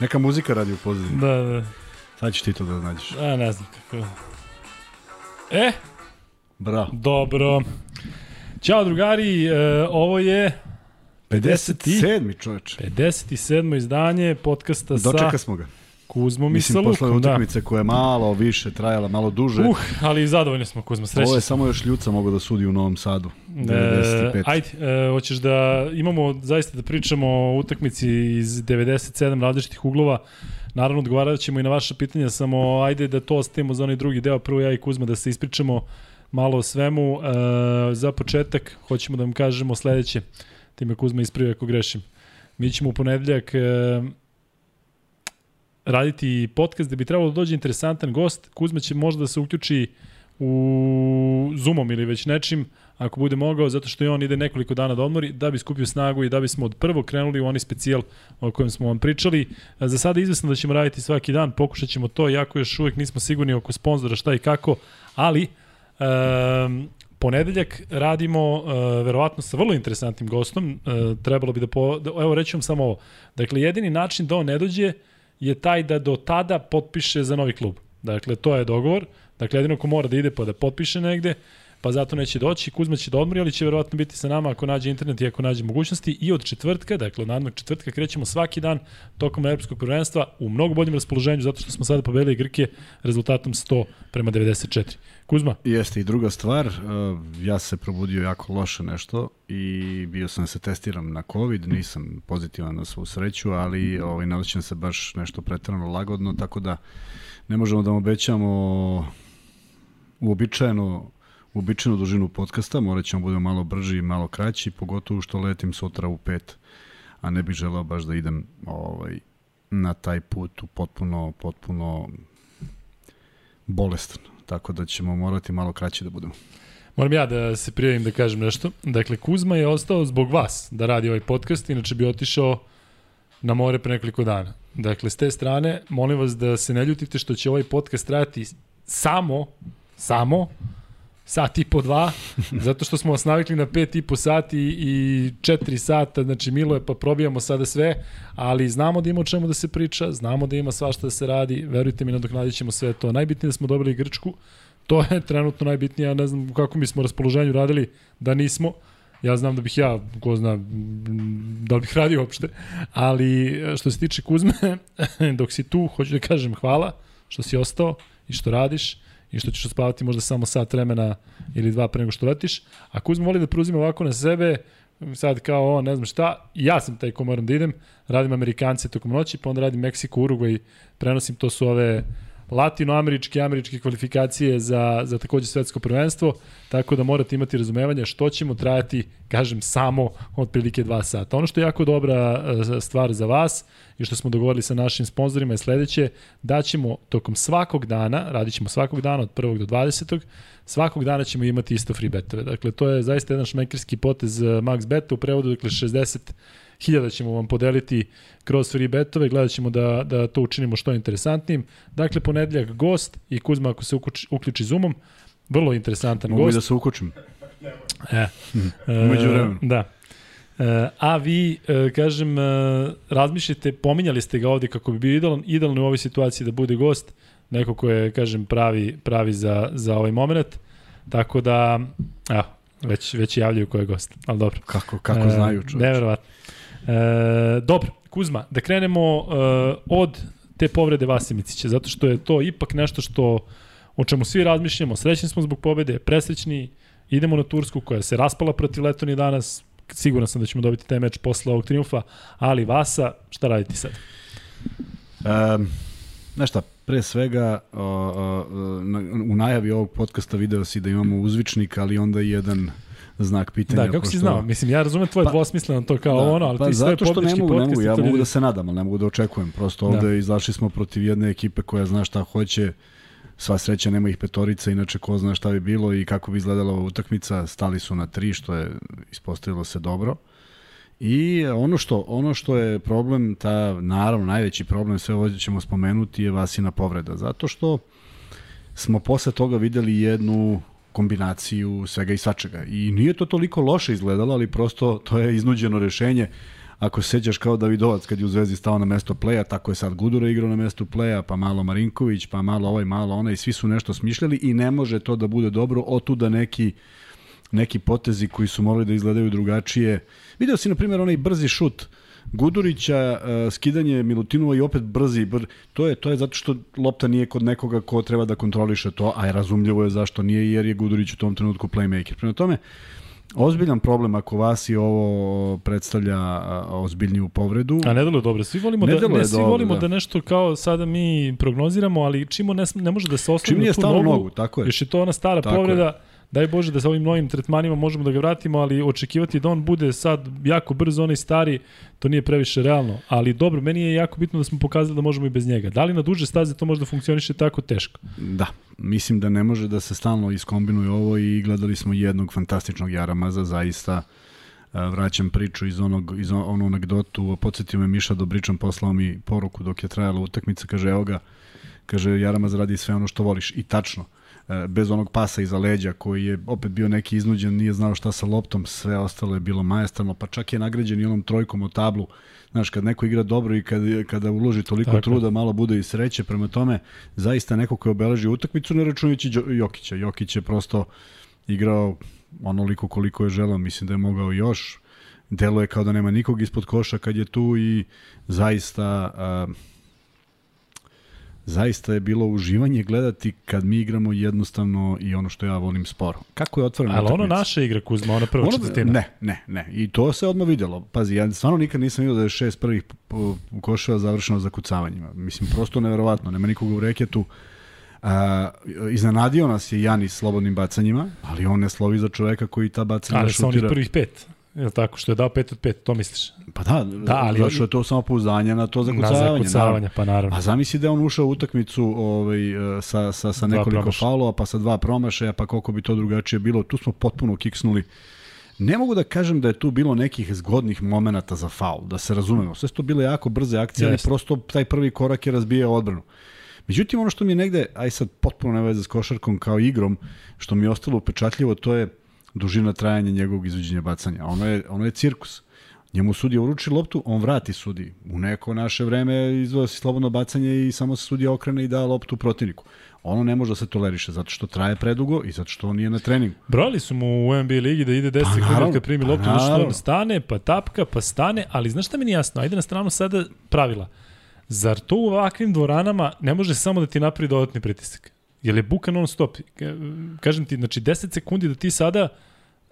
Neka muzika radi u pozadini. Da, da. Sad ćeš ti to da nađeš. A, ne znam kako. E, Bravo. dobro. Ćao drugari, e, ovo je 57. čoveče. 57. izdanje podcasta Dočeka sa smo ga. Kuzmom i Mislim, sa posle Lukom. Da. utakmice koja je malo više trajala, malo duže. Uh, ali zadovoljni smo Kuzma, srećni. Ovo je samo još ljuca mogu da sudi u Novom Sadu. E, 95. ajde, e, hoćeš da imamo zaista da pričamo o utakmici iz 97 različitih uglova. Naravno, odgovarat ćemo i na vaše pitanja, samo ajde da to ostavimo za onaj drugi deo. Prvo ja i Kuzma da se ispričamo malo o svemu. E, za početak, hoćemo da vam kažemo sledeće. Ti me Kuzma ispravi ako grešim. Mi ćemo u ponedeljak e, raditi podcast gde bi trebalo da dođe interesantan gost. Kuzma će možda da se uključi u Zoomom ili već nečim, ako bude mogao, zato što i on ide nekoliko dana da odmori, da bi skupio snagu i da bismo od prvo krenuli u onaj specijal o kojem smo vam pričali. Za sada izvesno da ćemo raditi svaki dan, pokušat ćemo to, jako još uvek nismo sigurni oko sponzora šta i kako, ali um, ponedeljak radimo uh, verovatno sa vrlo interesantnim gostom, uh, trebalo bi da, po, da evo reći vam samo ovo, dakle jedini način da on ne dođe je taj da do tada potpiše za novi klub. Dakle, to je dogovor. Dakle, jedino ko mora da ide pa da potpiše negde, pa zato neće doći. Kuzma će da odmori, ali će verovatno biti sa nama ako nađe internet i ako nađe mogućnosti. I od četvrtka, dakle od narednog četvrtka, krećemo svaki dan tokom evropskog prvenstva u mnogo boljem raspoloženju, zato što smo sada pobedili Grke rezultatom 100 prema 94. Kuzma? Jeste i druga stvar, uh, ja se probudio jako loše nešto i bio sam da se testiram na COVID, nisam pozitivan na svu sreću, ali ovaj, nalaćem se baš nešto pretrano lagodno, tako da ne možemo da vam obećamo uobičajeno uobičajenu dužinu podcasta, morat ćemo da budemo malo brži i malo kraći, pogotovo što letim sutra u pet, a ne bih želeo baš da idem ovaj, na taj put u potpuno, potpuno bolestan. Tako da ćemo morati malo kraće da budemo. Moram ja da se prijavim da kažem nešto. Dakle, Kuzma je ostao zbog vas da radi ovaj podcast, inače bi otišao na more pre nekoliko dana. Dakle, s te strane, molim vas da se ne ljutite što će ovaj podcast trajati samo, samo, sat i po dva, zato što smo vas navikli na pet i po sati i četiri sata, znači milo je pa probijamo sada sve, ali znamo da ima o čemu da se priča, znamo da ima svašta da se radi, verujte mi, nadoknadit ćemo sve to. Najbitnije je da smo dobili Grčku, to je trenutno najbitnije, ja ne znam u kakvom bismo raspoloženju radili da nismo, ja znam da bih ja, ko zna, da li bih radio uopšte, ali što se tiče Kuzme, dok si tu, hoću da kažem hvala što si ostao i što radiš, i što ćeš spavati možda samo sat vremena ili dva pre nego što letiš. A Kuzma voli da preuzima ovako na sebe, sad kao on, ne znam šta, ja sam taj ko moram da idem, radim Amerikance tokom noći, pa onda radim Meksiko, Uruguay, prenosim, to su ove latinoameričke američke kvalifikacije za, za takođe svetsko prvenstvo, tako da morate imati razumevanja što ćemo trajati, kažem, samo otprilike dva sata. Ono što je jako dobra e, stvar za vas i što smo dogovorili sa našim sponsorima je sledeće, da ćemo tokom svakog dana, radit ćemo svakog dana od 1. do 20. Svakog dana ćemo imati isto free betove. Dakle, to je zaista jedan šmekerski potez e, Max Beta u prevodu, dakle 60 hiljada ćemo vam podeliti kroz free betove, gledat ćemo da, da to učinimo što interesantnim. Dakle, ponedljak gost i Kuzma ako se uključi, uključi Zoomom, vrlo interesantan Mogu gost. i da se ukočim. E, Umeđu vremenu. Da. E, a vi, e, kažem, e, razmišljate, pominjali ste ga ovde kako bi bio idealan, idealno u ovoj situaciji da bude gost, neko ko je, kažem, pravi, pravi za, za ovaj moment. Tako da, evo, već, već javljaju ko je gost, ali dobro. Kako, kako znaju čovječ. Neverovatno. E, dobro, Kuzma, da krenemo e, od te povrede Vasimicića, zato što je to ipak nešto što o čemu svi razmišljamo. Srećni smo zbog pobede, presrećni, idemo na Tursku koja se raspala protiv Letonije danas, siguran sam da ćemo dobiti taj meč posle ovog triumfa, ali Vasa, šta raditi sad? Um, znaš šta, pre svega o, o, na, u najavi ovog podcasta video si da imamo uzvičnik, ali onda i jedan znak pitanja. Da, kako si znao? Mislim, ja razumem tvoje pa, dvosmisleno to kao da, ono, ali pa ti sve zato što ne mogu, ne mogu, ja mogu da se nadam, ali ne mogu da očekujem. Prosto ovde da. izašli smo protiv jedne ekipe koja zna šta hoće, sva sreća nema ih petorica, inače ko zna šta bi bilo i kako bi izgledala ova utakmica, stali su na tri, što je ispostavilo se dobro. I ono što, ono što je problem, ta naravno najveći problem, sve ovo ćemo spomenuti, je Vasina povreda. Zato što smo posle toga videli jednu kombinaciju svega i svačega. I nije to toliko loše izgledalo, ali prosto to je iznuđeno rešenje. ako se sećaš kao Davidovac kad je u Zvezdi stao na mesto pleja, tako je sad Gudura igrao na mesto pleja, pa malo Marinković, pa malo ovaj, malo onaj, svi su nešto smišljali i ne može to da bude dobro, otuda neki neki potezi koji su morali da izgledaju drugačije. Video si, na primjer, onaj brzi šut Gudurića, uh, skidanje Milutinova i opet brzi, br... to je to je zato što lopta nije kod nekoga ko treba da kontroliše to, a je razumljivo je zašto nije jer je Gudurić u tom trenutku playmaker. Prema tome, ozbiljan problem ako vas i ovo predstavlja ozbiljniju povredu. A ne deluje dobro. Svi volimo, ne da, ne, svi dobro, volimo da. da. nešto kao sada mi prognoziramo, ali čimo ne, ne može da se osloni na tu nogu, nogu, tako je. Još je to ona stara tako povreda. Je daj Bože da sa ovim novim tretmanima možemo da ga vratimo, ali očekivati da on bude sad jako brzo onaj stari, to nije previše realno. Ali dobro, meni je jako bitno da smo pokazali da možemo i bez njega. Da li na duže staze to može da funkcioniše tako teško? Da, mislim da ne može da se stalno iskombinuje ovo i gledali smo jednog fantastičnog Jaramaza, zaista vraćam priču iz onog iz onu anegdotu, podsjetio me Miša Dobričan poslao mi poruku dok je trajala utakmica, kaže evo ga, kaže Jaramaz radi sve ono što voliš i tačno E, bez onog pasa iza leđa koji je opet bio neki iznuđen, nije znao šta sa loptom, sve ostalo je bilo majestralno, pa čak je nagrađen i onom trojkom u tablu. Znaš, kad neko igra dobro i kad, kada uloži toliko Tako. truda, malo bude i sreće, prema tome, zaista neko koji obeleži utakmicu, ne računajući Jokića. Jokić je prosto igrao onoliko koliko je želao, mislim da je mogao još. Delo je kao da nema nikog ispod koša kad je tu i zaista... Uh, zaista je bilo uživanje gledati kad mi igramo jednostavno i ono što ja volim sporo. Kako je otvoreno Ali ono naša igra Kuzma, ona prva ono, četvrtina. Ne, ne, ne. I to se odmah videlo. Pazi, ja stvarno nikad nisam vidio da je šest prvih koševa završeno za kucavanjima. Mislim, prosto neverovatno. Nema nikoga u reketu. A, iznenadio nas je Janis slobodnim bacanjima, ali on ne slovi za čoveka koji ta bacanja šutira. Ali sa onih prvih pet. Je tako, što je dao 5 od 5, to misliš? Pa da, da ali zašto je to samo pouzdanje na to zakucavanje. Na zakucavanje, pa naravno. A zamisli da on ušao u utakmicu ovaj, e, sa, sa, sa nekoliko faulova, pa sa dva promašaja, pa koliko bi to drugačije bilo. Tu smo potpuno kiksnuli. Ne mogu da kažem da je tu bilo nekih zgodnih momenata za faul, da se razumemo. Sve to bile jako brze akcije, ali prosto taj prvi korak je razbijao odbranu. Međutim, ono što mi je negde, aj sad potpuno ne veze s košarkom kao igrom, što mi je ostalo upečatljivo, to je dužina trajanja njegovog izvođenja bacanja. Ono je, ono je cirkus. Njemu sudija uruči loptu, on vrati sudi. U neko naše vreme izvoja si slobodno bacanje i samo se sudija okrene i da loptu protivniku. Ono ne može da se toleriše zato što traje predugo i zato što on nije na treningu. Brali su mu u NBA ligi da ide 10 pa, sekundi kad primi pa, loptu, što on stane, pa tapka, pa stane, ali znaš šta mi nije jasno? Ajde na stranu sada pravila. Zar to u ovakvim dvoranama ne može samo da ti napravi dodatni pritisak? Je li buka non stop? Kažem ti, znači 10 sekundi da ti sada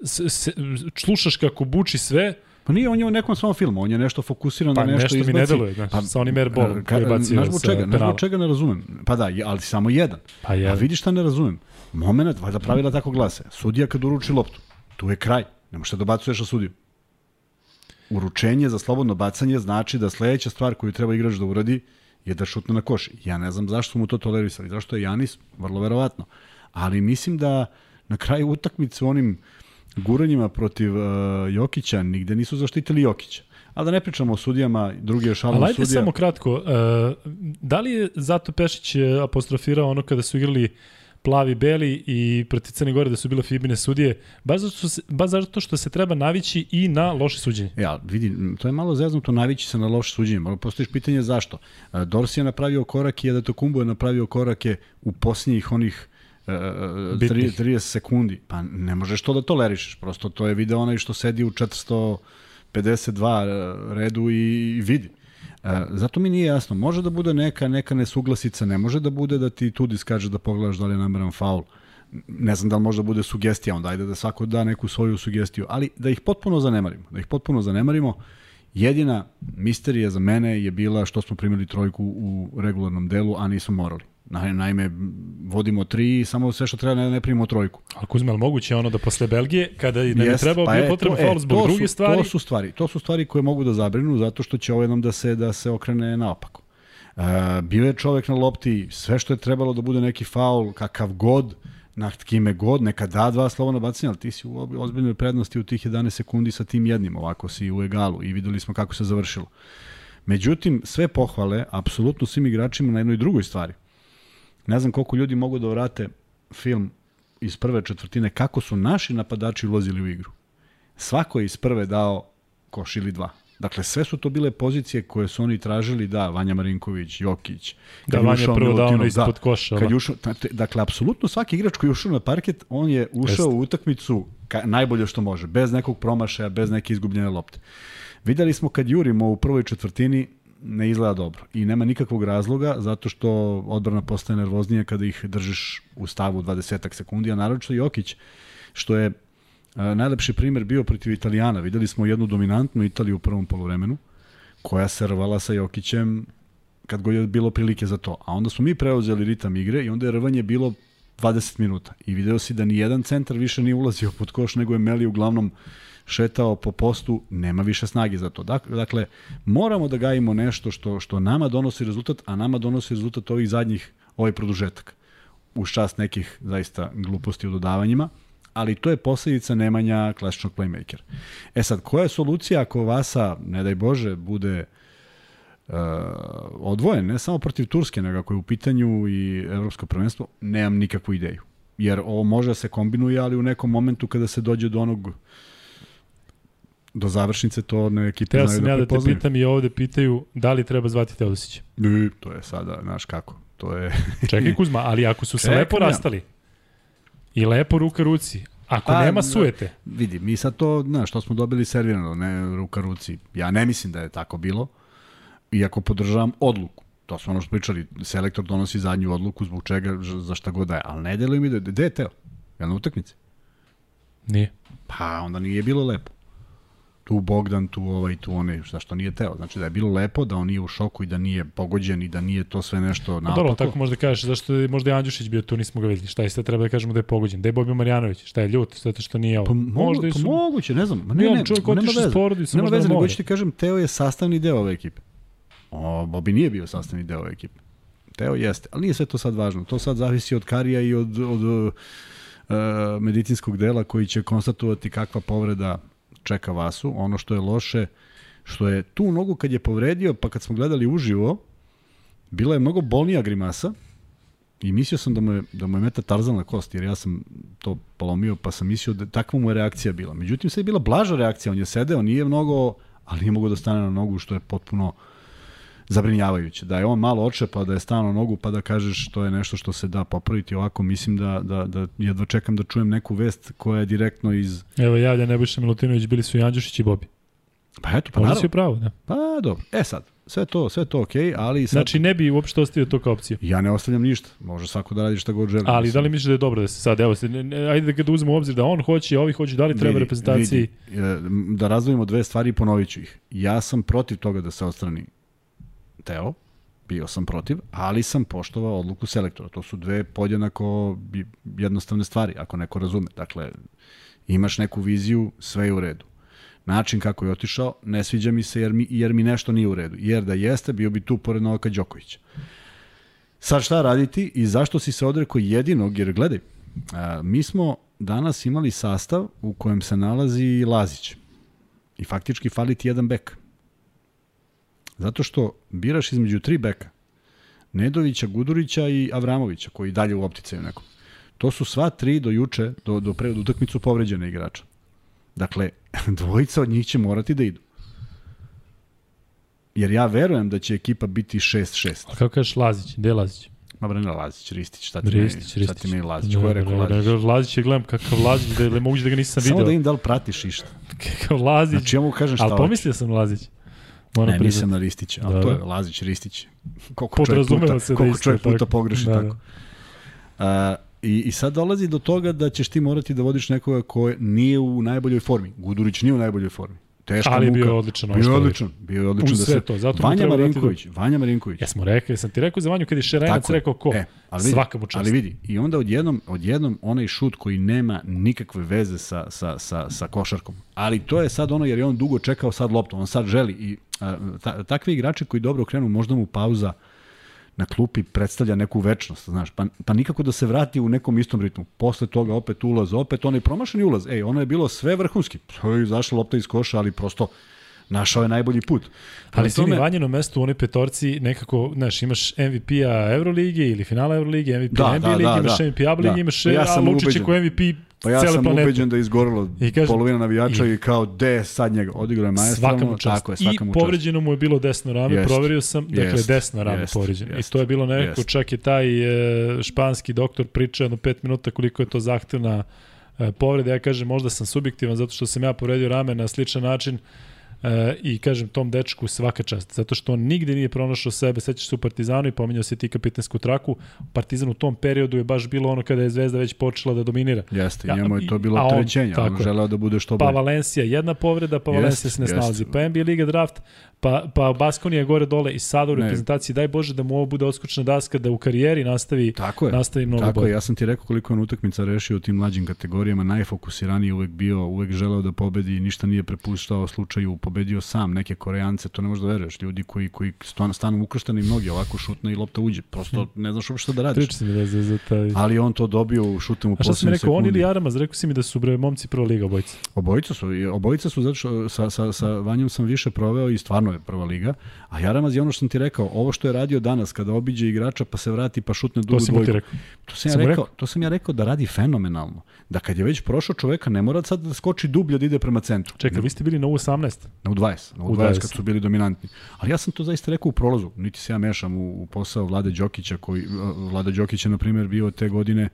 se, se, slušaš kako buči sve, Pa nije, on je u nekom svom filmu, on je nešto fokusiran pa, na nešto, nešto izbaci. mi ne deluje, znači, pa, sa onim airballom koji je bacio znaš čega, znaš zbog čega ne razumem? Pa da, ali samo jedan. Pa je. A vidi šta ne razumem. Moment, valjda pravila tako glase. Sudija kad uruči loptu, tu je kraj. Ne možeš da dobacuješ na sudiju. Uručenje za slobodno bacanje znači da sledeća stvar koju treba igrač da uradi je da šutne na koš. Ja ne znam zašto su mu to tolerisali. Zašto je Janis? Vrlo verovatno. Ali mislim da na kraju utakmice onim guranjima protiv uh, Jokića nigde nisu zaštitili Jokića. A da ne pričamo o sudijama, drugi je šalom sudija. Ali samo kratko, uh, da li je zato Pešić apostrofirao ono kada su igrali plavi, beli i protiv Crne Gore da su bile Fibine sudije, baš zato, se, baš zato što se treba navići i na loše suđenje. Ja, vidi, to je malo zeznuto navići se na loše suđenje. Postojiš pitanje zašto. Dorsi je napravio korake, Jeda Tokumbo je napravio korake u posljednjih onih 30, 30 sekundi. Pa ne možeš to da tolerišeš. Prosto to je video onaj što sedi u 452 e, redu i, i vidi. Zato mi nije jasno. Može da bude neka neka nesuglasica, ne može da bude da ti tudi skaže da pogledaš da li je nameran faul. Ne znam da li može da bude sugestija, onda ajde da svako da neku svoju sugestiju, ali da ih potpuno zanemarimo. Da ih potpuno zanemarimo. Jedina misterija za mene je bila što smo primili trojku u regularnom delu, a nismo morali. Naime, vodimo tri i samo sve što treba ne, ne primimo trojku. Ali Kuzma, ali moguće ono da posle Belgije, kada je ne treba pa bio potreban faul zbog e, druge stvari? To su stvari, to su stvari koje mogu da zabrinu zato što će ovo jednom da se, da se okrene naopako. Uh, bio je čovek na lopti, sve što je trebalo da bude neki faul, kakav god, na kime god, neka da dva slobodna bacanja, ali ti si u ozbiljnoj prednosti u tih 11 sekundi sa tim jednim, ovako si u egalu i videli smo kako se završilo. Međutim, sve pohvale, apsolutno svim igračima na jednoj drugoj stvari. Ne znam koliko ljudi mogu da vrate film iz prve četvrtine kako su naši napadači ulazili u igru. Svako je iz prve dao koš ili dva. Dakle, sve su to bile pozicije koje su oni tražili, da, Vanja Marinković, Jokić. Da, kad Vanja prvo dao ono ispod koša. Kad da. je ušao, dakle, apsolutno svaki igrač koji je ušao na parket, on je ušao Jeste. u utakmicu ka, najbolje što može, bez nekog promašaja, bez neke izgubljene lopte. Videli smo kad jurimo u prvoj četvrtini, ne izgleda dobro. I nema nikakvog razloga, zato što odbrana postaje nervoznija kada ih držiš u stavu 20 sekundi, a naročito Jokić, što je a, najlepši primer bio protiv Italijana. Videli smo jednu dominantnu Italiju u prvom polovremenu, koja se rvala sa Jokićem kad god je bilo prilike za to. A onda smo mi preuzeli ritam igre i onda je rvanje bilo 20 minuta. I video si da ni jedan centar više nije ulazio pod koš, nego je Meli uglavnom šetao po postu, nema više snage za to. Dakle, moramo da gajimo nešto što, što nama donosi rezultat, a nama donosi rezultat ovih zadnjih, ovaj produžetak. Uz čast nekih zaista gluposti u dodavanjima, ali to je posledica nemanja klasičnog playmakera. E sad, koja je solucija ako Vasa, ne daj Bože, bude uh, odvojen, ne samo protiv Turske, nego ako je u pitanju i evropsko prvenstvo, nemam nikakvu ideju. Jer ovo može da se kombinuje, ali u nekom momentu kada se dođe do onog do završnice to ne ekipe Teo znaju sam da ja da te prepoznaju. pitam i ovde pitaju da li treba zvati Teodosića. Ne, to je sada, znaš kako, to je... Čekaj Kuzma, ali ako su se Čekam lepo ja. rastali i lepo ruka ruci, ako Pa, nema da. sujete, Vidi, mi sad to, znaš, to smo dobili servirano, ne ruka ruci. Ja ne mislim da je tako bilo, iako podržavam odluku. To smo ono što pričali, selektor donosi zadnju odluku zbog čega, za šta god da je. Ali ne deluje mi da, gde je Teo? Je na utakmici? nije. Pa onda nije bilo lepo. Tu Bogdan, tu ovaj, tu onaj, šta što nije Teo. Znači da je bilo lepo, da on nije u šoku i da nije pogođen i da nije to sve nešto Pa naopako. dobro, tako možda kažeš, zašto je možda je Andjušić bio tu, nismo ga videli. Šta je sad treba da kažemo da je pogođen? Da je Bobio Marjanović, šta je ljut, zato što nije ovo. Pa, možda pa su... moguće, ne znam. Ma Ne, ne, on ne, čovjek otišao veze. porodicom, Nema možda veze, nego ću ti kažem, Teo je sastavni deo ove ekipe. O, Bobi nije bio sastavni deo ove ekipe. Teo jeste, ali nije sve to sad važno. To sad zavisi od Karija i od, od uh, medicinskog dela koji će konstatovati kakva povreda čeka Vasu. Ono što je loše, što je tu nogu kad je povredio, pa kad smo gledali uživo, bila je mnogo bolnija grimasa i mislio sam da mu je, da mu je meta tarzan na kost, jer ja sam to polomio, pa sam mislio da takva mu je reakcija bila. Međutim, sve je bila blaža reakcija, on je sedeo, nije mnogo, ali nije mogo da stane na nogu, što je potpuno zabrinjavajuće. Da je on malo očepao, da je stao na nogu, pa da kažeš to je nešto što se da popraviti ovako, mislim da, da, da jedva čekam da čujem neku vest koja je direktno iz... Evo javlja Nebojša Milutinović, bili su i Andjušić i Bobi. Pa eto, pa Možda naravno. u pravu, da. Pa dobro. E sad, sve to, sve to okej, okay, ali sad... Znači ne bi uopšte ostavio to kao opciju. Ja ne ostavljam ništa. Može svako da radi šta god želi. Ali da li misliš da je dobro da se sad, evo, se, ne, ne, ajde da ga uzmemo u obzir da on hoće, ovi hoće, da li treba Vidi, reprezentaciji? Vidi, e, da razdvojimo dve stvari i ponovit ću ih. Ja sam protiv toga da se ostrani Teo, bio sam protiv, ali sam poštovao odluku selektora. To su dve podjednako jednostavne stvari, ako neko razume. Dakle, imaš neku viziju, sve je u redu. Način kako je otišao, ne sviđa mi se jer mi, jer mi nešto nije u redu. Jer da jeste, bio bi tu pored Novaka Đokovića. Sad šta raditi i zašto si se odrekao jedinog, jer gledaj, a, mi smo danas imali sastav u kojem se nalazi Lazić. I faktički fali ti jedan bek. Zato što biraš između tri beka. Nedovića, Gudurića i Avramovića, koji dalje u opticaju nekom. To su sva tri do juče, do, do pre do utakmicu povređene igrača. Dakle, dvojica od njih će morati da idu. Jer ja verujem da će ekipa biti 6-6. A kako kažeš Lazić, gde je Lazić? Ma bre, Lazić, Ristić, šta ti Ristić, meni, šta ti meni Lazić, ko je rekao Lazić? ne, ne, Lazić je, gledam kakav Lazić, da je moguće da ga nisam Samo video. da im da li pratiš išta. Kakav Lazić. Znači ja mu kažem šta Ali pomislio sam Lazić. Moram Ne, nisam na Ristića, ali Da, to da. je Lazić, Ristić. Koliko čovjek puta, se da koliko isto čovjek puta tako. pogreši Da, tako. A, i, I sad dolazi do toga da ćeš ti morati da vodiš nekoga ko nije u najboljoj formi. Gudurić nije u najboljoj formi. Teška Ali je muka. bio odličan ovaj Bio je odličan. Bio je odličan da se... to, zato Vanja Marinković, Vanja Marinković. Jesmo rekli, sam ti rekao za Vanju kad je Šerenac rekao ko. E, ali vidi, Svaka mu čast. Ali vidi, i onda odjednom, odjednom onaj šut koji nema nikakve veze sa, sa, sa, sa košarkom. Ali to je sad ono jer je on dugo čekao sad loptu, on sad želi. I a, ta, takvi igrači koji dobro krenu, možda mu pauza na klupi predstavlja neku večnost, znaš, pa, pa nikako da se vrati u nekom istom ritmu. Posle toga opet ulaz, opet onaj promašeni ulaz. Ej, ono je bilo sve vrhunski. To je izašla lopta iz koša, ali prosto našao je najbolji put. Prema Ali tome- Vanjeno mesto u onoj petorci nekako, znaš, imaš MVP-a Euroligije ili finala Euroligije, MVP Da, NBA da, lige, da, imaš da. MVP A lige, Da. imaš Ja ja sam a Lučić je ubeđen. ko MVP Pa ja sam planete. ubeđen da je izgorilo I kažem- polovina navijača i- i, kao de sad njega odigrao je Svaka maestralno, mu čast. tako je, svaka I mu čast. povređeno mu je bilo desno rame, Jest. proverio sam, dakle Jest. desno rame Jest. povređeno. I Jest. to je bilo nekako, Jest. čak je taj e, španski doktor pričao jedno pet minuta koliko je to zahtevna e, povreda. Ja kažem, možda sam subjektivan zato što sam ja povredio rame na sličan način e, i kažem tom dečku svaka čast, zato što on nigde nije pronašao sebe, sećaš se u Partizanu i pominjao se ti kapitensku traku, Partizan u tom periodu je baš bilo ono kada je Zvezda već počela da dominira. Jeste, Ja, njemu je to bilo a on- on, želeo da bude što Pa bolje. Valencija jedna povreda, pa Valencija se ne snalazi. Pa NBA Liga draft, pa, pa Baskonija je gore dole i sada u Ne. reprezentaciji. Daj Bože da mu ovo bude oskočna daska, da u karijeri nastavi, Tako je. nastavi mnogo Tako bolje. je, ja sam ti rekao koliko je on utakmica rešio u tim mlađim kategorijama, najfokusiraniji uvek bio, uvek želeo da pobedi ništa nije prepuštao slučaju, pobedio sam neke Koreance, to ne možeš da veruješ, ljudi koji, koji stanu, ukršteni mnogi, ovako šutne i lopta uđe, prosto ne znaš uopšte da radiš. Priča mi da za, za taj... Ali on to dobio u šutem u A šta si mi rekao, on ili Aramaz? Rekao si mi da su bre momci prva liga obojica. Obojica su, obojica su zato što sa, sa, sa Vanjom sam više proveo i stvarno je prva liga. A Jaramaz je ono što sam ti rekao, ovo što je radio danas kada obiđe igrača pa se vrati pa šutne To dugu ti dvojku. rekao. To sam, ja Sam mu rekao, rekao. to sam ja rekao da radi fenomenalno. Da kad je već prošao čoveka ne mora sad da skoči dublje da ide prema centru. Čekaj, vi ste bili na U18. Na U20, na U U20, 20. kad su bili dominantni. Ali ja sam to zaista rekao u prolazu. Niti se ja mešam u, u posao Vlade Đokića, koji, Vlada Đokić je, na primjer, bio te godine,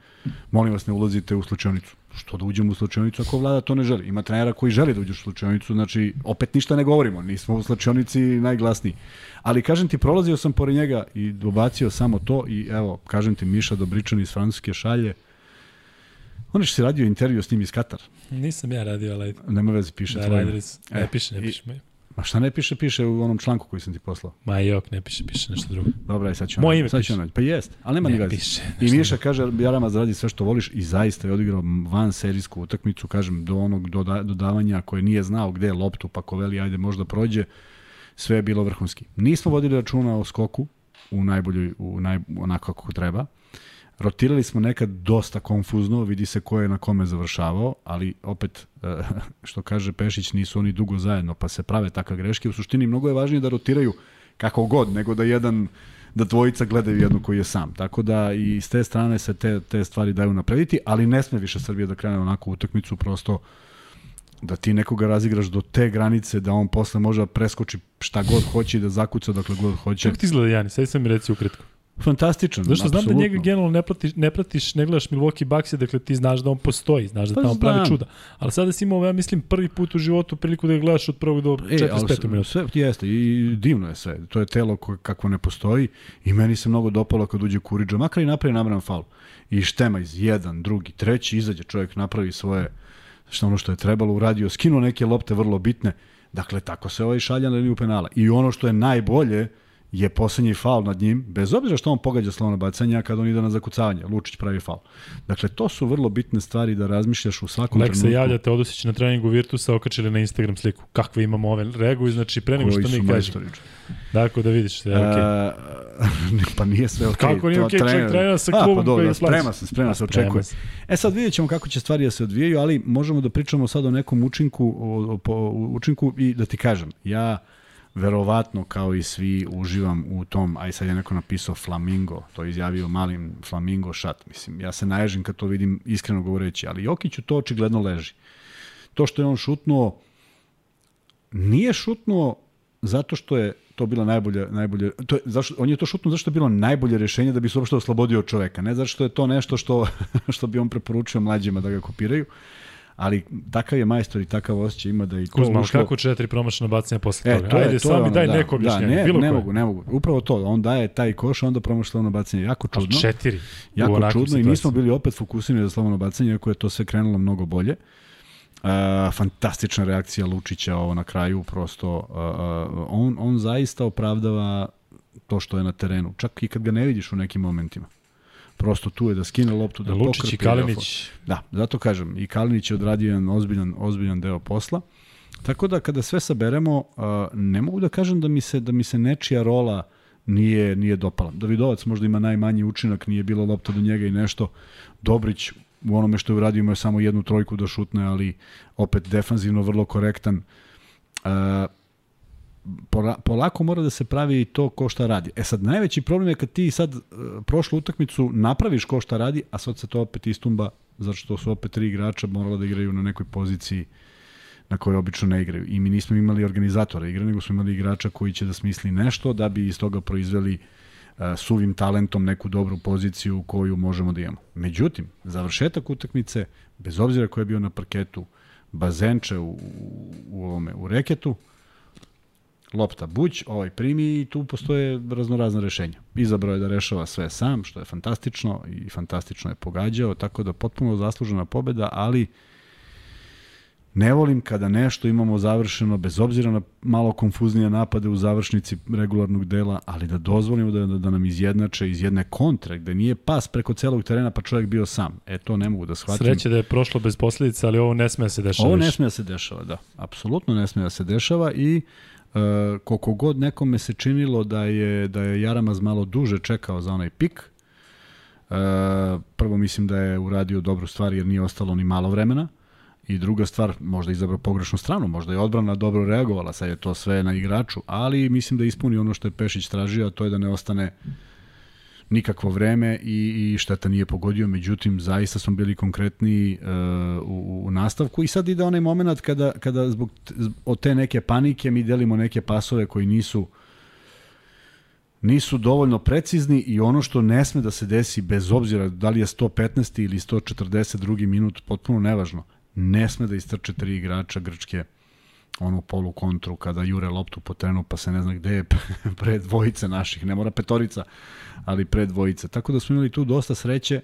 molim vas ne ulazite u slučajnicu. Što da uđemo u slučajnicu ako vlada to ne želi? Ima trenera koji želi da uđe u slučajnicu, znači opet ništa ne govorimo, nismo u slučajnici najglasniji. Ali kažem ti, prolazio sam pored njega i dobacio samo to i evo, kažem ti, Miša Dobričan iz Francuske šalje. On je što si radio intervju s njim iz Katara. Nisam ja radio, ali Nema veze, piše da, radili su. Ne E, piše, ne piše. Ma šta ne piše, piše u onom članku koji sam ti poslao. Ma jok, ne piše, piše nešto drugo. Dobra, aj sad ću Moje ime sad ću. Pa jest, ali nema Ne ni piše, I Miša kaže, Jaramaz radi sve što voliš i zaista je odigrao van serijsku utakmicu, kažem, do onog doda, dodavanja koje nije znao gde je loptu, pa ko veli, ajde možda prođe, sve je bilo vrhunski. Nismo vodili računa o skoku u najboljoj, u naj, onako kako treba. Rotirali smo nekad dosta konfuzno, vidi se ko je na kome završavao, ali opet, eh, što kaže Pešić, nisu oni dugo zajedno, pa se prave takve greške. U suštini mnogo je važnije da rotiraju kako god, nego da jedan da dvojica gledaju jednu koji je sam. Tako da i s te strane se te, te stvari daju naprediti, ali ne sme više Srbija da krene onako utakmicu, prosto da ti nekoga razigraš do te granice da on posle može da preskoči šta god hoće i da zakuca dokle god hoće. Kako ti izgleda Jani? Sad sam mi reci ukratko. Fantastičan. Zašto znam da njega generalno ne, platiš, ne pratiš, ne gledaš Milwaukee Bucks, dakle ti znaš da on postoji, znaš da Pa tamo pravi znam. čuda. Ali sada si imao, ja mislim, prvi put u životu priliku da ga gledaš od prvog do E, ali 45. minuta. sve jeste i divno je sve. To je telo koje kakvo ne postoji i meni se mnogo dopalo kad uđe Kuriđa, makar i napravi nameran faul. I štema iz jedan, drugi, treći, izađe čovjek, napravi svoje šta ono što je trebalo, uradio, skinuo neke lopte vrlo bitne. Dakle, tako se ovaj šalja na liniju penala. I ono što je najbolje, je poslednji faul nad njim, bez obzira što on pogađa slovno bacanja kad on ide na zakucavanje. Lučić pravi faul. Dakle, to su vrlo bitne stvari da razmišljaš u svakom Lek se trenutku. javlja Teodosić na treningu Virtusa, okačili na Instagram sliku. Kakve imamo ove reaguju, znači pre nego što mi kažemo. Dakle, da vidiš, sve je okej. Okay. pa nije sve okej. Kako nije okej, čovjek trener- sa A, klubom pa dobro, koji da, je plaća. sprema se, sprema se, očekuje. se. E sad vidjet ćemo kako će stvari da se odvijaju, ali možemo da pričamo sad o nekom učinku, o, o, po, učinku i da ti kažem, ja verovatno kao i svi uživam u tom, aj sad je neko napisao flamingo, to je izjavio malim flamingo šat, mislim, ja se naježim kad to vidim iskreno govoreći, ali Jokiću to očigledno leži. To što je on šutnuo, nije šutnuo zato što je to bila najbolja najbolje to je, zašto on je to šutnuo zato što je bilo najbolje rešenje da bi se uopšte oslobodio od čoveka ne zato što je to nešto što što bi on preporučio mlađima da ga kopiraju ali takav je majstor i takav osjećaj ima da i to Kuzma, ali ušlo kako četiri promašena bacanja posle E, toga? to je, Ajde, to je sami ono, daj da, neko da, objašnjenje. ne, bilo ne koje. mogu, ne mogu. Upravo to, on daje taj koš, onda promašljeno bacanje. Jako Ali čudno. četiri. u Jako čudno i situacijama. nismo bili opet fokusirani za slobodno bacanje, iako je to sve krenulo mnogo bolje. Uh, fantastična reakcija Lučića ovo na kraju, prosto uh, uh, on, on zaista opravdava to što je na terenu, čak i kad ga ne vidiš u nekim momentima. Prosto tu je da skine loptu, da Lučić pokrpi. i Kalinić. Da, zato kažem, i Kalinić je odradio jedan ozbiljan, ozbiljan deo posla. Tako da kada sve saberemo, uh, ne mogu da kažem da mi se da mi se nečija rola nije nije dopala. Davidovac možda ima najmanji učinak, nije bilo lopta do njega i nešto. Dobrić u onome što je uradio imao je samo jednu trojku da šutne, ali opet defanzivno vrlo korektan. Uh, polako mora da se pravi to ko šta radi. E sad, najveći problem je kad ti sad uh, prošlu utakmicu napraviš ko šta radi, a sad se to opet istumba, zato što su opet tri igrača morala da igraju na nekoj poziciji na kojoj obično ne igraju. I mi nismo imali organizatora igre, nego smo imali igrača koji će da smisli nešto da bi iz toga proizveli uh, suvim talentom neku dobru poziciju koju možemo da imamo. Međutim, završetak utakmice, bez obzira ko je bio na parketu, bazenče u, u, u, ovome, u reketu, lopta buć, ovaj primi i tu postoje raznorazna rešenja. Izabrao je da rešava sve sam, što je fantastično i fantastično je pogađao, tako da potpuno zaslužena pobeda, ali ne volim kada nešto imamo završeno, bez obzira na malo konfuznije napade u završnici regularnog dela, ali da dozvolimo da, da, da nam izjednače iz jedne kontre, gde nije pas preko celog terena pa čovjek bio sam. E, to ne mogu da shvatim. Sreće da je prošlo bez posledica, ali ovo ne sme da se dešava. Ovo ne sme da se dešava, da. Apsolutno ne sme da se dešava i koliko god nekome se činilo da je, da je Jaramaz malo duže čekao za onaj pik, e, prvo mislim da je uradio dobru stvar jer nije ostalo ni malo vremena, I druga stvar, možda izabrao pogrešnu stranu, možda je odbrana dobro reagovala, sad je to sve na igraču, ali mislim da ispuni ono što je Pešić tražio, a to je da ne ostane nikakvo vreme i, i šteta nije pogodio, međutim zaista smo bili konkretni uh, u, u nastavku i sad ide onaj moment kada, kada zbog od te neke panike mi delimo neke pasove koji nisu nisu dovoljno precizni i ono što ne sme da se desi bez obzira da li je 115. ili 142. minut, potpuno nevažno, ne sme da istrče tri igrača Grčke onu polu kontru kada jure loptu po terenu pa se ne zna gde je pred dvojice naših, ne mora petorica, ali pred dvojice. Tako da smo imali tu dosta sreće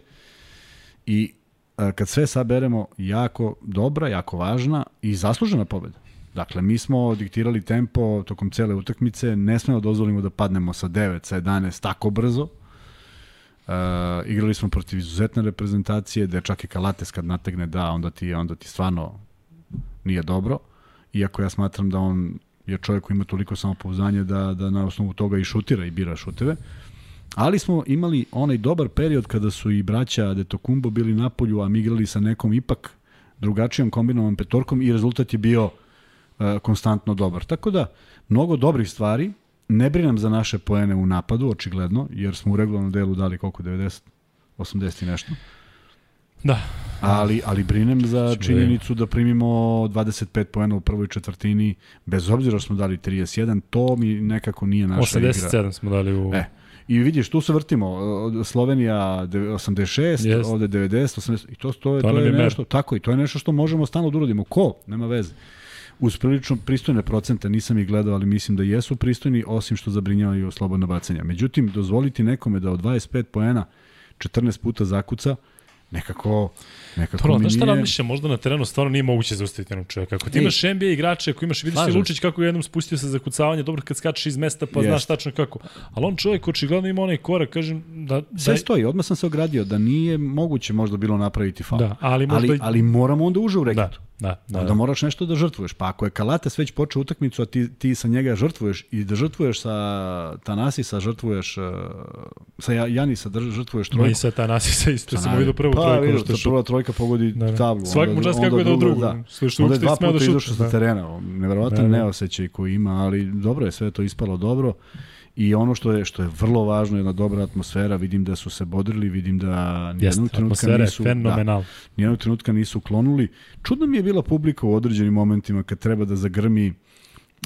i a, kad sve saberemo, jako dobra, jako važna i zaslužena pobeda. Dakle, mi smo diktirali tempo tokom cele utakmice, ne smemo dozvolimo da padnemo sa 9, sa 11 tako brzo. Uh, igrali smo protiv izuzetne reprezentacije, da čak i Kalates kad nategne da, onda ti, onda ti stvarno nije dobro. Iako ja smatram da on je čovjek koji ima toliko samopouzdanja da, da na osnovu toga i šutira i bira šuteve. Ali smo imali onaj dobar period kada su i braća Detokumbo bili na polju, a mi igrali sa nekom ipak drugačijom kombinovom petorkom i rezultat je bio uh, konstantno dobar. Tako da, mnogo dobrih stvari, ne brinem za naše poene u napadu, očigledno, jer smo u regularnom delu dali koliko, 90, 80 i nešto. Da. Ali, ali brinem za činjenicu da primimo 25 poena u prvoj četvrtini, bez obzira smo dali 31, to mi nekako nije naša 87 igra. 87 smo dali u... E, I vidiš, tu se vrtimo. Slovenija 86, yes. ovde 90, 80, i to, to, je, to, to je nešto, mer. tako i to je nešto što možemo stalno da uradimo. Ko? Nema veze. Uz prilično pristojne procente, nisam ih gledao, ali mislim da jesu pristojni, osim što zabrinjavaju slobodna bacanja. Međutim, dozvoliti nekome da od 25 poena 14 puta zakuca, nekako nekako znaš šta nije... razmišljam, možda na terenu stvarno nije moguće zaustaviti jednog čovjeka. Ako ti imaš NBA igrače, ako imaš, vidiš ti Lučić kako je jednom spustio se za kucavanje, dobro kad skačeš iz mesta pa Jest. znaš tačno kako. Ali on čovjek očigledno ima onaj korak, kažem, da... Sve da... stoji, odmah sam se ogradio da nije moguće možda bilo napraviti faul. Da, ali, možda... ali, ali moramo onda uže u reketu. Da. Da, da, da. moraš nešto da žrtvuješ. Pa ako je Kalates već počeo utakmicu, a ti, ti sa njega žrtvuješ i da žrtvuješ sa Tanasisa, žrtvuješ uh, sa Janisa, da žrtvuješ trojku. No i sa Tanasisa isto, sam vidio prvu pa, trojku. Pa vidio, prva trojka pogodi da, da. tablu. Svak mu čas kako je do drugu. Da. Slušaj, onda je dva puta da izašao sa terena. Neverovatan da, da. neosećaj koji ima, ali dobro je, sve to ispalo dobro. I ono što je što je vrlo važno je jedna dobra atmosfera, vidim da su se bodrili, vidim da nijednog trenutka nisu fenomenal. Da, nijednog trenutka nisu klonuli. Čudno mi je bila publika u određenim momentima kad treba da zagrmi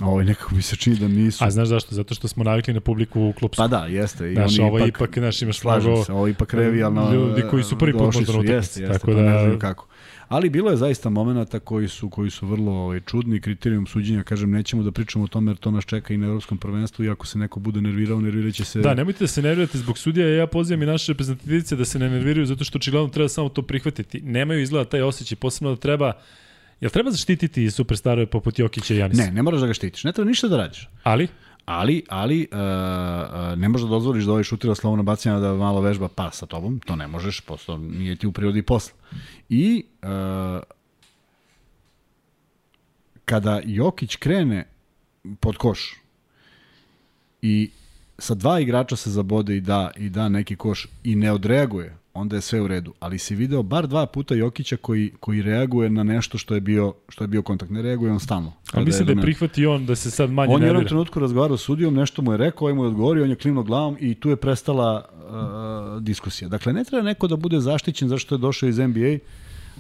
Ovo nekako mi se čini da nisu. A znaš zašto? Zato što smo navikli na publiku u klubsku. Pa da, jeste. I znaš, oni ovo ipak, ipak znaš, imaš mnogo... Se, ovo ipak revijalno... Ljudi koji su prvi put možda na jeste, jeste, tako pa da... ne znam kako. Ali bilo je zaista momenata koji su koji su vrlo ovaj, čudni, kriterijum suđenja, kažem, nećemo da pričamo o tome jer to nas čeka i na evropskom prvenstvu i ako se neko bude nervirao, nerviraće se... Da, nemojte da se nervirate zbog sudija, ja pozivam i naše reprezentativice da se ne nerviraju zato što očigledno treba samo to prihvatiti. Nemaju izgleda taj osjećaj, posebno da treba Jel treba zaštititi superstarove poput Jokića i Janisa? Ne, ne moraš da ga štitiš. Ne treba ništa da radiš. Ali? Ali, ali uh, ne možeš da dozvoliš da ovaj šutira slovno bacanja da malo vežba pas sa tobom. To ne možeš, posto nije ti u prirodi posla. I uh, kada Jokić krene pod koš i sa dva igrača se zabode i da i da neki koš i ne odreaguje onda je sve u redu. Ali si video bar dva puta Jokića koji, koji reaguje na nešto što je bio, što je bio kontakt. Ne reaguje on stalno. A mislim da je prihvati on da se sad manje On je u jednom trenutku razgovarao s sudijom, nešto mu je rekao, ovaj mu je odgovorio, on je klimnuo glavom i tu je prestala uh, diskusija. Dakle, ne treba neko da bude zaštićen zašto je došao iz NBA,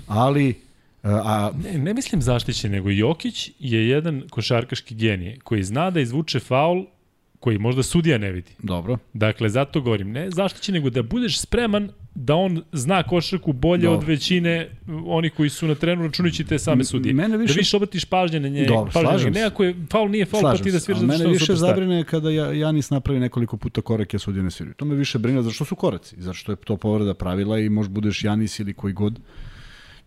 ali uh, a Ne, ne mislim zaštićen, nego Jokić je jedan košarkaški genije koji zna da izvuče faul koji možda sudija ne vidi. dobro, Dakle, zato govorim, ne zaštićen, nego da budeš spreman da on zna košarku bolje Dobro. od većine onih koji su na trenu računajući te same sudije. mene više- Da više obratiš pažnje na nje. Dobro, pažnje slažem se. Je faul nije faul, pa ti da sviraš zato što mene više zabrine kada ja, Janis napravi nekoliko puta korake, a sudije ne sviraju. To me više brine zato što su koraci, zato što je to povreda pravila i možda budeš Janis ili koji god.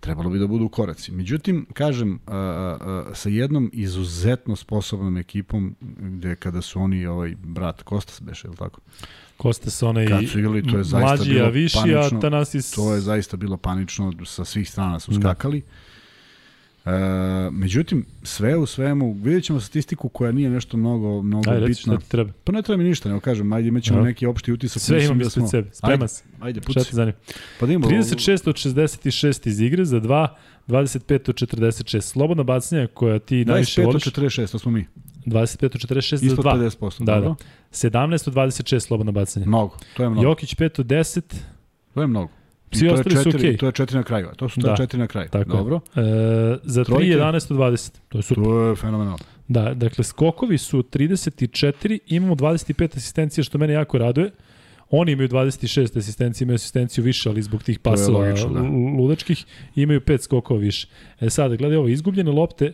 Trebalo bi da budu koraci. Međutim, kažem, a, a, sa jednom izuzetno sposobnom ekipom, gde kada su oni, ovaj brat Kostas beše, ili tako? Kostas onaj Kad su igrali, to je zaista mlađi, bilo a viši, panično. a Tanasis... To je zaista bilo panično, sa svih strana su Da. E, međutim, sve u svemu, vidjet ćemo statistiku koja nije nešto mnogo, mnogo Ajde, bitna. šta ti treba. Pa ne treba mi ništa, nego kažem, ajde imat ćemo Da. neki opšti utisak. Sve imam da smo- sebe. Sprema Ajde, se. ajde, Šta puci. ti zanima? Pa da imamo, 36 od 66 iz igre za 2, 25 od 46. Slobodna bacanja koja ti najviše 25 od voliš. 46, to smo mi. 25 od 46 za Ispod 2. 50%. Da, dobro? da. 17 od 26 slobodna bacanja. Mnogo, to je mnogo. Jokić 5 od 10, To je mnogo. Svi to je ostali su četiri- okej. To je četiri na kraju. To su to Da. je četiri na kraju. Tako je. Dobro. e, za 3 Trojke? 11 od 20. To je super. To je fenomenalno. Da, dakle, skokovi su 34, imamo 25 asistencija, što mene jako raduje. Oni imaju 26 asistencija, imaju asistenciju više, ali zbog tih je pasova logično, da. ludačkih imaju 5 skokova više. E sad, gledaj ovo, izgubljene lopte,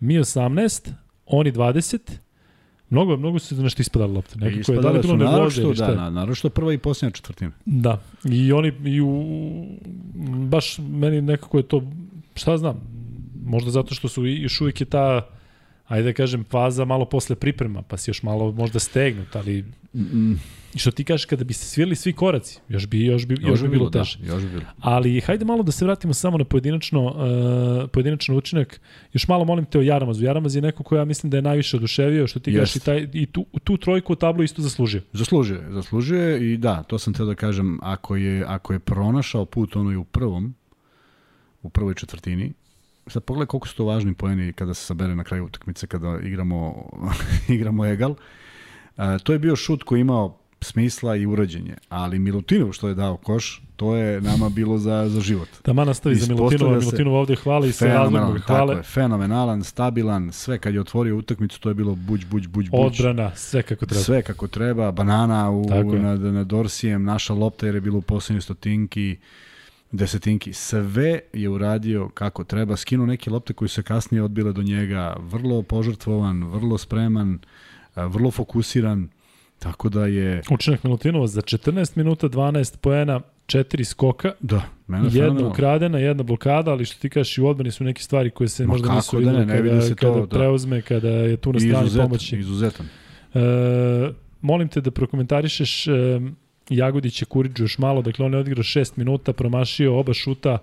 mi 18, oni 20, Mnogo, mnogo su nešto ispadale lopte. Nekako je da li bilo nervoze naročito, ili šta da, na, naročito prva i posljednja četvrtina. Da, i oni i u, baš meni nekako je to, šta znam, možda zato što su i- još uvijek je ta, ajde da kažem, faza malo posle priprema, pa si još malo možda stegnut, ali Mm, i što ti kažeš kada bi se svirali svi koraci, još bi, još bi, još, bi bilo teže. Da, još bi bilo. Ali hajde malo da se vratimo samo na pojedinačno, uh, pojedinačno učinak. Još malo molim te o Jaramazu. Jaramaz je neko ko ja mislim da je najviše oduševio, što ti kažeš i, taj, i tu, tu trojku u tablu isto zaslužio. Zaslužuje, zaslužuje i da, to sam teo da kažem, ako je, ako je pronašao put ono i u prvom, u prvoj četvrtini, sad pogledaj koliko su to važni poeni kada se sabere na kraju utakmice, kada igramo, igramo egal. A, to je bio šut koji je imao smisla i urađenje, ali Milutinov što je dao koš, to je nama bilo za, za život. Tama nastavi za Milutinova, Milutinova ovde hvali i sa razlogom hvale. je, fenomenalan, stabilan, sve kad je otvorio utakmicu, to je bilo buć, buć, buć, buć. Odbrana, sve kako treba. Sve kako treba, banana u, nad, nad Dorsijem, naša lopta jer je bilo u posljednjoj stotinki, desetinki. Sve je uradio kako treba, skinuo neke lopte koje se kasnije odbile do njega, vrlo požrtvovan, vrlo spreman, vrlo fokusiran, tako da je, Učinak Milutinova za 14 minuta, 12 poena, 4 skoka, da, mene jedna ukradena, jedna blokada, ali što ti kažeš i u odbrani su neke stvari koje se Ma možda nisu da ne, ne kada, se to, kada da. preuzme, kada je tu na strani izuzetan, pomoći. izuzetan. E, molim te da prokomentarišeš e, Jagodića Kuriđu još malo, dakle on je odigrao 6 minuta, promašio oba šuta,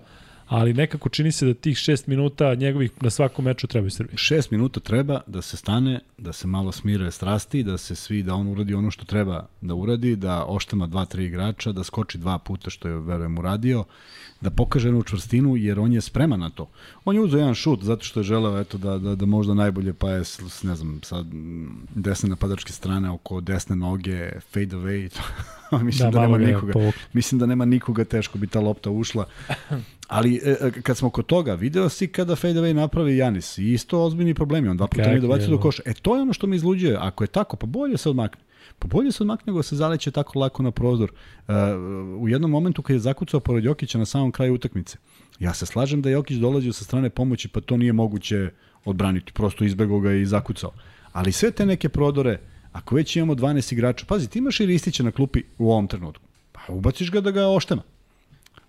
ali nekako čini se da tih 6 minuta njegovih na svakom meču trebaju Srbiji. Šest minuta treba da se stane, da se malo smire strasti, da se svi, da on uradi ono što treba da uradi, da dva, tri igrača, da skoči dva puta što je, verujem, uradio, da pokaže jednu čvrstinu, jer on je spreman na to. On je uzeo jedan šut zato što je želeo eto, da, da, da možda najbolje pa je, ne znam, sa desne napadačke strane oko desne noge, fade away, to, mislim da, da nema nikoga. Mislim da nema nikoga teško bi ta lopta ušla. Ali e, e, kad smo kod toga, video si kada fadeaway napravi Janis i isto ozbiljni problemi, on dva puta nije dobacio do da. koša. E to je ono što me izluđuje, ako je tako, pa bolje se odmakne. Pa bolje se odmakne nego se zaleće tako lako na prozor. Uh, u jednom momentu kad je zakucao pored Jokića na samom kraju utakmice, ja se slažem da je Jokić dolazio sa strane pomoći, pa to nije moguće odbraniti. Prosto izbegao ga i zakucao. Ali sve te neke prodore, ako već imamo 12 igrača, pazi, ti imaš i Ristića na klupi u ovom trenutku. Pa ubaciš ga da ga oštema.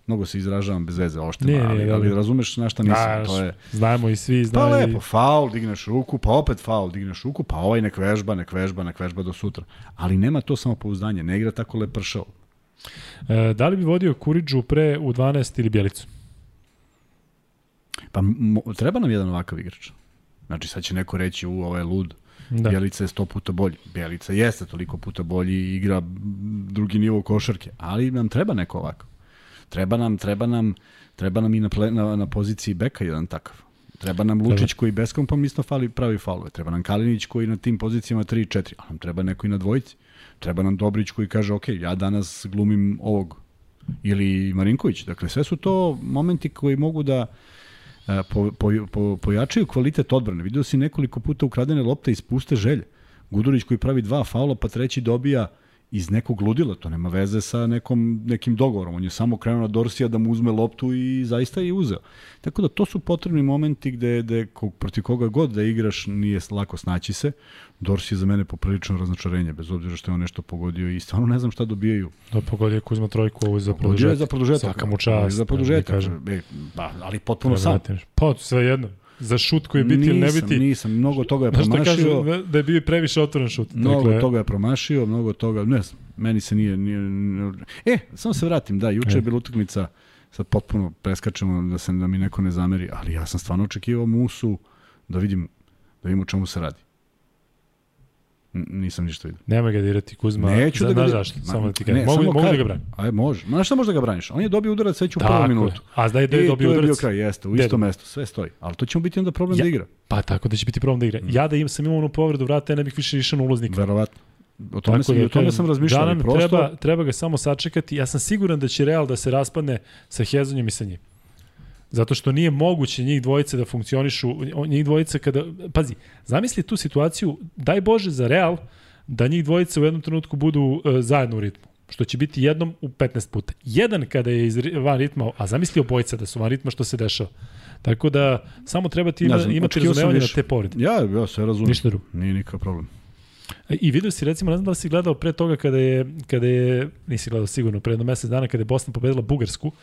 Mnogo se izražavam bez veze, oštema, Nije, nije, ali, da, ali da. razumeš na šta nisam. Znaš, to je, Znamo i svi, pa znaju lepo, faul, digneš ruku, pa opet faul, digneš ruku, pa ovaj nek vežba, nek vežba, nek vežba do sutra. Ali nema to samopouzdanje, ne igra tako lepršao. E, da li bi vodio Kuriđu pre u 12 ili Bjelicu? Pa treba nam jedan ovakav igrač. Znači sad će neko reći, u, ovo je lud, Da. Bjelica je sto puta bolji. Bjelica jeste toliko puta bolji i igra drugi nivo košarke, ali nam treba neko ovako. Treba nam, treba nam, treba nam i na, ple, na, na poziciji beka jedan takav. Treba nam Lučić koji beskompromisno fali pravi faulove. Treba nam Kalinić koji na tim pozicijama 3 i 4. A nam treba neko i na dvojici. Treba nam Dobrić koji kaže, ok, ja danas glumim ovog. Ili Marinković. Dakle, sve su to momenti koji mogu da po, po, po, pojačaju kvalitet odbrane. Vidio si nekoliko puta ukradene lopte iz puste želje. Gudurić koji pravi dva faula, pa treći dobija iz nekog ludila, to nema veze sa nekom, nekim dogovorom. On je samo krenuo na Dorsija da mu uzme loptu i zaista je uzeo. Tako da to su potrebni momenti gde, gde protiv koga god da igraš nije lako snaći se. Dorsi je za mene poprilično raznačarenje, bez obzira što je on nešto pogodio i stvarno ne znam šta dobijaju. Da pogodio Kuzma trojku, ovo je za produžetak. za produžetak. Svaka mu čast. Za produžetak. E, ba, ali potpuno sam. Pa, sve jedno za šut koji je biti ili ne biti. Nisam, mnogo toga je promašio. Znaš što kažu, da je bio previše otvoren šut. Mnogo dakle, toga je promašio, mnogo toga, ne znam, meni se nije, nije, nije... E, samo se vratim, da, juče e. je bila utakmica, sad potpuno preskačemo da se da mi neko ne zameri, ali ja sam stvarno očekivao Musu da vidim, da vidim o čemu se radi. Nisam ništa vidio. Nema ga dirati Kuzma. Neću da ga dirati. zašto, samo da ti kažem. Mogu, mogu da ga branim. Aj, može. Ma šta možda ga braniš? On je dobio udarac već u prvom minutu. A da je, da je dobio udarac. I to je bio kraj, jeste, u isto mesto, sve stoji. Ali to će mu biti onda problem ja, da igra. Pa tako da će biti problem da igra. Mm. Ja da im sam imao onu povredu vrata, ja ne bih više išao na ulaznik. Verovatno. O tome, sam, da, o tome sam razmišljao. Džanan, prosto... treba, treba ga samo sačekati. Ja sam siguran da će Real da se raspadne sa Hezonjem i sa njim. Zato što nije moguće njih dvojice da funkcionišu, njih dvojice kada, pazi, zamisli tu situaciju, daj Bože za Real, da njih dvojice u jednom trenutku budu uh, zajedno u ritmu što će biti jednom u 15 puta. Jedan kada je iz van ritma, a zamisli obojica da su van ritma što se dešava. Tako da samo treba ti ima, ja, imati razumevanje na te povrede. Ja, ja se razumem. Ništa drugo. Nije nikakav problem. E, I vidio si recimo, ne znam da li si gledao pre toga kada je, kada je nisi gledao sigurno, pre jedno mesec dana kada je Bosna pobedila Bugarsku, Uh,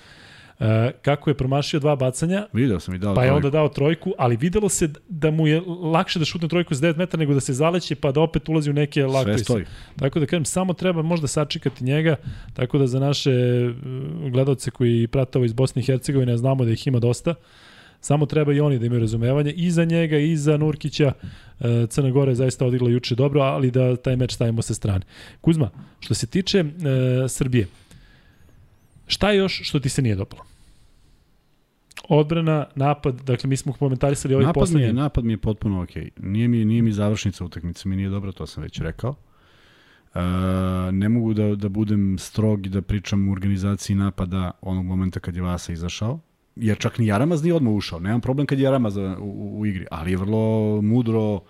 kako je promašio dva bacanja. Video sam i dao Pa je trojku. onda dao trojku, ali videlo se da mu je lakše da šutne trojku s 9 metara nego da se zaleće pa da opet ulazi u neke lakve. Sve stoji. Tako da kažem, samo treba možda sačekati njega, tako da za naše uh, gledalce koji pratao iz Bosne i Hercegovine znamo da ih ima dosta. Samo treba i oni da imaju razumevanje i za njega i za Nurkića. Uh, Crna Gora je zaista odigla juče dobro, ali da taj meč stavimo sa strane. Kuzma, što se tiče uh, Srbije, Šta još što ti se nije dopalo? Odbrana, napad, dakle mi smo komentarisali ovaj napad poslednji. Mi je, napad mi je potpuno. Okay. Nije mi, nije mi završnica utakmice, mi nije dobro, to sam već rekao. Uh, ne mogu da, da budem strog i da pričam u organizaciji napada onog momenta kad je Vasa izašao, jer čak ni Jaramaz nije odmah ušao. Nemam problem kad je Jaramaz u, u, u igri, ali je vrlo mudro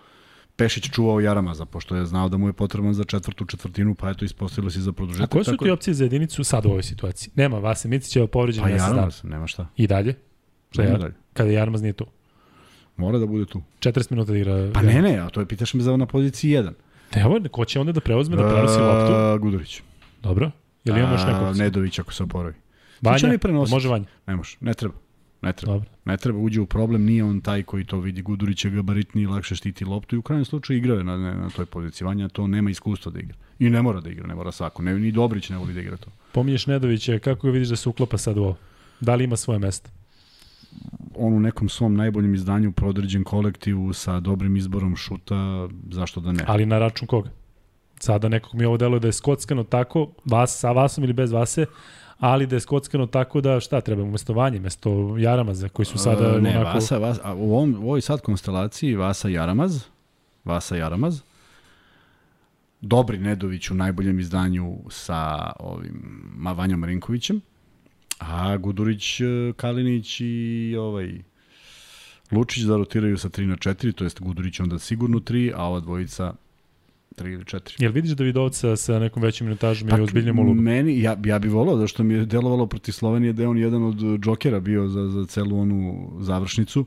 Pešić čuvao Jaramaza, pošto je znao da mu je potreban za četvrtu četvrtinu, pa eto ispostavilo se za produžetak. A koje su ti opcije za jedinicu sad u ovoj situaciji? Nema, Vase Micić je povređen pa Jaramaz, nema šta. I dalje? Šta je, dalje. Kada Jaramaz nije tu? Mora da bude tu. 40 minuta da igra. Pa ne, ne, a to je pitaš me za na poziciji 1. Evo, ko će onda da preuzme da prenosi loptu? Gudurić. Dobro. Jel imamo još nekog? Nedović ako se oporavi. Vanja? Može Vanja? Ne može, ne treba. Ne treba. Dobro. Ne treba, uđe u problem, nije on taj koji to vidi. Gudurić je gabaritniji, lakše štiti loptu i u krajnjem slučaju igrao je na, na, na toj poziciji. Vanja to nema iskustva da igra. I ne mora da igra, ne mora svako. Ne, ni Dobrić ne voli da igra to. Pominješ Nedovića, kako ga vidiš da se uklapa sad u ovo? Da li ima svoje mesto? On u nekom svom najboljem izdanju prodređen kolektivu sa dobrim izborom šuta, zašto da ne? Ali na račun koga? Sada nekog mi ovo deluje da je skockano tako, vas, sa vasom ili bez vase, ali da je skockano tako da šta treba umesto Vanje, umesto Jaramaza koji su sada uh, ne, onako... Vasa, Vasa, a u, ovom, u ovoj sad konstelaciji Vasa Jaramaz, Vasa Jaramaz, Dobri Nedović u najboljem izdanju sa ovim Vanjom Marinkovićem, a Gudurić, e, Kalinić i ovaj Lučić da rotiraju sa 3 na 4, to jest Gudurić onda sigurno 3, a ova dvojica 3 ili 4. Jel vidiš Davidovca sa nekom većim minutažom ili ozbiljnijom ulogom? Meni, ja, ja bih volao, zašto mi je delovalo protiv Slovenije da je on jedan od džokera bio za, za celu onu završnicu.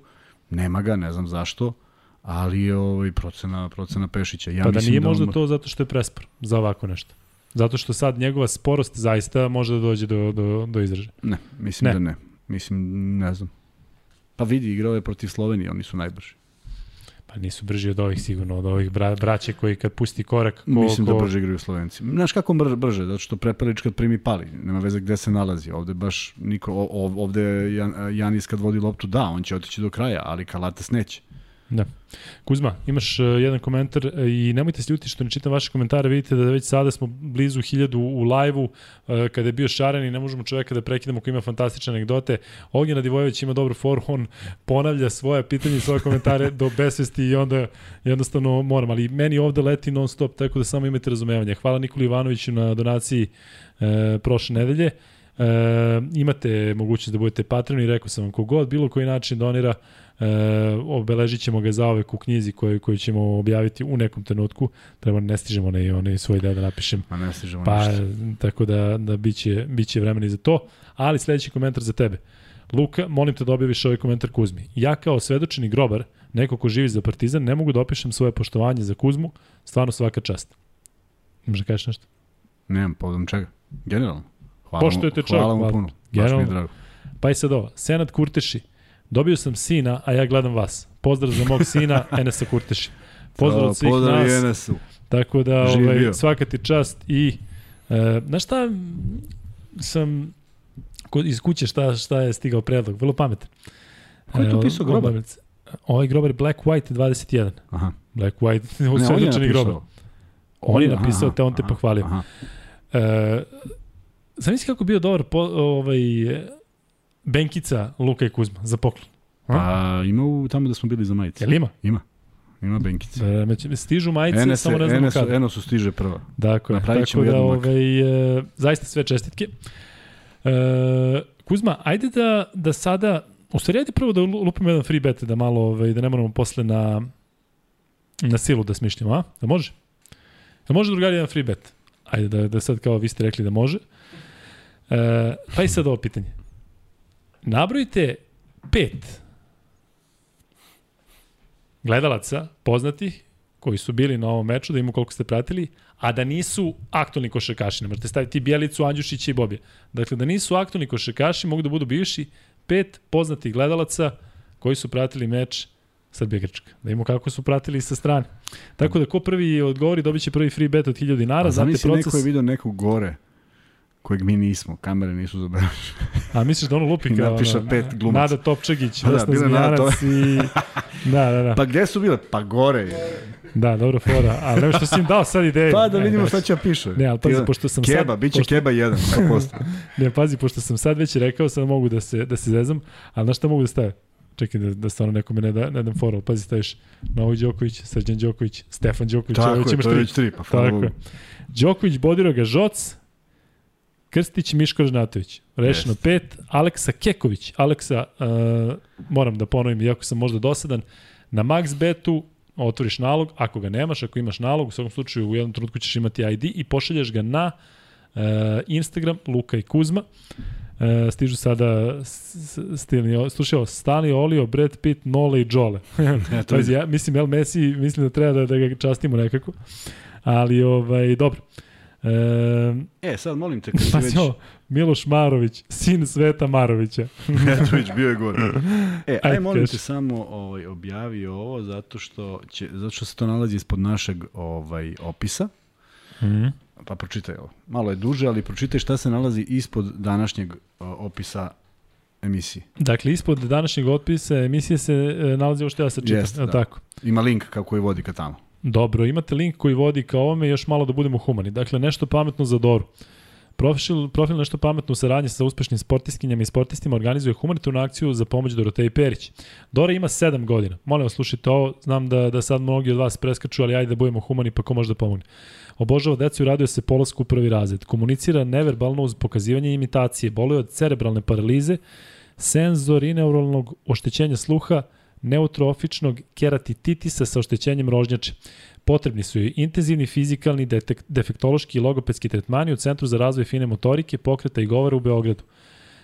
Nema ga, ne znam zašto, ali je ovaj procena, procena Pešića. Ja pa da nije da možda on... to zato što je prespor za ovako nešto? Zato što sad njegova sporost zaista može da dođe do, do, do izražaja. Ne, mislim ne. da ne. Mislim, ne znam. Pa vidi, igrao je protiv Slovenije, oni su najbrži. Pa nisu brži od ovih sigurno, od ovih bra, braće koji kad pusti korak... Ko, Mislim ko... da brže igraju Slovenci. Znaš kako brže, brže, zato što Prepelić kad primi pali, nema veze gde se nalazi. Ovde baš niko, ovde Jan, Janis kad vodi loptu, da, on će otići do kraja, ali Kalates neće. Da. Kuzma, imaš uh, jedan komentar uh, i nemojte se ljuti što ne čitam vaše komentare, vidite da već sada smo blizu hiljadu u lajvu, uh, kada je bio šaren i ne možemo čoveka da prekidamo koji ima fantastične anegdote. Ognjen Radivojević ima dobro for, on ponavlja svoje pitanje i svoje komentare do besvesti i onda jednostavno moram, ali meni ovde leti non stop, tako da samo imate razumevanje. Hvala Nikoli Ivanoviću na donaciji uh, prošle nedelje. Uh, imate mogućnost da budete patroni, rekao sam vam kogod, bilo koji način donira, E, obeležit ćemo ga zaovek u knjizi koju, koju ćemo objaviti u nekom trenutku. Treba ne stižemo ne, onaj svoj deo da napišem. Ma ne stižemo pa, ništa. Tako da, da biće, biće vremena i za to. Ali sledeći komentar za tebe. Luka, molim te da objaviš ovaj komentar Kuzmi. Ja kao svedočeni grobar, neko ko živi za Partizan, ne mogu da opišem svoje poštovanje za Kuzmu, stvarno svaka čast. Imaš da kažeš nešto? Nemam povodom čega. Generalno. Hvala Poštujete mu, hvala čovjek, mu puno. Baš mi je drago. Pa i sad ovo, Senat Kurteši, Dobio sam sina, a ja gledam vas. Pozdrav za mog sina, Enesa Kurteši. Pozdrav od svih Pozdrav nas. i NS-u. Tako da, ovaj, svaka ti čast i... E, znaš šta sam iz kuće šta, šta je stigao predlog? Vrlo pametan. Ko je to E, pisao grobar? Ovaj grobar je Black White 21. Aha. Black White, Ne, on je usvedočeni grobar. napisao. On je Aha, napisao, te on te aha, pohvalio. aha. E, zamisli kako bio dobar po, ovaj, Benkica, Luka i Kuzma za poklon. Pa ima u, tamo da smo bili za majice. Jel ima? Ima. Ima Benkice. E, stižu majice, NS, samo ne znamo NS, kada. NS stiže prva. Dakle, Napravit tako ćemo da, jednu makar. ovaj, e, zaista sve čestitke. E, Kuzma, ajde da, da sada, u stvari ajde prvo da lu- lupimo jedan free bet, da malo, ovaj, da ne moramo posle na, na silu da smišljamo, a? Da može? Da može drugari jedan free bet? Ajde da, da sad kao vi ste rekli da može. E, pa i sad ovo pitanje. Nabrojite pet gledalaca poznatih koji su bili na ovom meču, da imamo koliko ste pratili, a da nisu aktualni košarkaši. Ne možete staviti Bjelicu, Andjušića i Bobija. Dakle, da nisu aktualni košarkaši, mogu da budu bivši pet poznatih gledalaca koji su pratili meč Srbija Grčka. Da imamo kako su pratili sa strane. Tako da ko prvi odgovori dobit će prvi free bet od 1000 dinara. A Znate proces... neko je vidio nekog gore kojeg mi nismo, kamere nisu zabeležene. A misliš da ono lupi kao... napiše ono, pet glumaca. Nada Topčagić, Pa da, Vesna Zmijanac i... Da, da, da. Pa gde su bile? Pa gore je. Da, dobro fora. Ali nema što si im dao sad ideju. Pa da Ne, vidimo ne, šta će da piše. Ne, ali pazi, pošto sam Keba, sad... bit će pošto, Keba 1, 100%. Ne, pazi, pošto sam sad već rekao, sad mogu da se, da se zezam, ali na šta mogu da stavim? Čekaj da, da stvarno nekome ne, da, ne dam foru. Pazi, staviš Novak Đoković, Srđan Đoković, Stefan Đoković, Tako je, to je već tri, pa Tako je. Đoković, Bodiroga, Žoc, Krstić, Miško Žnatović. Rešeno Jest. pet. Aleksa Keković. Aleksa, uh, moram da ponovim, iako sam možda dosadan, na max betu otvoriš nalog, ako ga nemaš, ako imaš nalog, u svakom slučaju u jednom trenutku ćeš imati ID i pošalješ ga na uh, Instagram Luka i Kuzma. Uh, stižu sada stilni, slušaj Stani Olio, Brad Pitt, Nole i Jole. To je, ja mislim El Messi, mislim da treba da, da ga častimo nekako. Ali, ovaj, dobro. E, e, sad molim te, kad si pa već... Miloš Marović, sin Sveta Marovića. Petrović bio je gore. E, aj Ajde, molim te samo ovaj, objavi ovo zato što, će, zato što se to nalazi ispod našeg ovaj, opisa. Mm. Pa pročitaj ovo. Malo je duže, ali pročitaj šta se nalazi ispod današnjeg opisa emisije. Dakle, ispod današnjeg otpisa emisije se e, nalazi ovo što ja sad čitam. Jeste, Jeste, da. tako? Ima link kako je vodi ka tamo. Dobro, imate link koji vodi ka ovome još malo da budemo humani. Dakle, nešto pametno za Doru. Profil, profil nešto pametno u saradnji sa uspešnim sportiskinjama i sportistima organizuje humanitarnu akciju za pomoć Doroteji Perić. Dora ima 7 godina. Molim vas, slušajte ovo. Znam da, da sad mnogi od vas preskaču, ali ajde da budemo humani, pa ko može da pomogne. Obožava decu i raduje se polasku u prvi razred. Komunicira neverbalno uz pokazivanje imitacije. Boluje od cerebralne paralize, senzorineuralnog oštećenja sluha, neutrofičnog keratititisa sa oštećenjem rožnjače. Potrebni su joj intenzivni fizikalni, defektološki i logopedski tretmani u Centru za razvoj fine motorike, pokreta i govora u Beogradu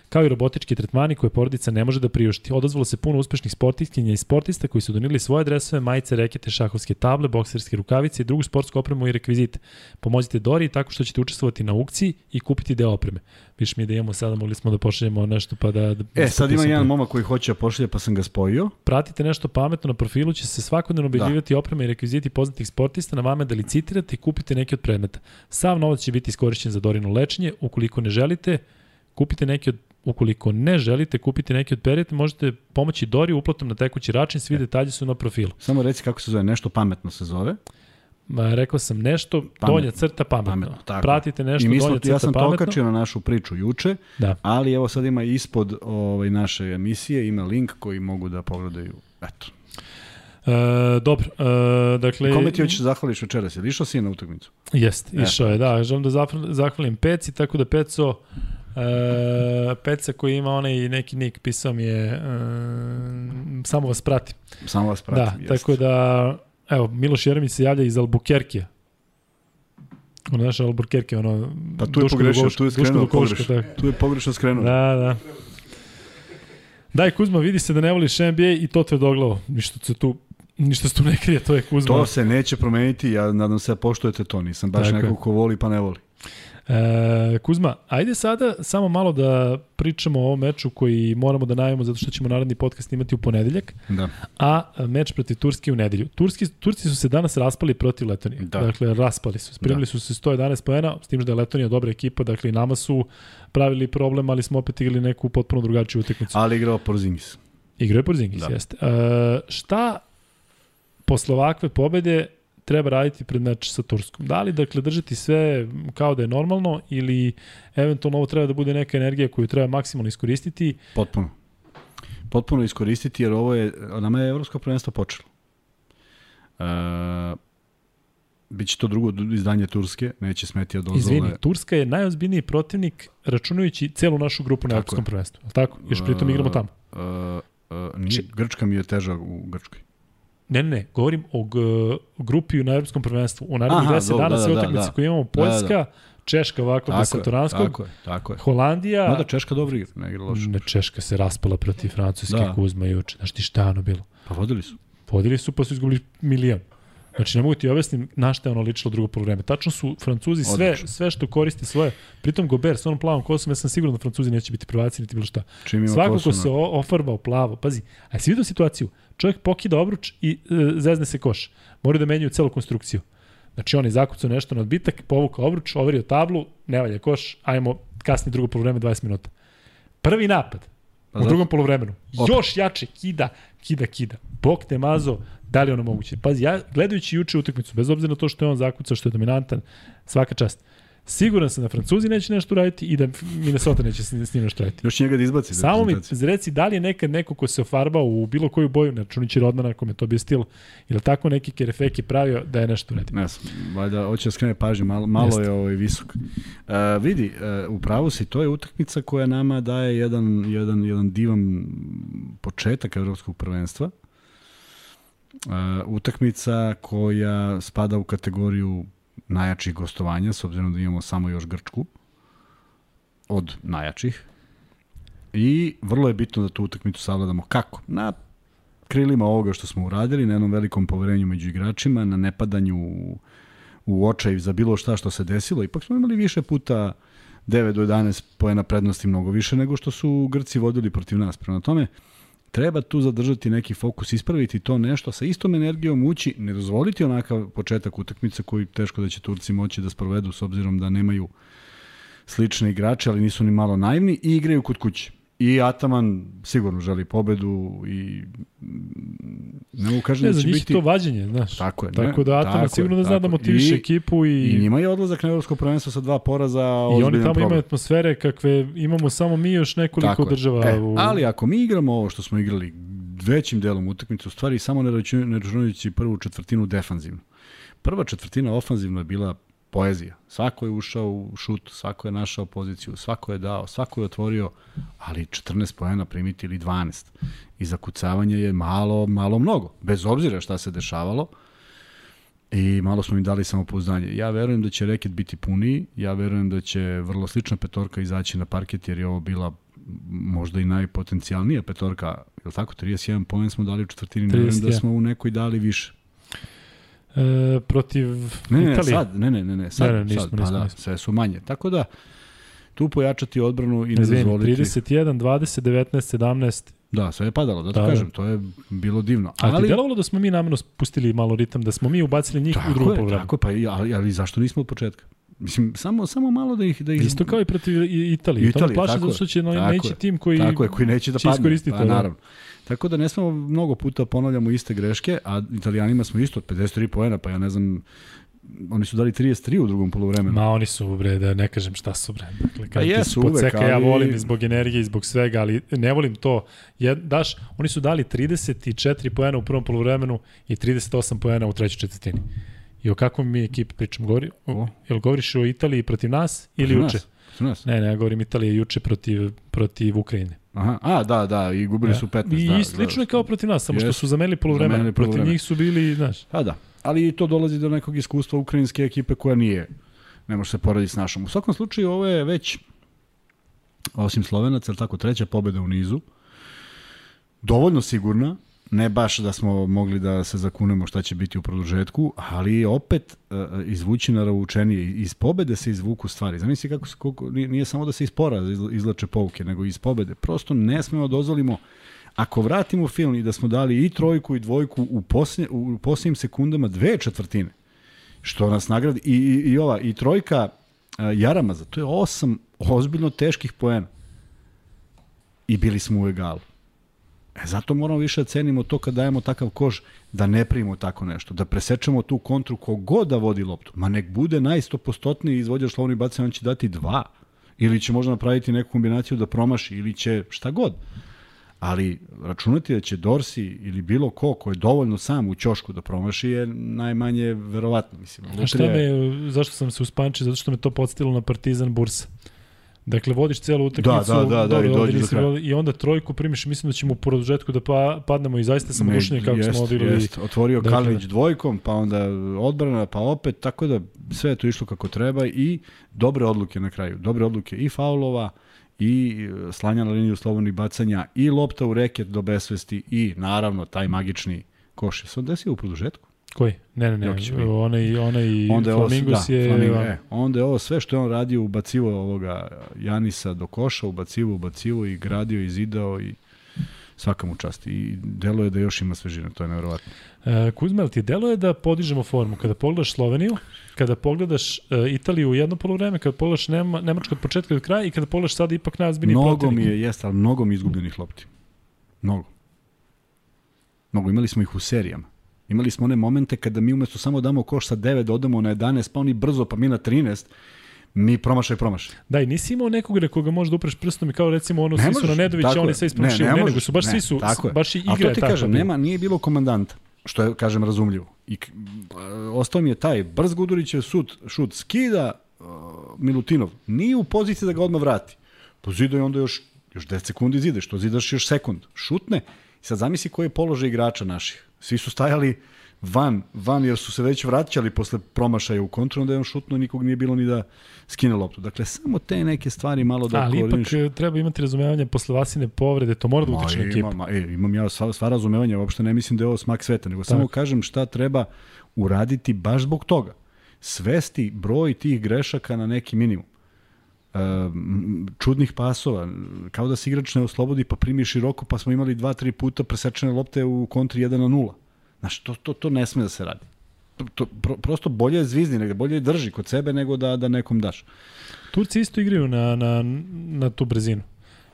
kao i robotički tretmani koje porodica ne može da priušti. Odazvalo se puno uspešnih sportistkinja i sportista koji su donili svoje dresove, majice, rekete, šahovske table, bokserske rukavice i drugu sportsku opremu i rekvizite. Pomozite Dori tako što ćete učestvovati na aukciji i kupiti deo opreme. Viš mi da imamo sada, mogli smo da pošaljemo nešto pa da... da E, sad ima jedan momak koji hoće da pošalje, pa sam ga spojio. Pratite nešto pametno na profilu, će se svakodnevno objavljivati da. oprema i rekviziti poznatih sportista, na vama je da licitirate i kupite neki od predmeta. Sav novac će biti iskorišćen za Dorino lečenje, ukoliko ne želite, kupite neki od Ukoliko ne želite kupiti neki od pereta, možete pomoći Dori uplatom na tekući račun, svi detalji su na profilu. Samo reci kako se zove, nešto pametno se zove. Ma, rekao sam nešto, Pametno. donja crta pametno. Pametno, tako. Pratite nešto, I mi donja crta ja sam to pametno. okačio na našu priču juče, Da. ali evo sad ima ispod ovaj, naše emisije, ima link koji mogu da pogledaju. Eto. E, dobro, e, dakle... Kome ti hoćeš zahvališ večeras? Jel išao si na utakmicu? Jest, E, išao je, da. Želim da zahvalim Peci, tako da Peco, e, Peca koji ima onaj neki nik, pisao mi je, e, samo vas prati. Samo vas Da, pratim. jest. tako da, evo, Miloš Jeremić se javlja iz Albuquerque. Ono naše Albuquerque, ono... Pa tu je Duško pogrešio, Dugovško- tu je skrenuo pogrešno. tako. Tu je pogrešno skrenuo. Da, da. Daj Kuzma, vidi se da ne voliš NBA i to te doglavo. Ništa se tu ništa se tu ne krije, to je Kuzma. To se neće promeniti, ja nadam se da poštujete to, nisam baš Tako je. neko ko voli pa ne voli. E, Kuzma, ajde sada samo malo da pričamo o ovom meču koji moramo da najavimo zato što ćemo naredni podcast imati u ponedeljak, Da. a meč protiv Turske u nedelju. Turski, Turci su se danas raspali protiv Letonije. Da. Dakle, raspali su. Spremili Da. su se 111 poena, s tim da je Letonija dobra ekipa, dakle i nama su pravili problem, ali smo opet igrali neku potpuno drugačiju utakmicu. Ali igrao Porzingis. Igrao je Porzingis, Da. jeste. E, šta posle ovakve pobede treba raditi pred meč sa Turskom? Da li, dakle, držati sve kao da je normalno ili eventualno ovo treba da bude neka energija koju treba maksimalno iskoristiti? Potpuno. Potpuno iskoristiti jer ovo je, nama je evropsko prvenstvo počelo. E, Biće to drugo izdanje Turske, neće smeti od dozvole. Izvini, Turska je najozbiljniji protivnik računajući celu našu grupu na Evropskom prvenstvu. Tako? Još pritom igramo tamo. Uh, uh, nije, Či- Grčka mi je teža u Grčkoj. Ne, ne, ne, govorim o g grupi na Evropskom prvenstvu. U narednih Aha, 10 dobro, dana da, sve da, utakmice da. koje imamo Poljska, Češka ovako bez Satoranskog, tako je, tako je. Holandija, Mada Češka dobro igra, ne igra loše. Ne, Češka se raspala protiv Francuske Da. da. Kuzma juče. Znaš ti šta je ono bilo? Pa vodili su. Vodili su pa su izgubili milion. Znači ne mogu ti objasnim na šta je ono ličilo drugo polovreme. Tačno su Francuzi sve, Odlično. sve što koriste svoje. Pritom Gober s onom plavom kosom, ja sam siguran da Francuzi neće biti prvaci niti bilo šta. Čim ima Svako ko se o- ofarbao plavo, pazi, a si vidio situaciju? Čovjek pokida obruč i e, zezne se koš. Moraju da menjaju celu konstrukciju. Znači on je zakucao nešto na odbitak, povukao obruč, overio tablu, ne valja koš, ajmo kasni drugo polovreme 20 minuta. Prvi napad, Pa u drugom polovremenu. Opet. Još jače, kida, kida, kida. Bog te mazo, da li ono moguće? Pazi, ja gledajući juče utakmicu, bez obzira na to što je on zakucao, što je dominantan, svaka čast. Siguran sam da Francuzi neće nešto raditi i da Minnesota neće s njim nešto raditi. Još njega da izbaci. iz Samo mi reci da li je nekad neko ko se ofarbao u bilo koju boju, ne računajući Rodmana kome je to bio stil, ili tako neki kerefeki pravio da je nešto uradio. Ne znam, valjda hoće da skrene pažnju, malo, malo Jeste. je ovaj visok. Uh, vidi, uh, u pravu si, to je utakmica koja nama daje jedan, jedan, jedan divan početak evropskog prvenstva. Uh, utakmica koja spada u kategoriju najjačih gostovanja, s obzirom da imamo samo još Grčku od najjačih. I vrlo je bitno da tu utakmicu savladamo. Kako? Na krilima ovoga što smo uradili, na jednom velikom poverenju među igračima, na nepadanju u, očaj za bilo šta što se desilo. Ipak smo imali više puta 9 do 11 poena prednosti mnogo više nego što su Grci vodili protiv nas. Prema tome, treba tu zadržati neki fokus, ispraviti to nešto, sa istom energijom ući, ne dozvoliti onakav početak utakmice koji teško da će Turci moći da sprovedu s obzirom da nemaju slične igrače, ali nisu ni malo naivni i igraju kod kuće. I Ataman sigurno želi pobedu i mm, ne mogu kažem Ne, da će biti... to vađenje, znaš. Tako je. Tako ne, da Atama tako sigurno je, da zna da motiviše I, ekipu i, I njima je odlazak na evropsko prvenstvo sa dva poraza i oni tamo problem. imaju atmosfere kakve imamo samo mi još nekoliko Tako je. država. E, u... Ali ako mi igramo ovo što smo igrali većim delom utakmice, u stvari samo ne računajući- ne računajući prvu četvrtinu defanzivno. Prva četvrtina ofanzivno je bila poezija. Svako je ušao u šut, svako je našao poziciju, svako je dao, svako je otvorio, ali 14 poena primiti ili 12. I zakucavanje je malo, malo mnogo, bez obzira šta se dešavalo. I malo smo im dali samopouzdanje. Ja verujem da će reket biti puniji, ja verujem da će vrlo slična petorka izaći na parket, jer je ovo bila možda i najpotencijalnija petorka, je li tako? 31 poen smo dali u četvrtini, ne verujem da 31. smo u nekoj dali više. E, protiv Ne, ne, Italije. sad, ne, ne, ne, ne, sad, Ne, ne, nismo, sad, pa nismo, da, nismo. sve su manje. Tako da, tu pojačati odbranu i ne Izvini, dozvoliti. 31, 20, 19, 17. Da, sve je padalo, da Da, da. kažem, to je bilo divno. A ti Ali, delovalo da smo mi namjerno spustili malo ritam, da smo mi ubacili njih u je, polovreme? tako je, pa ali, ali zašto nismo od početka? Mislim, samo, samo malo da ih... Da ih... Isto kao i protiv Italije. Italije to me plaši zato što će tako neći tim koji, tako je, koji neće da padne. iskoristiti pa, to. da. Tako da ne smemo mnogo puta ponavljamo iste greške, a italijanima smo isto od 53 poena, pa ja ne znam, oni su dali 33 u drugom poluvremenu. Ma oni su bre, da ne kažem šta su bre. Dakle, kad Pa ti jesu podseka, uvek, ja ali- volim i zbog energije i zbog svega, ali ne volim to. Je, daš, oni su dali 34 poena u prvom poluvremenu i 38 poena u trećoj četvrtini. I o kakvom mi ekipi pričam? Govori, O. jel govoriš o Italiji protiv nas ili juče? nas, protiv nas. Ne, ne, ja govorim Italije juče protiv, protiv Ukrajine. Aha, a, da, da, i gubili su 15. I da, slično je kao protiv nas, samo što Jesu. su zamenili poluvremena. Zamenili Protiv poluvreme. njih su bili, znaš, Pa da, ali i to dolazi do nekog iskustva ukrajinske ekipe koja nije, ne može se porediti s našom. U svakom slučaju ovo je već, osim Slovenaca, tako, treća pobeda u nizu, dovoljno sigurna, ne baš da smo mogli da se zakunemo šta će biti u produžetku, ali opet uh, izvući naravoučenije. Iz pobede se izvuku stvari. Zamisli kako se, koliko, nije, samo da se iz poraza izla- izlače pouke, nego iz pobede. Prosto ne smemo da dozvolimo Ako vratimo film i da smo dali i trojku i dvojku u, poslje, u posljednjim sekundama dve četvrtine, što nas nagradi, i, i, i ova, i trojka a, Jaramaza, to je osam ozbiljno teških poena. I bili smo u egalu. E, zato moramo više da cenimo to kad dajemo takav koš, da ne primimo tako nešto, da presečemo tu kontru kogod da vodi loptu. Ma nek bude najstopostotniji izvođač slovni bacanja, on će dati dva. Ili će možda napraviti neku kombinaciju da promaši, ili će šta god. Ali računati da će Dorsi ili bilo ko ko je dovoljno sam u ćošku da promaši je najmanje verovatno. Mislim, A šta me, zašto sam se uspančio? Zato što me to podstilo na Partizan Bursa. Dakle, vodiš celu utakmicu, Da, da, da, da, dobro, i ovde dođe do kraja. i onda trojku primiš, mislim da ćemo u produžetku da pa, padnemo i zaista sam Ne, oduševljen kako jest, smo odigrali. jest. Otvorio Dakle, Kalinić dvojkom, pa onda odbrana, pa opet, tako da sve je to išlo kako treba i dobre odluke na kraju. Dobre odluke i faulova, i e, slanja na liniju slobodnih bacanja, i lopta u reket do besvesti, i naravno taj magični koš. Je se on desio u produžetku? Koji? Ne, ne, ne. Jokić je Onaj, onaj Onda je ovo, Flamingos da, je... Flamingo, e, onda je ovo sve što je on radio, ubacivo ovoga Janisa do koša, ubacivo, ubacivo i gradio i zidao i svaka mu čast. I delo je da još ima svežine, to je nevjerovatno. E, Kuzma, ti deluje da podižemo formu? Kada pogledaš Sloveniju, kada pogledaš e, Italiju u jedno polovreme, kada pogledaš Nema, Nemačku od početka do kraja i kada pogledaš sad ipak najozbiljniji Mnogo protivnik. mi je, jeste, ali mnogo mi je izgubljenih lopti. Mnogo. Mnogo, imali smo ih u serijama. Imali smo one momente kada mi umesto samo damo koš sa 9, da odemo na 11, pa oni brzo, pa mi na 13, mi promašaj, promašaj. Da, i nisi imao nekog na koga možeš da upreš prstom i kao recimo ono, Ne svi su na Nedovića, oni je. sve ispromašili. Ne, Ne, ne ne, nego su baš ne, svi su, tako je. baš i Ali igra to ti je kažem, nema, nije bilo komandanta, što je, kažem, razumljivo. I ostao mi je taj brz Gudurićev šut, šut skida uh, Milutinov. Nije u poziciji da ga odmah vrati. Po zidu je onda još, još 10 sekundi zide, što zidaš još sekund. Šutne. I sad zamisli koji je položaj igrača naših. Svi su stajali van, van jer su se već vraćali posle promašaja u kontru, onda je on šutno, nikog nije bilo ni da skine loptu. Dakle, samo te neke stvari malo da Ali ipak koordiniš. e, treba imati razumevanje posle Vasine povrede, to mora da utiče na ekipu. imam, ma, e, imam ja sva, sva razumevanja, uopšte ne mislim da je ovo smak sveta, nego samo kažem šta treba uraditi baš zbog toga. Svesti broj tih grešaka na neki minimum. Čudnih pasova, kao da se igrač ne oslobodi pa primi široko, pa smo imali dva, tri puta presečene lopte u kontri 1 na 0. Znaš, to, to, to ne sme da se radi. To, pro, prosto bolje je zvizni, nego bolje je drži kod sebe nego da, da nekom daš. Turci isto igraju na, na, na tu brzinu.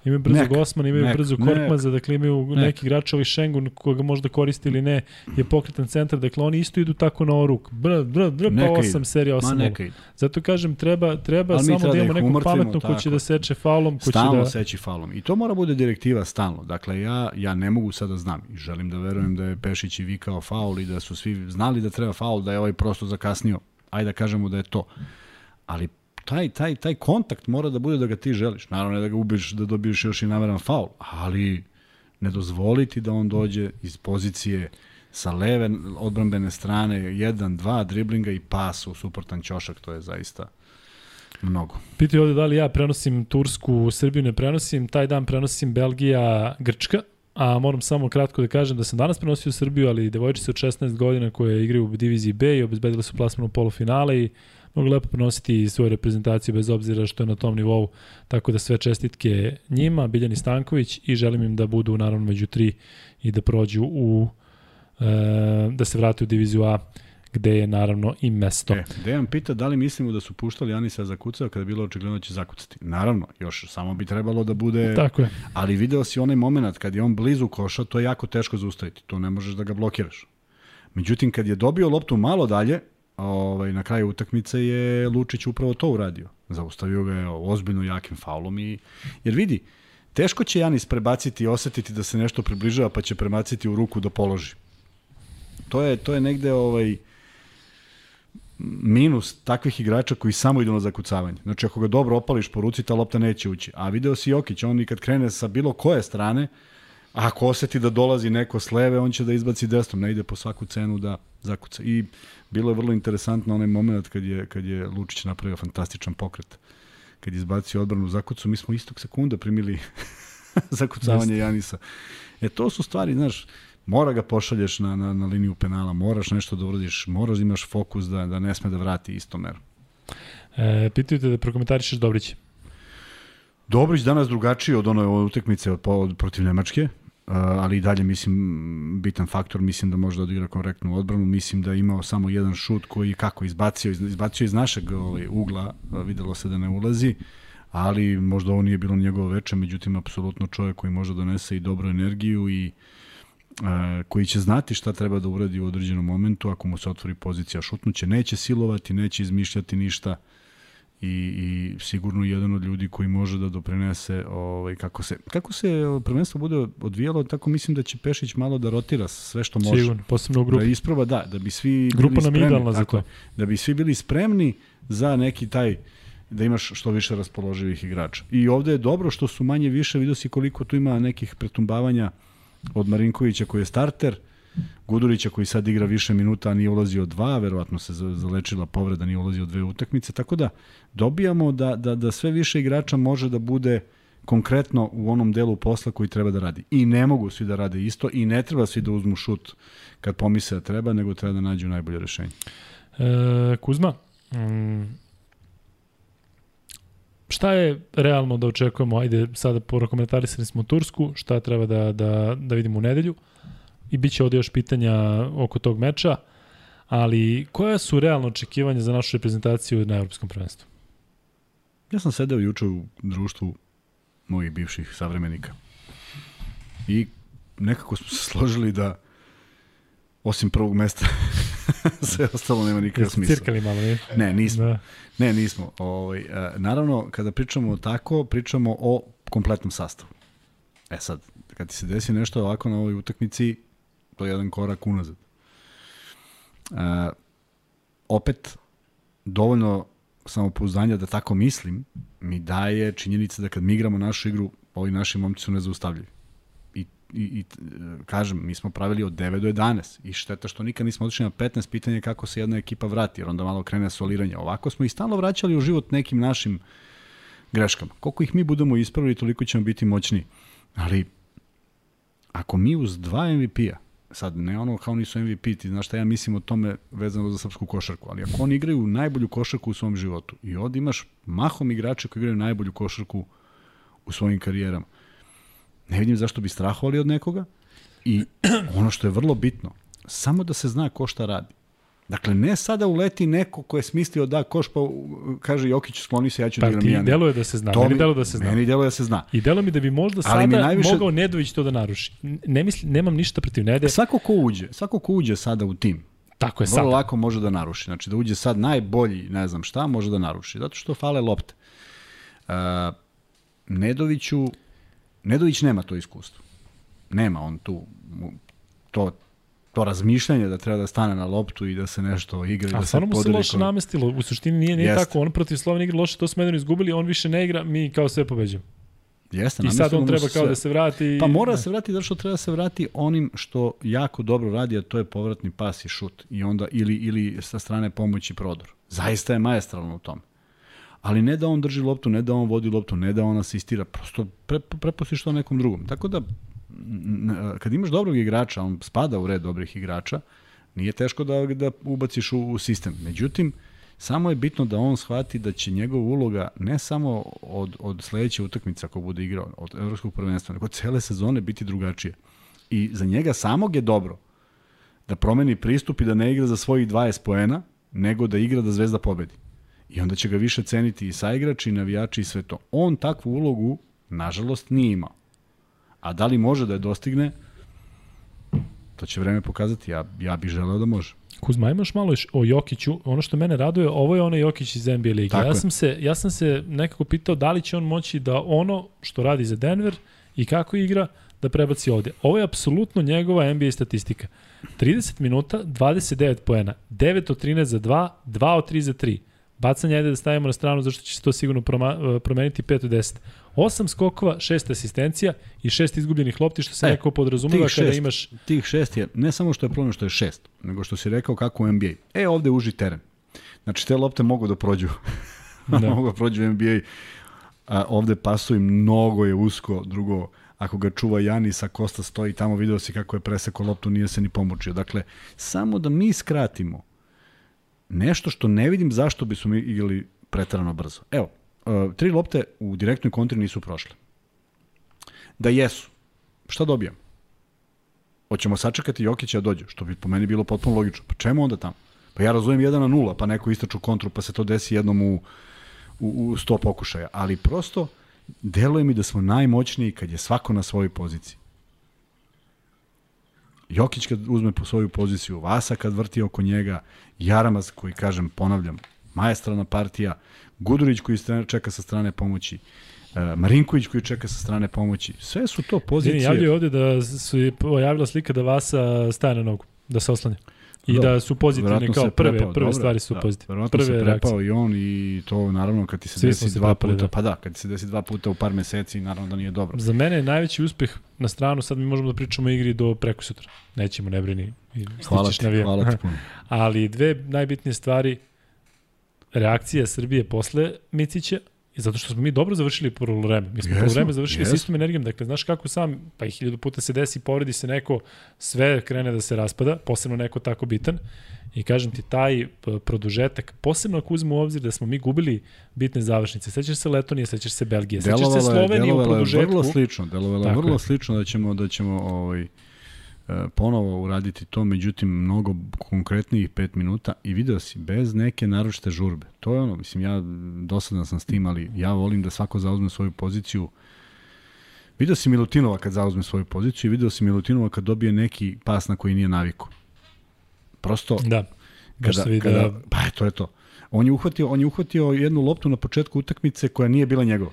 Imaju brzo Nek, Gosman, imaju nek, brzo. Korkmaza, dakle imaju Nek. neki igrač, ovaj Šengun koga možda koristi ili ne, je pokretan centar, dakle oni isto idu tako na oruk. Br, br, br, pa Neka 8 ide. serija, 8 Ma ovo. neka ide. Zato kažem, treba, treba Ali samo treba da da imamo nekog umrtvimo, pametnog ko će da seče faulom, ko će Stalno da... seći falom. I to mora bude direktiva stalno. Dakle, ja, ja ne mogu sada da znam i želim da verujem da je Pešić i vikao faul i da su svi znali da treba faul, da je ovaj prosto zakasnio. Ajde da kažemo da je to. Ali taj, taj, taj kontakt mora da bude da ga ti želiš. Naravno ne da ga ubiješ da dobiješ još i nameran faul, ali ne dozvoliti da on dođe iz pozicije sa leve odbrambene strane, jedan, dva driblinga i pas u suprotan ćošak, to je zaista mnogo. Pitaju ovde da li ja prenosim Tursku, Srbiju ne prenosim, taj dan prenosim Belgija, Grčka, a moram samo kratko da kažem da sam danas prenosio Srbiju, ali devojčice od 16 godina koje igraju u diviziji B i obezbedile su plasman u polufinale i mogu lepo prenositi svoju reprezentaciju bez obzira što je na tom nivou, tako da sve čestitke njima, Biljani Stanković i želim im da budu naravno među tri i da prođu u e, da se vrate u diviziju A gde je naravno i mesto. E, Dejan pita da li mislimo da su puštali Anisa za kucao kada je bilo očigledno da će zakucati. Naravno, još samo bi trebalo da bude... Tako je. Ali video si onaj moment kad je on blizu koša, to je jako teško zaustaviti. To ne možeš da ga blokiraš. Međutim, kad je dobio loptu malo dalje, ovaj, na kraju utakmice je Lučić upravo to uradio. Zaustavio ga je ozbiljno jakim faulom i... Jer vidi, teško će Janis prebaciti i osetiti da se nešto približava pa će prebaciti u ruku da položi. To je, to je negde ovaj, minus takvih igrača koji samo idu na zakucavanje. Znači, ako ga dobro opališ po ruci, ta lopta neće ući. A video si Jokić, on i kad krene sa bilo koje strane, ako oseti da dolazi neko s leve, on će da izbaci desnom, ne ide po svaku cenu da zakuca. I bilo je vrlo interesantno onaj moment kad je, kad je Lučić napravio fantastičan pokret. Kad je izbacio odbranu zakucu, mi smo istog sekunda primili zakucavanje Janisa. E to su stvari, znaš, mora ga pošalješ na, na, na liniju penala, moraš nešto da uradiš, moraš da imaš fokus da, da ne sme da vrati isto meru. E, pitaju te da prokomentarišeš Dobrić. Dobrić danas drugačiji od one utekmice od, od, protiv Nemačke, ali i dalje mislim bitan faktor, mislim da može da odigra korektnu odbranu, mislim da je imao samo jedan šut koji kako izbacio, izbacio iz našeg ovaj, ugla, videlo se da ne ulazi, ali možda ovo nije bilo njegovo veče, međutim apsolutno čovjek koji može da donese i dobru energiju i koji će znati šta treba da uradi u određenom momentu. Ako mu se otvori pozicija šutnuće, neće silovati, neće izmišljati ništa, i, i sigurno jedan od ljudi koji može da doprinese ovaj, kako se, kako se prvenstvo bude odvijalo, tako mislim da će Pešić malo da rotira sve što može. Sigurno, posebno u grupi. Da isproba, da, da bi svi Grupa bili spremni. Grupa za to. Da bi svi bili spremni za neki taj da imaš što više raspoloživih igrača. I ovde je dobro što su manje više, vidio si koliko tu ima nekih pretumbavanja od Marinkovića koji je starter, Gudurića koji sad igra više minuta, a nije ulazio dva, verovatno se zalečila povreda, nije ulazio dve utakmice, tako da dobijamo da, da, da sve više igrača može da bude konkretno u onom delu posla koji treba da radi. I ne mogu svi da rade isto i ne treba svi da uzmu šut kad pomisle da treba, nego treba da nađu najbolje rešenje. E, Kuzma, mm, šta je realno da očekujemo? Ajde, sada prokomentarisali smo Tursku, šta treba da, da, da vidimo u nedelju? I bit će ovde još pitanja oko tog meča, ali koja su realno očekivanja za našu reprezentaciju na Evropskom prvenstvu? Ja sam sedeo juče u društvu mojih bivših savremenika i nekako smo se složili da osim prvog mesta sve ostalo nema nikakva smisla. Cirkali malo, ne? Ne, nismo. Da. Ne, nismo. Ovaj, e, naravno, kada pričamo tako, pričamo o kompletnom sastavu. E sad, kad ti se desi nešto ovako na ovoj utakmici, to je jedan korak unazad. Uh, opet, dovoljno samopouzdanja da tako mislim, mi daje činjenica da kad mi igramo našu igru, ovi naši momci su nezaustavljivi. I, i, i kažem, mi smo pravili od 9 do 11 i šteta što nikad nismo otišli na 15 pitanja kako se jedna ekipa vrati, jer onda malo krene soliranje. Ovako smo i stalno vraćali u život nekim našim greškama. Koliko ih mi budemo ispravili, toliko ćemo biti moćni. Ali, ako mi uz dva MVP-a sad ne ono kao nisu MVP, ti znaš šta ja mislim o tome vezano za srpsku košarku, ali ako oni igraju najbolju košarku u svom životu i ovdje imaš mahom igrače koji igraju najbolju košarku u svojim karijerama, ne vidim zašto bi strahovali od nekoga i ono što je vrlo bitno, samo da se zna ko šta radi. Dakle, ne sada uleti neko ko je smislio da koš pa kaže Jokić skloni se, ja ću pa, da igram. Pa deluje da se zna, to meni deluje da se zna. Meni deluje da se zna. I deluje mi da bi možda sada Ali najviše... mogao Nedović to da naruši. Ne mislim, nemam ništa protiv Nede. Svako ko uđe, svako ko uđe sada u tim, Tako je sad. Vrlo lako može da naruši. Znači da uđe sad najbolji, ne znam šta, može da naruši. Zato što fale lopte. Uh, Nedoviću, Nedović nema to iskustvo. Nema on tu to to razmišljanje da treba da stane na loptu i da se nešto igra i da se podeli. A mu se loše namestilo, u suštini nije, nije tako, on protiv Slovenije igra loše, to smo jedno izgubili, on više ne igra, mi kao sve pobeđujemo. Jeste, I sad on treba kao sve... da se vrati. Pa mora da se vrati, zato što treba da se vrati onim što jako dobro radi, a to je povratni pas i šut. I onda, ili, ili sa strane pomoći prodor. Zaista je majestralno u tome. Ali ne da on drži loptu, ne da on vodi loptu, ne da on asistira, prosto pre, prepustiš to nekom drugom. Tako da kad imaš dobrog igrača, on spada u red dobrih igrača, nije teško da, da ubaciš u, u sistem. Međutim, samo je bitno da on shvati da će njegova uloga ne samo od, od sledeće utakmice ako bude igrao, od evropskog prvenstva, nego cele sezone biti drugačije. I za njega samog je dobro Da promeni pristup i da ne igra za svojih 20 poena, nego da igra da Zvezda pobedi. I onda će ga više ceniti i saigrači, i navijači i sve to. On takvu ulogu, nažalost, nije imao. A da li može da je dostigne, to će vreme pokazati. Ja, ja bih želeo da može. Kuzma, imaš malo još o Jokiću. Ono što mene raduje, ovo je onaj Jokić iz NBA lige. ja sam, se, ja sam se nekako pitao da li će on moći da ono što radi za Denver i kako igra, da prebaci ovde. Ovo je apsolutno njegova NBA statistika. 30 minuta, 29 poena, 9 od 13 za 2, 2 od 3 za 3. Bacanje ajde da stavimo na stranu zašto će se to sigurno promeniti 5 od 10. 8 skokova, 6 asistencija i 6 izgubljenih lopti što se e, neko podrazumeva kada imaš... Tih 6 je ne samo što je problem što je 6, nego što si rekao kako u NBA. E, ovde uži teren. Znači, te lopte mogu da prođu. da. mogu da prođu u NBA. A, ovde pasuju mnogo je usko, drugo, ako ga čuva Janis, a Kosta stoji tamo, video si kako je preseko loptu, nije se ni pomučio. Dakle, samo da mi skratimo nešto što ne vidim zašto bismo mi igrali pretarano brzo. Evo, uh, tri lopte u direktnoj kontri nisu prošle. Da jesu, šta dobijam? Hoćemo sačekati Jokića da dođe, što bi po meni bilo potpuno logično. Pa čemu onda tamo? Pa ja razumijem 1 na 0, pa neko istraču kontru, pa se to desi jednom u, u, u 100 pokušaja. Ali prosto, deluje mi da smo najmoćniji kad je svako na svojoj poziciji. Jokić kad uzme po svoju poziciju, Vasa kad vrti oko njega, Jaramaz koji, kažem, ponavljam, majestralna partija, Gudurić koji čeka sa strane pomoći, e, Marinković koji čeka sa strane pomoći. Sve su to pozicije. Zini, javljaju ovde da se pojavila slika da Vasa staje na nogu, da se oslanja. I da su pozitivne kao prve, prepao, prve dobro, stvari su da, pozitivne. Prve se prepao reakcije. i on i to naravno kad ti se Svi desi se dva prepali, puta, da. pa da, kad ti se desi dva puta u par meseci, naravno da nije dobro. Za mene je najveći uspeh na stranu, sad mi možemo da pričamo o igri do preko sutra. Nećemo, ne brini. Hvala ti, hvala ti puno. Ali dve najbitnije stvari, reakcija Srbije posle Micića, I zato što smo mi dobro završili prvo vreme. Mi smo prvo vreme završili jesmo. istom energijom. Dakle, znaš kako sam, pa i hiljadu puta se desi, povredi se neko, sve krene da se raspada, posebno neko tako bitan. I kažem ti, taj produžetak, posebno ako uzmemo u obzir da smo mi gubili bitne završnice. Sećaš se Letonije, sećaš se Belgije, sećaš se Slovenije u produžetku. Vrlo slično, delovalo je vrlo je. slično da ćemo, da ćemo ovaj, ponovo uraditi to, međutim mnogo konkretnijih 5 minuta i video si bez neke naročite žurbe. To je ono, mislim ja dosadan sam s tim, ali ja volim da svako zauzme svoju poziciju. Video si Milutinova kad zauzme svoju poziciju i video si Milutinova kad dobije neki pas na koji nije naviku. Prosto da. Kada, se vidi kada, da... pa to je to. On je uhvatio, on je uhvatio jednu loptu na početku utakmice koja nije bila njegova.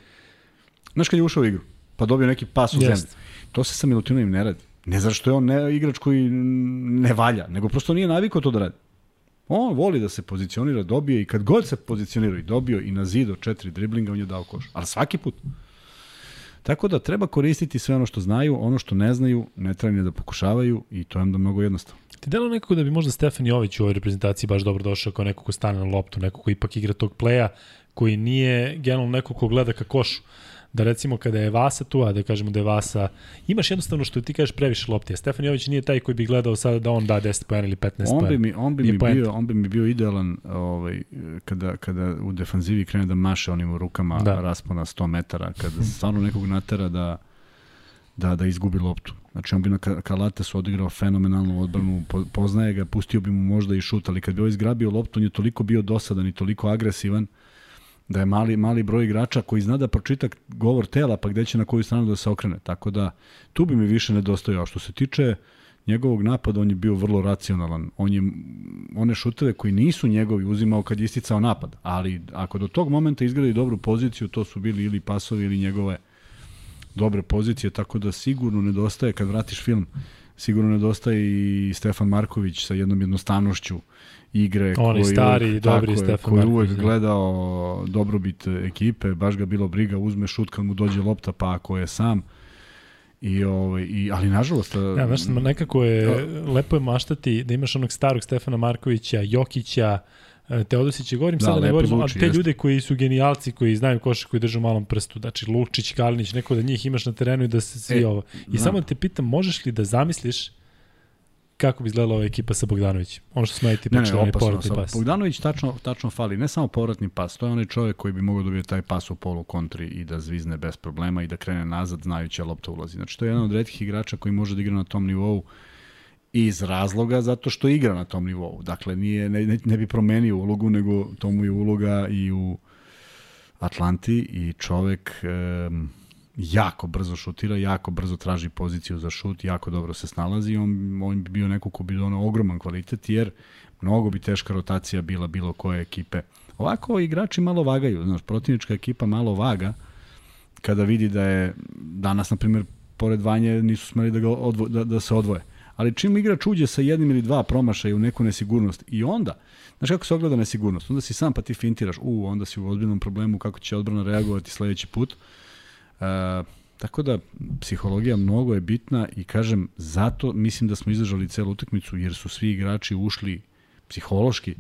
Znaš kad je ušao u igru, pa dobio neki pas u zemlju. To se sa Milutinovim ne radi. Ne zato što je on ne, igrač koji ne valja, nego prosto nije navikao to da radi. On voli da se pozicionira, dobije i kad god se pozicionira i dobio i na zid od četiri driblinga, on je dao koš. Ali svaki put. Tako da treba koristiti sve ono što znaju, ono što ne znaju, ne treba ni da pokušavaju i to je onda mnogo jednostavno. Ti delo nekako da bi možda Stefan Jović u ovoj reprezentaciji baš dobro došao kao neko ko stane na loptu, neko ko ipak igra tog pleja, koji nije generalno neko ko gleda ka košu da recimo kada je Vasa tu, a da kažemo da je Vasa, imaš jednostavno što ti kažeš previše lopti, a Stefan Jović nije taj koji bi gledao sada da on da 10 pojena ili 15 on bi mi, on bi mi bio, on bi mi bio idealan ovaj, kada, kada u defanzivi krene da maše onim rukama da. raspona 100 metara, kada stvarno nekog natera da da, da izgubi loptu. Znači on bi na Kalatesu odigrao fenomenalnu odbranu, poznaje ga, pustio bi mu možda i šut, ali kad bi ovaj izgrabio loptu, on je toliko bio dosadan i toliko agresivan, da je mali, mali broj igrača koji zna da pročita govor tela pa gde će na koju stranu da se okrene. Tako da tu bi mi više nedostojao. Što se tiče njegovog napada, on je bio vrlo racionalan. On je one šuteve koji nisu njegovi uzimao kad je isticao napad, ali ako do tog momenta izgradi dobru poziciju, to su bili ili pasovi ili njegove dobre pozicije, tako da sigurno nedostaje kad vratiš film, sigurno nedostaje i Stefan Marković sa jednom jednostavnošću igre Oni koji stari uvek, dobri Stefan koji uvek da. gledao dobrobit ekipe, baš ga bilo briga, uzme šut kad mu dođe lopta, pa ako je sam I, ovaj, i, ali nažalost... Ja, znaš, nekako je, da, lepo je maštati da imaš onog starog Stefana Markovića, Jokića, Teodosića, govorim da, sada ne govorim, ali te ljude koji su genijalci, koji znaju koša, koji drže u malom prstu, znači Lučić, Kalinić, neko da njih imaš na terenu i da se svi e, ovo. I da. samo te pitam, možeš li da zamisliš kako bi izgledala ova ekipa sa Bogdanovićem? Ono što smo ajti pričali, ne, ne, povratni pas. Bogdanović tačno, tačno fali, ne samo povratni pas, to je onaj čovjek koji bi mogao dobiti taj pas u polu kontri i da zvizne bez problema i da krene nazad znajući da lopta ulazi. Znači to je jedan od redkih igrača koji može da igra na tom nivou iz razloga zato što igra na tom nivou. Dakle, nije, ne, ne, bi promenio ulogu, nego to mu je uloga i u Atlanti i čovek um, jako brzo šutira, jako brzo traži poziciju za šut, jako dobro se snalazi on, on bi bio neko ko bi donao ogroman kvalitet, jer mnogo bi teška rotacija bila bilo koje ekipe. Ovako igrači malo vagaju, znaš, protivnička ekipa malo vaga kada vidi da je danas, na primjer, pored Vanje nisu smeli da, ga odvo, da, da se odvoje. Ali čim igrač uđe sa jednim ili dva promašaja u neku nesigurnost i onda, znaš kako se ogleda nesigurnost, onda si sam pa ti fintiraš, u, onda si u ozbiljnom problemu kako će odbrana reagovati sledeći put. Uh, tako da psihologija mnogo je bitna i kažem zato mislim da smo izdržali celu utakmicu jer su svi igrači ušli psihološki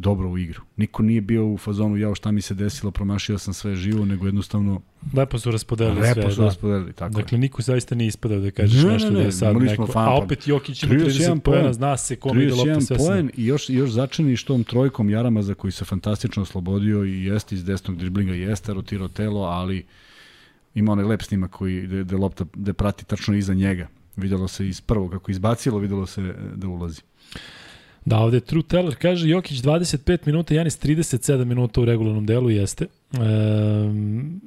dobro u igru. Niko nije bio u fazonu jao šta mi se desilo, promašio sam sve živo, nego jednostavno lepo su raspodelili lepo sve. su da. raspodelili, tako Dakle, niko zaista nije ispadao da kažeš Ne, nešto ne, da je ne, sad neko. fan, a opet Jokić ima 31 30 pojena, zna se kome ide lopta 31 sve poen i još, još začini što tom trojkom Jarama za koji se fantastično oslobodio i jeste iz desnog driblinga, jeste rotirao telo, ali ima onaj lep snimak koji, gde, gde lopta gde prati tačno iza njega. Videlo se iz prvog, kako izbacilo, videlo se e, da ulazi. Da, ovde je True Teller kaže Jokić 25 minuta, Janis 37 minuta u regularnom delu, jeste. Um,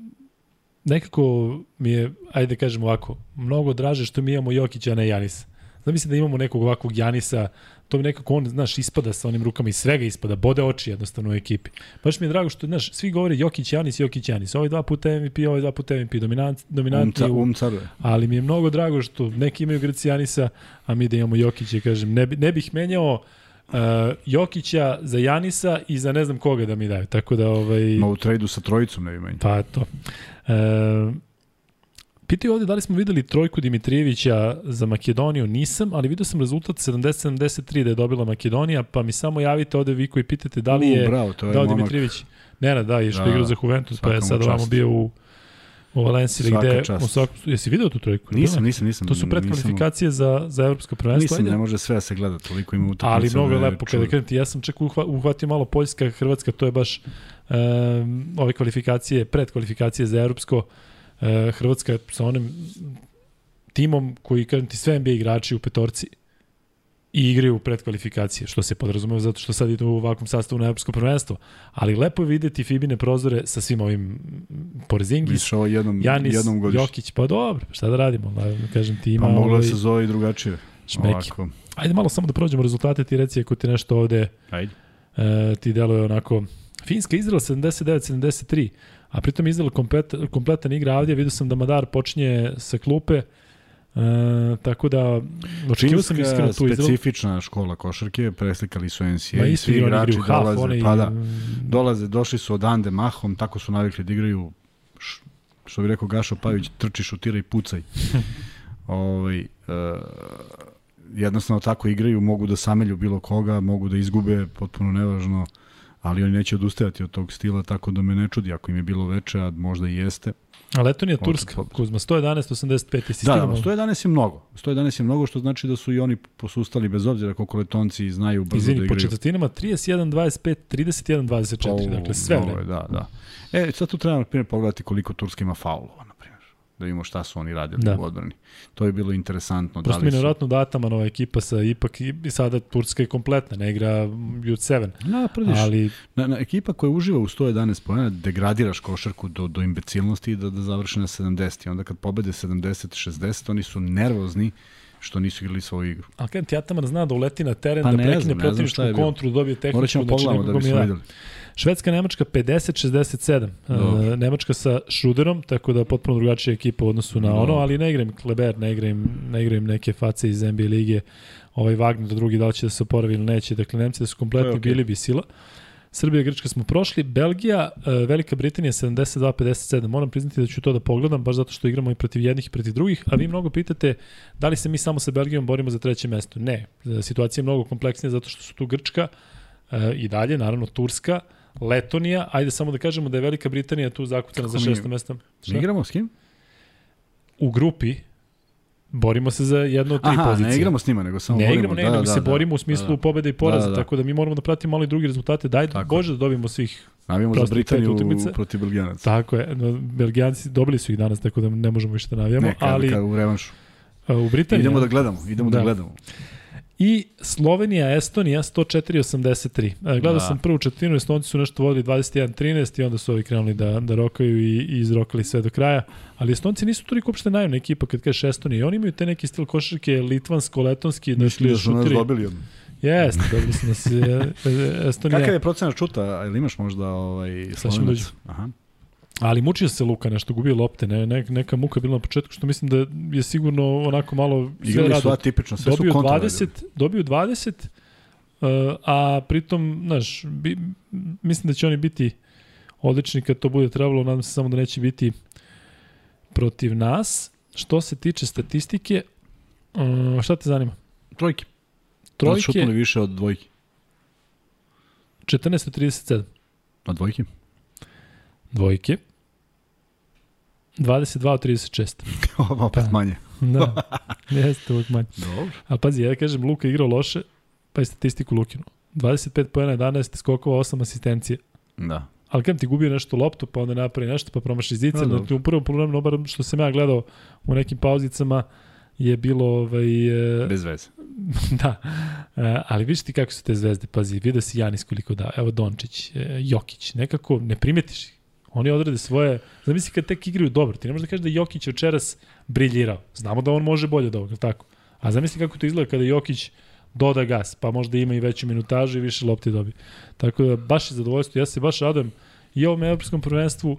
nekako mi je, ajde da kažem ovako, mnogo draže što mi imamo Jokića, a ne Janis. Znam mislim da imamo nekog ovakvog Janisa, to mi nekako on, znaš, ispada sa onim rukama i svega ispada, bode oči jednostavno u ekipi. Baš mi je drago što, znaš, svi govore Jokić, Janis, Jokić, Janis. Ovaj dva puta MVP, ovaj dva puta MVP, dominant, dominantni Um, u, um ali mi je mnogo drago što neki imaju Grci Janisa, a mi da imamo Jokića, kažem, ne, bi, ne bih menjao uh, Jokića za Janisa i za ne znam koga da mi daju. Tako da, ovaj... Ma u trejdu sa trojicom ne bi menjao. Pa to. E, pitaju ovde da li smo videli trojku Dimitrijevića za Makedoniju. Nisam, ali vidio sam rezultat 70-73 da je dobila Makedonija, pa mi samo javite ovde vi koji pitate da li je U, bravo, to je dao momak. Dimitrijević. Ne, ne, da, je što Da, igrao za Juventus, pa je sad ovamo bio u, u Valenciji, Svaka gde čast. u svakom, jesi video tu trojku? Nisam, nisam, nisam. To su predkvalifikacije za, za evropsko prvenstvo. Nisam, ne može sve da se gleda, toliko ima utakmica. Ali mnogo je da lepo kada čudno. krenete. Ja sam čak uhva, uhvatio malo Poljska, Hrvatska, to je baš um, ove kvalifikacije, predkvalifikacije za evropsko. Uh, Hrvatska sa onim timom koji, kažem ti, sve NBA igrači u petorci i igraju predkvalifikacije, što se podrazumeva zato što sad idu u ovakvom sastavu na evropsko prvenstvo. Ali lepo je videti Fibine prozore sa svim ovim Porzingis, Više ovo jednom, Janis, jednom godišnje. Jokić, pa dobro, šta da radimo? Kažem ti ima Pa moglo ovaj, se zove i drugačije. šmeki. Ovako. Ajde malo samo da prođemo rezultate, ti reci ako ti nešto ovde Ajde. e, ti deluje onako... Finska Izrael 79-73, a pritom Izrael komplet, kompletan igra Avdija, vidio sam da Madar počinje sa klupe, e, tako da očekivao sam iskreno tu Izrael. specifična škola košarke, preslikali su NCAA, Ma i svi igrači dolaze, one pa da, dolaze, došli su odande mahom, tako su navikli da igraju, š, što bi rekao Gašo Pavić, trči, šutira i pucaj. ovaj, uh, jednostavno tako igraju, mogu da samelju bilo koga, mogu da izgube, potpuno nevažno, ali oni neće odustajati od tog stila, tako da me ne čudi ako im je bilo veče, a možda i jeste. A Letonija Turska. Kuzma, 111-85, jesi Da, da, stigao? 111 je mnogo. 111 je mnogo, što znači da su i oni posustali bez obzira koliko letonci znaju brzo Izvini, da po igraju. četvrtinama 31-25, 31-24, dakle sve vreme. Da, da. E, sad tu treba, na primjer, pogledati koliko Turska ima faulova. Da vidimo šta su oni radili Da. u odbrani. To je bilo interesantno. Prosto da mi je su... nevjerojatno da Atamanova ekipa sa ipak i i sada Turska je kompletna, ne igra Youth 7, Na, prediš, ali na, na, ekipa koja uživa u 111 pojena, degradiraš košarku do, do imbecilnosti i da, da završi na 70. I onda kad pobede 70-60, oni su nervozni što nisu igrali svoju igru. Ali kažem ti, Ataman zna da uleti na teren, Pa da ne prekine protivničku kontru, dobije tehničku, Morat ćemo pogledamo da nekako mi bismo da. videli. Švedska, Nemačka 50-67. Dobro. Uh, Nemačka sa Šruderom, tako da potpuno drugačija ekipa u odnosu na ono, Dobro. ali ne igram Kleber, ne igram, ne igram neke face iz NBA lige. Ovaj Wagner drugi da li će da se oporavi ili neće. Dakle, Nemci da su kompletni je okej. bili bi sila. Srbija i Grčka smo prošli. Belgija, uh, Velika Britanija 72-57. Moram priznati da ću to da pogledam, baš zato što igramo i protiv jednih i protiv drugih. A vi mnogo pitate da li se mi samo sa Belgijom borimo za treće mesto. Ne. Situacija je mnogo kompleksnija zato što su tu Grčka i dalje, naravno Turska, Letonija, ajde samo da kažemo da je Velika Britanija tu zakucana za šesto mesto. Ne igramo s kim? U grupi borimo se za jedno od tri Aha, pozicije. ne igramo s njima, nego samo ne borimo. igramo, ne, da, nego da, se da, borimo u smislu da, da. pobede i poraza, Da, da, da. tako da mi moramo da pratimo malo i drugi rezultate. Daj, Tako. Bože da dobijemo svih. Navijamo za Britaniju protiv Belgijanaca. Tako je, no, Belgijanci dobili su ih danas, tako da ne možemo više da navijamo, Ne, kad, ali kad u revanšu. u Britaniji. Idemo da gledamo, idemo da, da gledamo. I Slovenija, Estonija 104-83. E, gledao da. sam prvu četvrtinu, Estonci su nešto vodili 21-13 i onda su ovi krenuli da, da rokaju i, i izrokali sve do kraja. Ali Estonci nisu toliko uopšte naivna ekipa kad kažeš Estonija. I oni imaju te neki stil košarke litvansko-letonski. Mislim da su nas dobili od... Jeste, dobili su nas e, e, Estonija. Kakav je procenac šuta? Ili imaš možda ovaj, slovenac? Aha. Ali mučio se Luka nešto, gubio lopte, ne, ne, neka muka bila na početku, što mislim da je sigurno onako malo sve rado. su atipično, sve dobio su kontra. 20, dobio 20, uh, a pritom, znaš, bi, mislim da će oni biti odlični kad to bude trebalo, nadam se samo da neće biti protiv nas. Što se tiče statistike, uh, šta te zanima? Trojke. Trojke. Da više od dvojke. 14 od 37. A dvojke? Dvojke. 22 od 36. opet pa, manje. da, jeste uvijek manje. Dobro. Ali pazi, ja kažem, Luka igrao loše, pa je statistiku Lukinu. 25 pojena, 11 skokova, 8 asistencije. Da. Ali kad ti gubio nešto loptu, pa onda napravi nešto, pa promaši zice, da, u prvom problemu, bar što sam ja gledao u nekim pauzicama, je bilo ovaj, e, bez veze. da. E, ali vidiš ti kako su te zvezde, pazi, vidio si Janis koliko da, evo Dončić, e, Jokić, nekako ne primetiš ih Oni odrade svoje... Zamisli kad tek igraju dobro. Ti ne možeš da kažeš da je Jokić večeras briljirao. Znamo da on može bolje od ovoga, tako? A zamisli kako to izgleda kada Jokić doda gas, pa možda ima i veću minutažu i više lopti dobi. Tako da baš je zadovoljstvo. Ja se baš radujem i ovom evropskom prvenstvu.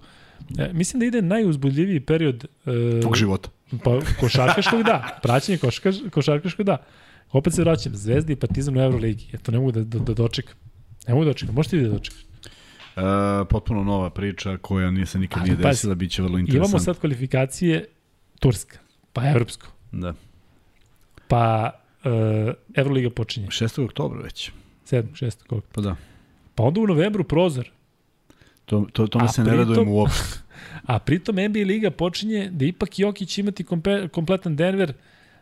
E, mislim da ide najuzbudljiviji period... E, Tvog života. Pa košarkaškog da. Praćenje košarkaš, košarkaškog da. Opet se vraćam. Zvezdi i Partizan u Euroligi. Ja to ne mogu da, da, da dočekam. Ne mogu da dočekam. Možete vi da dočekaš? E, potpuno nova priča koja nije se nikad Ali, nije desila, bit će vrlo interesantno. Imamo sad kvalifikacije Turska, pa Evropsko. Da. Pa uh, Evroliga počinje. 6. oktobra već. 7. 6. oktobra. Pa da. Pa onda u novembru prozor. To, to, tome se pritom, ne radujemo uopšte. A pritom NBA liga počinje da ipak Jokić imati kompe, kompletan Denver.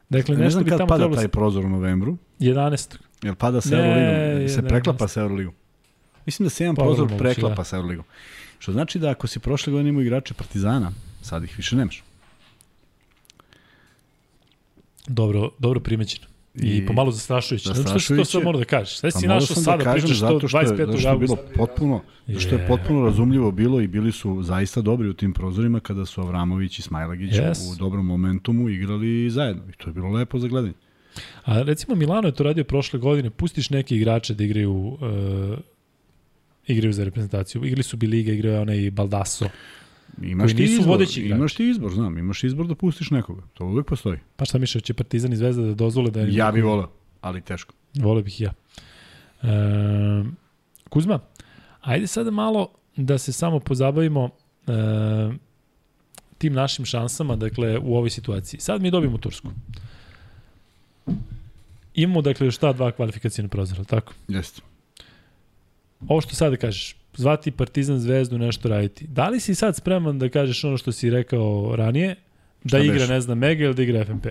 Dakle, ne nešto znam bi tamo kad pada taj prozor u novembru. 11. Jel pada sa Euroligom? Se preklapa sa Euroligom? Mislim da se jedan pa, prozor moguće, preklapa da. sa Euroligom. Što znači da ako si prošle godine imao igrače Partizana, sad ih više nemaš. Dobro, dobro primećeno. I, I pomalo zastrašujuće. Znači što to sve mora da kažeš. Sve pa si našao da sada, da pričaš što 25. Zato što je bilo potpuno, je. što je potpuno razumljivo bilo i bili su zaista dobri u tim prozorima kada su Avramović i Smajlagić yes. u dobrom momentumu igrali zajedno. I to je bilo lepo za gledanje. A recimo Milano je to radio prošle godine, pustiš neke igrače da igraju uh, igraju za reprezentaciju. Igli su Biliga, igraju onaj Baldasso. Imaš ti izbor, vodeći imaš ti izbor, znam, imaš izbor da pustiš nekoga. To uvek postoji. Pa šta mišlješ, će Partizan i Zvezda da dozvole da... Ja bih volao, ali teško. Vole bih ja. E, Kuzma, ajde sada malo da se samo pozabavimo e, tim našim šansama, dakle, u ovoj situaciji. Sad mi dobijemo Tursku. Imamo, dakle, još ta dva kvalifikacijne prozora, tako? Jeste ovo što sada kažeš, zvati Partizan Zvezdu nešto raditi. Da li si sad spreman da kažeš ono što si rekao ranije, da šta igra, beš? ne znam, Mega ili da igra FNP?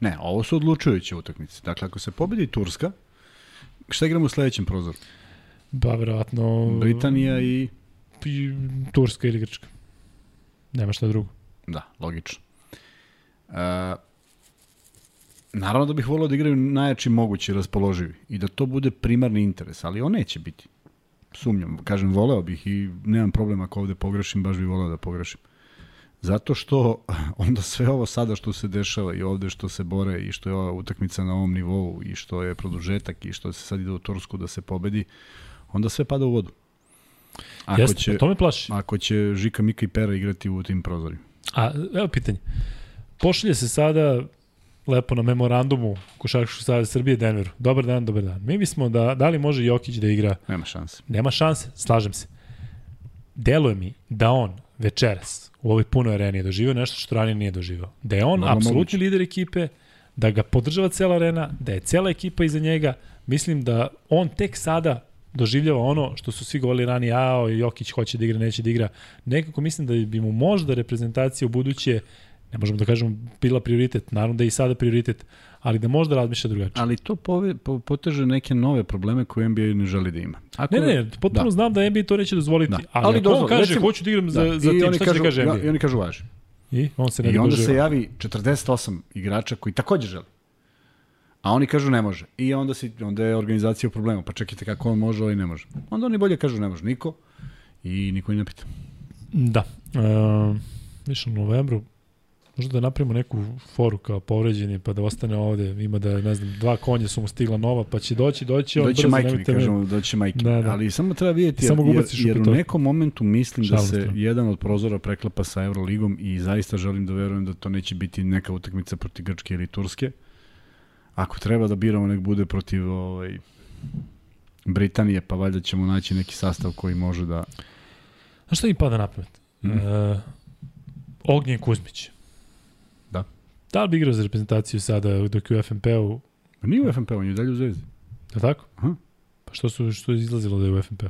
Ne, ovo su odlučujuće utakmice. Dakle, ako se pobedi Turska, šta igramo u sledećem prozoru? Ba, verovatno... Britanija i... i Turska ili Grčka. Nema šta drugo. Da, logično. Uh, naravno da bih volio da igraju najjači mogući raspoloživi i da to bude primarni interes, ali on neće biti sumnjam, kažem, voleo bih i nemam problema ako ovde pogrešim, baš bih voleo da pogrešim. Zato što onda sve ovo sada što se dešava i ovde što se bore i što je ova utakmica na ovom nivou i što je produžetak i što se sad ide u Tursku da se pobedi, onda sve pada u vodu. Ako Jeste, će, to me plaši. Ako će Žika, Mika i Pera igrati u tim prozorima. A, evo pitanje. Pošalje se sada lepo na memorandumu Košarkaškog saveza Srbije Denveru. Dobar dan, dobar dan. Mi bismo da, da li može Jokić da igra? Nema šanse. Nema šanse, slažem se. Deluje mi da on večeras u ovoj punoj areni je doživio nešto što ranije nije doživio. Da je on Malo apsolutni moguće. lider ekipe, da ga podržava cela arena, da je cela ekipa iza njega. Mislim da on tek sada doživljava ono što su svi govorili ranije, a Jokić hoće da igra, neće da igra. Nekako mislim da bi mu možda reprezentacija u buduće ne možemo da kažemo bila prioritet, naravno da je i sada prioritet, ali da možda razmišlja drugačije. Ali to pove, po, poteže neke nove probleme koje NBA ne želi da ima. Ako, ne, ne, potpuno da. znam da NBA to neće dozvoliti, da. ali, ali dozvol, on kaže, recimo, hoću da igram za, da, za tim, šta kažu, će kaže NBA? I oni kažu, važi. I on se ne I onda doživa. se javi 48 igrača koji takođe žele. A oni kažu ne može. I onda, si, onda je organizacija u problemu. Pa čekajte kako on može, ovaj ne može. Onda oni bolje kažu ne može niko i niko ni ne pita. Da. Uh, više u novembru možda da napravimo neku foru kao povređeni pa da ostane ovde. Ima da, ne znam, dva konja su mu stigla nova pa će doći, doći. on Doći brzo, majke, mi nemojte me- kažemo, doći majke. Da, da. Ali samo treba vidjeti, jer, Samo jer, jer u nekom momentu mislim da se jedan od prozora preklapa sa Euroligom i zaista želim da verujem da to neće biti neka utakmica protiv Grčke ili Turske. Ako treba da biramo, nek bude protiv ovaj, Britanije, pa valjda ćemo naći neki sastav koji može da... Znaš šta mi pada na pamet? Mm. Uh, Ognjen Kuzmić. Da. Da li bi igrao za reprezentaciju sada dok je u FNP-u? Pa nije u FNP, on je dalje u Zvezdi. Li tako? Aha. Pa što, su, što je izlazilo da je u FNP-u?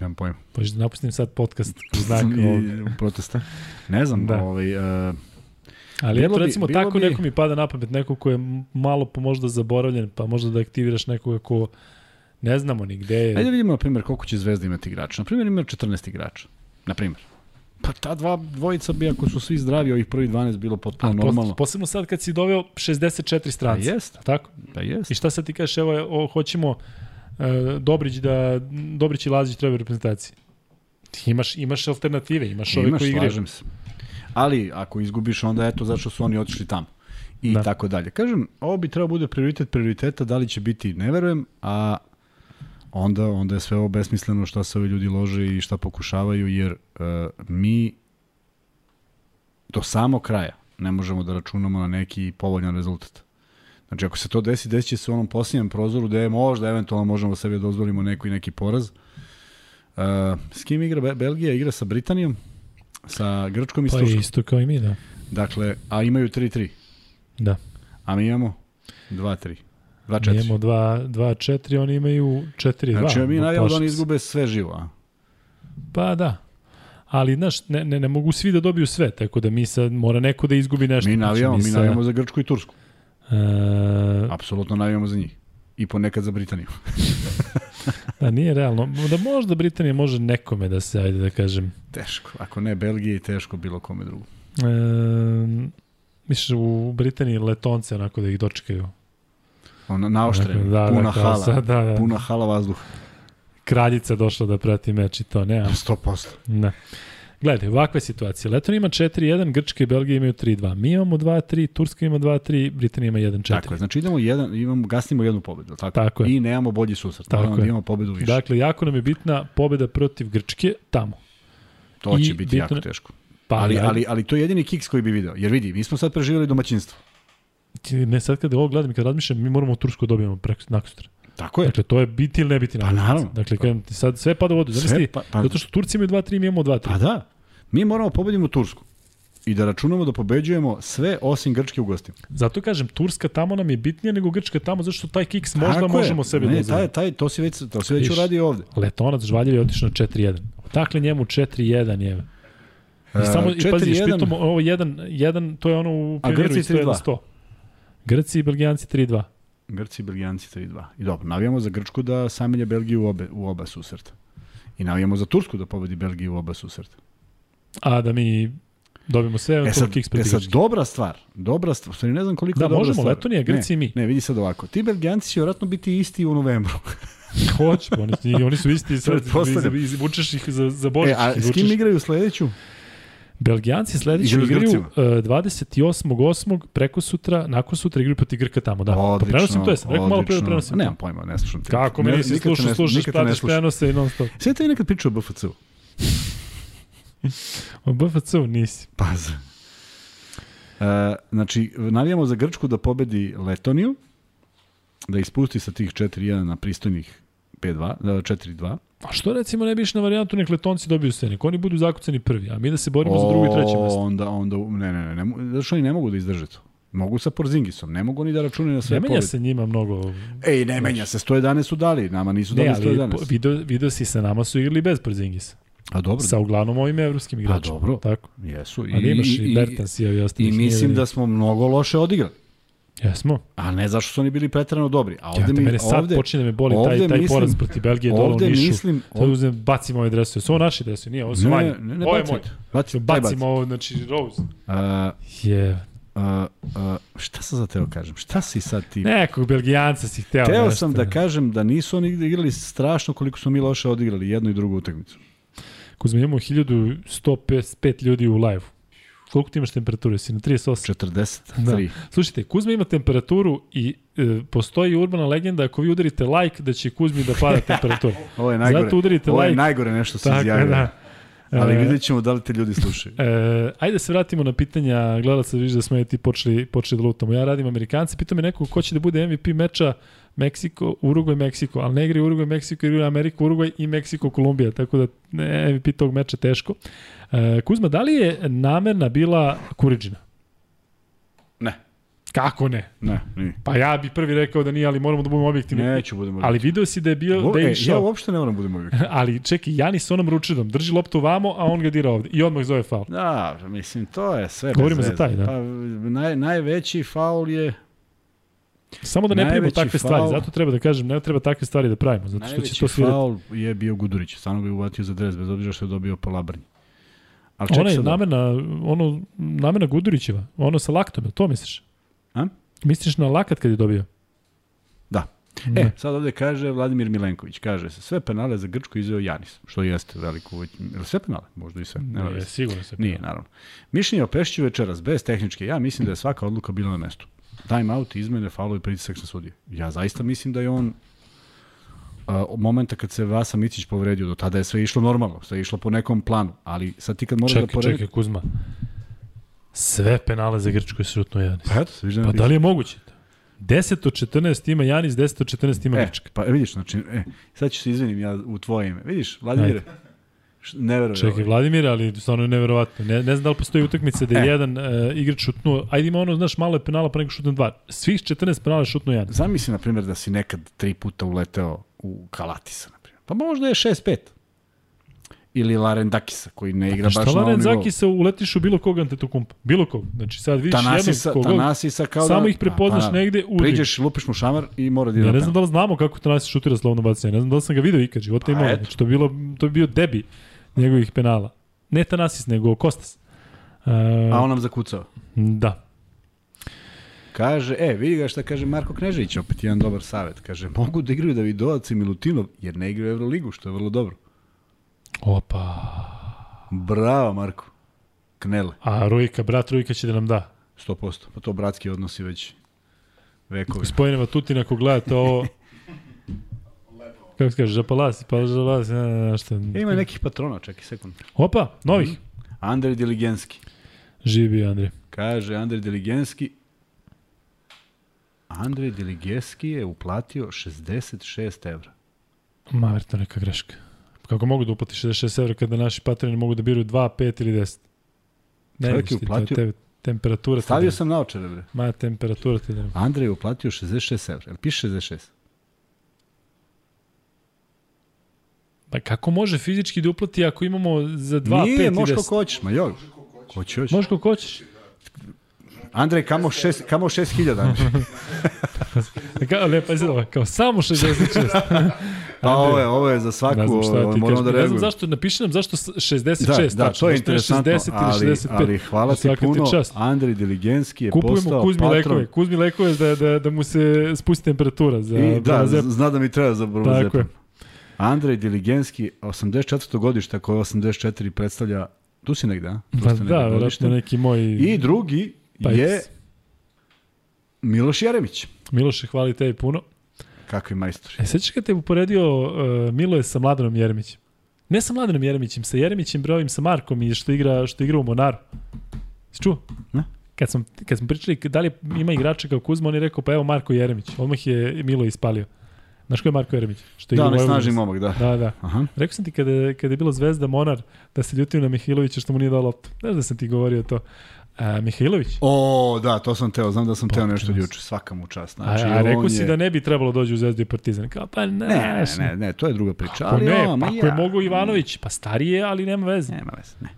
Nemam pojma. Pa da napustim sad podcast u znak ovog. I, protesta. Ne znam, Da. da. ovaj, uh, Ali eto bi- recimo bilo tako bi- neko mi pada na pamet, neko ko je malo po možda zaboravljen, pa možda da aktiviraš nekoga ko ne znamo ni gde je. Ajde da vidimo, na primjer, koliko će Zvezda imati igrača. Na primjer, ima 14 igrača. Na primjer. Pa ta dva dvojica bi, ako su svi zdravi, ovih prvih 12 bilo potpuno A, normalno. pos- posebno sad kad si doveo 64 Pa stranca. jest, Tako? pa jest. I šta sad ti kažeš, evo, o, hoćemo uh, Dobrić da, Dobrić i Lazić treba u reprezentaciji. Ti imaš, imaš alternative, imaš ove Imaš, koji igraju. slažem se. Ali, ako izgubiš, onda eto, zašto su oni otišli tamo. I Da. tako dalje. Kažem, ovo bi trebao bude prioritet prioriteta, da li će biti, ne verujem, a onda, onda je sve ovo besmisleno šta se ovi ljudi lože i šta pokušavaju, jer mi do samog kraja ne možemo da računamo na neki povoljan rezultat. Znači, ako se to desi, desit će se u onom posljednjem prozoru gde je možda eventualno možemo sebi da dozvolimo neko i neki poraz. Uh, s kim igra Be- Belgija? Igra sa Britanijom, sa Grčkom i Pa Turskom. isto kao i mi, da. Dakle, a imaju 3-3. Da. A mi imamo 2-3. Mi 2-4. imamo 2-4, oni imaju 4-2. Znači, mi od navijamo da oni izgube sve živo, a? Pa da. Ali, znaš, ne, ne, ne mogu svi da dobiju sve, tako da mi sad mora neko da izgubi nešto. Mi navijamo, Znači, mi sa- navijamo za Grčku i Tursku. E, Apsolutno navijamo za njih. I ponekad za Britaniju. da nije realno. Da možda Britanija može nekome da se, ajde da kažem, Teško. Ako ne Belgiji, teško bilo kome drugo. e, misliš u Britaniji letonce onako da ih dočekaju. Ona naoštrena, da, puna da, hala. sad, da, da. Puna hala vazduha. Kraljica došla da prati meč i to, ne, a- 100%. ne. Gledaj, ovakva je situacija. Leton ima 4-1, Grčka i Belgija imaju 3-2. Mi imamo 2-3, Turska ima 2-3, Britanija ima 1-4. Tako je. Znači idemo jedan, imamo, gasnimo jednu pobedu. Tako, Tako je. I nemamo bolji susret. Tako Moramo da je. imamo pobedu više. Dakle, jako nam je bitna pobeda protiv Grčke tamo. to i će biti bitno- jako teško. Pa, ali, ajde. ali, ali to je jedini kiks koji bi video. Jer vidi, mi smo sad preživjeli domaćinstvo. Ne, sad kada ovo gledam i kad razmišljam, mi moramo u Tursku da dobijemo preko nakosutra. Tako je. Dakle, to je biti ili ne biti Pa naravno. Dakle, kažem ti, sad sve pada u vodu. Sve Zamisli, pa- pa- zato što Turci imaju 2-3, mi imamo 2-3. Pa da. Mi moramo pobedimo Tursku. I da računamo da pobeđujemo sve osim Grčke u gostima. Zato kažem, Turska tamo nam je bitnija nego Grčka tamo, zato što taj kiks možda Tako je. možemo sebi da ne, dozvolimo. taj, taj, to, si već, to si već Viš. uradio ovde. Letonac Žvaljev je otišao na 4-1. Dakle, njemu 4-1 je. I E, samo, i pazi, 4:1. špitom, ovo 1, 1, to je ono u A pioniru Grci i 100 3:2. 100. Grci i Belgijanci 3-2. Grci i Belgijanci 3-2. I dobro, navijamo za Grčku da samelje Belgiju u, obe, u oba susreta. I navijamo za Tursku da pobedi Belgiju u oba susreta. A da mi dobijemo sve, E e sad, kiks e sad dobra stvar, dobra stvar, stvari ne znam koliko Da, je dobra možemo, stvar. Letonija, Grci ne, i mi. Ne, vidi sad ovako, ti Belgijanci će vjerojatno biti isti u novembru. Hoće, oni, oni su isti sad, izvučeš ih za, za E, Božić. a s kim igraju sledeću? Belgijanci sledeći Igraju uh, 28.8. preko sutra, nakon sutra igraju protiv Grka tamo, da. Odlično, pa prenosim to, jesam rekao malo pre da prenosim. Nemam pojma, ne slušam te. Kako Ne- nisi slušao, ne- slušaš, pratiš prenose i non stop. Sve te nekad pričao o BFC-u? O BFC-u nisi. Paz. E, znači, navijamo za Grčku da pobedi Letoniju, da ispusti sa tih 4-1 na pristojnih 5-2, da, 4-2. A što recimo ne biš na varijantu nek letonci dobiju sve, nek oni budu zakucani prvi, a mi da se borimo za drugo i treće mesto. Onda, onda, ne, ne, ne, ne, zato što oni ne mogu da izdrže to. Mogu sa Porzingisom, ne mogu oni da računaju na sve Ne menja pobede. se njima mnogo. Ej, ne menja se, 111 su dali, nama nisu Ne, dali ali 111. po- video, video si sa nama su igrali bez Porzingisa. A dobro, Sa uglavnom ovim evropskim igračima. dobro. Tako. jesu. Ali imaš i, i Bertans i ovi ostali. I mislim da smo mnogo loše odigrali. Jesmo. A ne zašto su oni bili pretrano dobri. A ovde Ja, mi, mene sad ovde, počinje da me boli taj, taj mislim- poraz protiv Belgije dole u Nišu. mislim- Sad uzem, bacim ove dresove. Su ovo naši dresovi? Nije, ovo su Ne, manje. ne, ne ovo je moj. Bacimo ovo, znači, Rose. A, Je. a, a, šta sam za teo kažem? Šta si sad ti? Nekog Belgijanca si hteo. Teo nešto. sam da kažem da nisu oni igrali strašno koliko smo mi loše odigrali jednu i drugu utakmicu. Kuzma, imamo 1105 ljudi u live. Koliko ti imaš temperature? Si na 38? 43. Slušajte, Kuzma ima temperaturu i e, postoji urbana legenda ako vi udarite like da će Kuzmi da pada temperatura. Ovo je najgore. Zato udarite Ovo je like. najgore nešto se izjavio. da. Ali E, vidjet ćemo da li te ljudi slušaju. E, ajde se vratimo na pitanja gledalaca, vidiš da smo je ti počeli, počeli da lutamo. Ja radim Amerikanci, pita me neko ko će da bude MVP meča Meksiko, Urugvaj, Meksiko, ali ne igri Urugvaj, Meksiko, igra Amerika, Urugvaj i Meksiko, Kolumbija, tako da ne, MVP tog meča teško. E, Kuzma, da li je namerna bila Kuriđina? Kako ne? Ne, nije. Pa ja bih prvi rekao da nije, ali moramo da budemo objektivni. Neću budemo. Ali video si da je bio Ovo, da e, je ja išao. uopšte ne moram budemo uvijek. ali čekaj, Janis onom ručidom drži loptu vamo, a on ga dira ovde. I odmah zove faul. Da, mislim, to je sve Govorimo za taj, da. Pa, naj, najveći faul je Samo da ne pravimo Najveći takve stvari, faul- zato treba da kažem, ne treba takve stvari da pravimo, zato što će Najveći to svirati. faul je bio Gudurić. Stvarno ga je uvatio za dres, bez obzira što je dobio po labrnji. Ali čekaj Ona je sad, namena, ono, namena Gudurićeva, ono sa laktom, to misliš? A? Misliš na lakat kad je dobio? Da. Ne. E, sad ovde kaže Vladimir Milenković, kaže se, sve penale za Grčku izveo Janis, što jeste veliko, jel sve penale? Možda i sve, Ne, veze. sigurno se. Nije, naravno. Mišljenje o Pešiću večeras, bez tehnичke, ja mislim da je svaka odluka bila na mestu. Time out, izmene, faulo i pritisak na sudije. Ja zaista mislim da je on a, od momenta kad se Vasa Micić povredio, do tada je sve išlo normalno, sve je išlo po nekom planu, ali sad ti kad moraš da Čekaj, poredi... čekaj, Kuzma. Sve penale za Grčku je šutno Janis. Pa eto, Pa da li je moguće? 10 od 14 ima Janis, 10 od 14 ima E, Grčka. pa vidiš, znači, e, sad ću se izvinim ja u tvoje ime. Vidiš, Vladimire, š- ne verujem. Čekaj, Vladimir, ali stvarno je neverovatno. Ne, ne znam da li postoji utakmica da je E. jedan uh, igrač šutnuo, ajde ima ono, znaš, malo je penala pa neko šutnuo dva. Svih 14 penala je šutnuo Janis. Zamisli, na primjer, da si nekad tri puta uleteo u Kalatisa, na primjer. Pa možda je 6-5. Ili Larendakisa, koji ne igra Pa baš na ovom nivou. Zakisa uletiš u bilo kog antetokumpa? Bilo kog. Znači sad vidiš Tanasisa, jednog kogod, Tanasisa kao samo da... ih prepoznaš pa, pa, negde u. Priđeš, lupiš mu šamar i mora da Ja ide ne na znam da li znamo kako Tanasis šutira slovno bacanje. Ne znam da li sam ga video ikad. Života Pa imao. Znači, to, bilo, to je bio debi njegovih penala. Ne Tanasis, nego Kostas. Uh, A on nam zakucao. Da. Kaže, e, vidi ga šta kaže Marko Knežević, opet jedan dobar savet. Kaže, mogu da igraju Davidovac i Milutinov, jer ne igraju Euroligu, što je vrlo dobro. Opa. Bravo, Marko. Knele, A Rujka, brat Rujka će da nam da. 100%. Pa to bratski odnosi već vekovi. Gospodine Vatutin, ako gledate ovo... Kako se kaže, žapalasi, pa žapalasi, ne, ne, ne, šta. Ima nekih patrona, čekaj sekund. Opa, novih. Andrej Diligenski. Živi Andrej. Kaže Andrej Diligenski. Andrej Diligenski je uplatio 66 evra. Ma, vjerojatno neka greška. Kako mogu da uplati 66 evra kada naši patroni mogu da biruju 2, 5 ili 10? Ne Čovjek je uplatio- tebe, temperatura. Stavio sam naočare, bre. Ma, temperatura ti da. Andrej je uplatio 66 evra. Jel piše 66? Pa kako može fizički da uplati ako imamo za 2, 5 Nije, i možeš 10? kako hoćeš, ma joj. Ko hoćeš? Možeš kako hoćeš. Andrej, kamo 6 kamo 6000, Andrej. Kao, ne, pa ovo, kao samo 66. Pa ovo je, ovo je za svaku, ne znam šta ovo, ti moramo kažem. da ne znam zašto, napiši nam zašto s- 66 Da, da, tačno, to je interesantno, 60 ili ali, 65. ali hvala ti puno. čast. Andrej Diligenski je Kupujemo postao Kuzmi patron. lekove, Kuzmi lekove da, da, da mu se spusti temperatura za I, da, zna da mi treba za Tako je. Andrej Diligenski, 84. godište, koje 84 predstavlja, tu si negde, a? Tu Pa da, godištem. neki moj... I drugi Pa je Miloš Jeremić. Miloše, hvali tebi puno. Kakvi majstori. E, sećaš kad te uporedio uh, Miloje sa Mladenom Jeremićem? Ne sa Mladenom Jeremićem, sa Jeremićem brojim sa Markom i što igra, što igra u Monaru. Si čuo? Ne. Kad smo, kad smo pričali da li ima igrača kao Kuzma, on je rekao pa evo Marko Jeremić. Odmah je Milo ispalio. Znaš ko je Marko Jeremić? Što Da, snažni momak, da. Da, da. Aha. Rekao sam ti kada, kada je bilo Zvezda Monar da se ljutio na Mihajlovića što mu nije dao loptu. Znaš da sam ti govorio to. A, Mihajlović? O, da, to sam teo, znam da sam teo Pa, nešto juče, svaka mu čast. Znači, a, a rekao si je... da ne bi trebalo dođu u Zvezdu i Partizan. Kao, pa ne, Ne, ne, ne, to je druga priča. Ako Ali ne, on, pa ako je ja. mogo Ivanović, pa starije, ali nema veze. Nema veze, ne.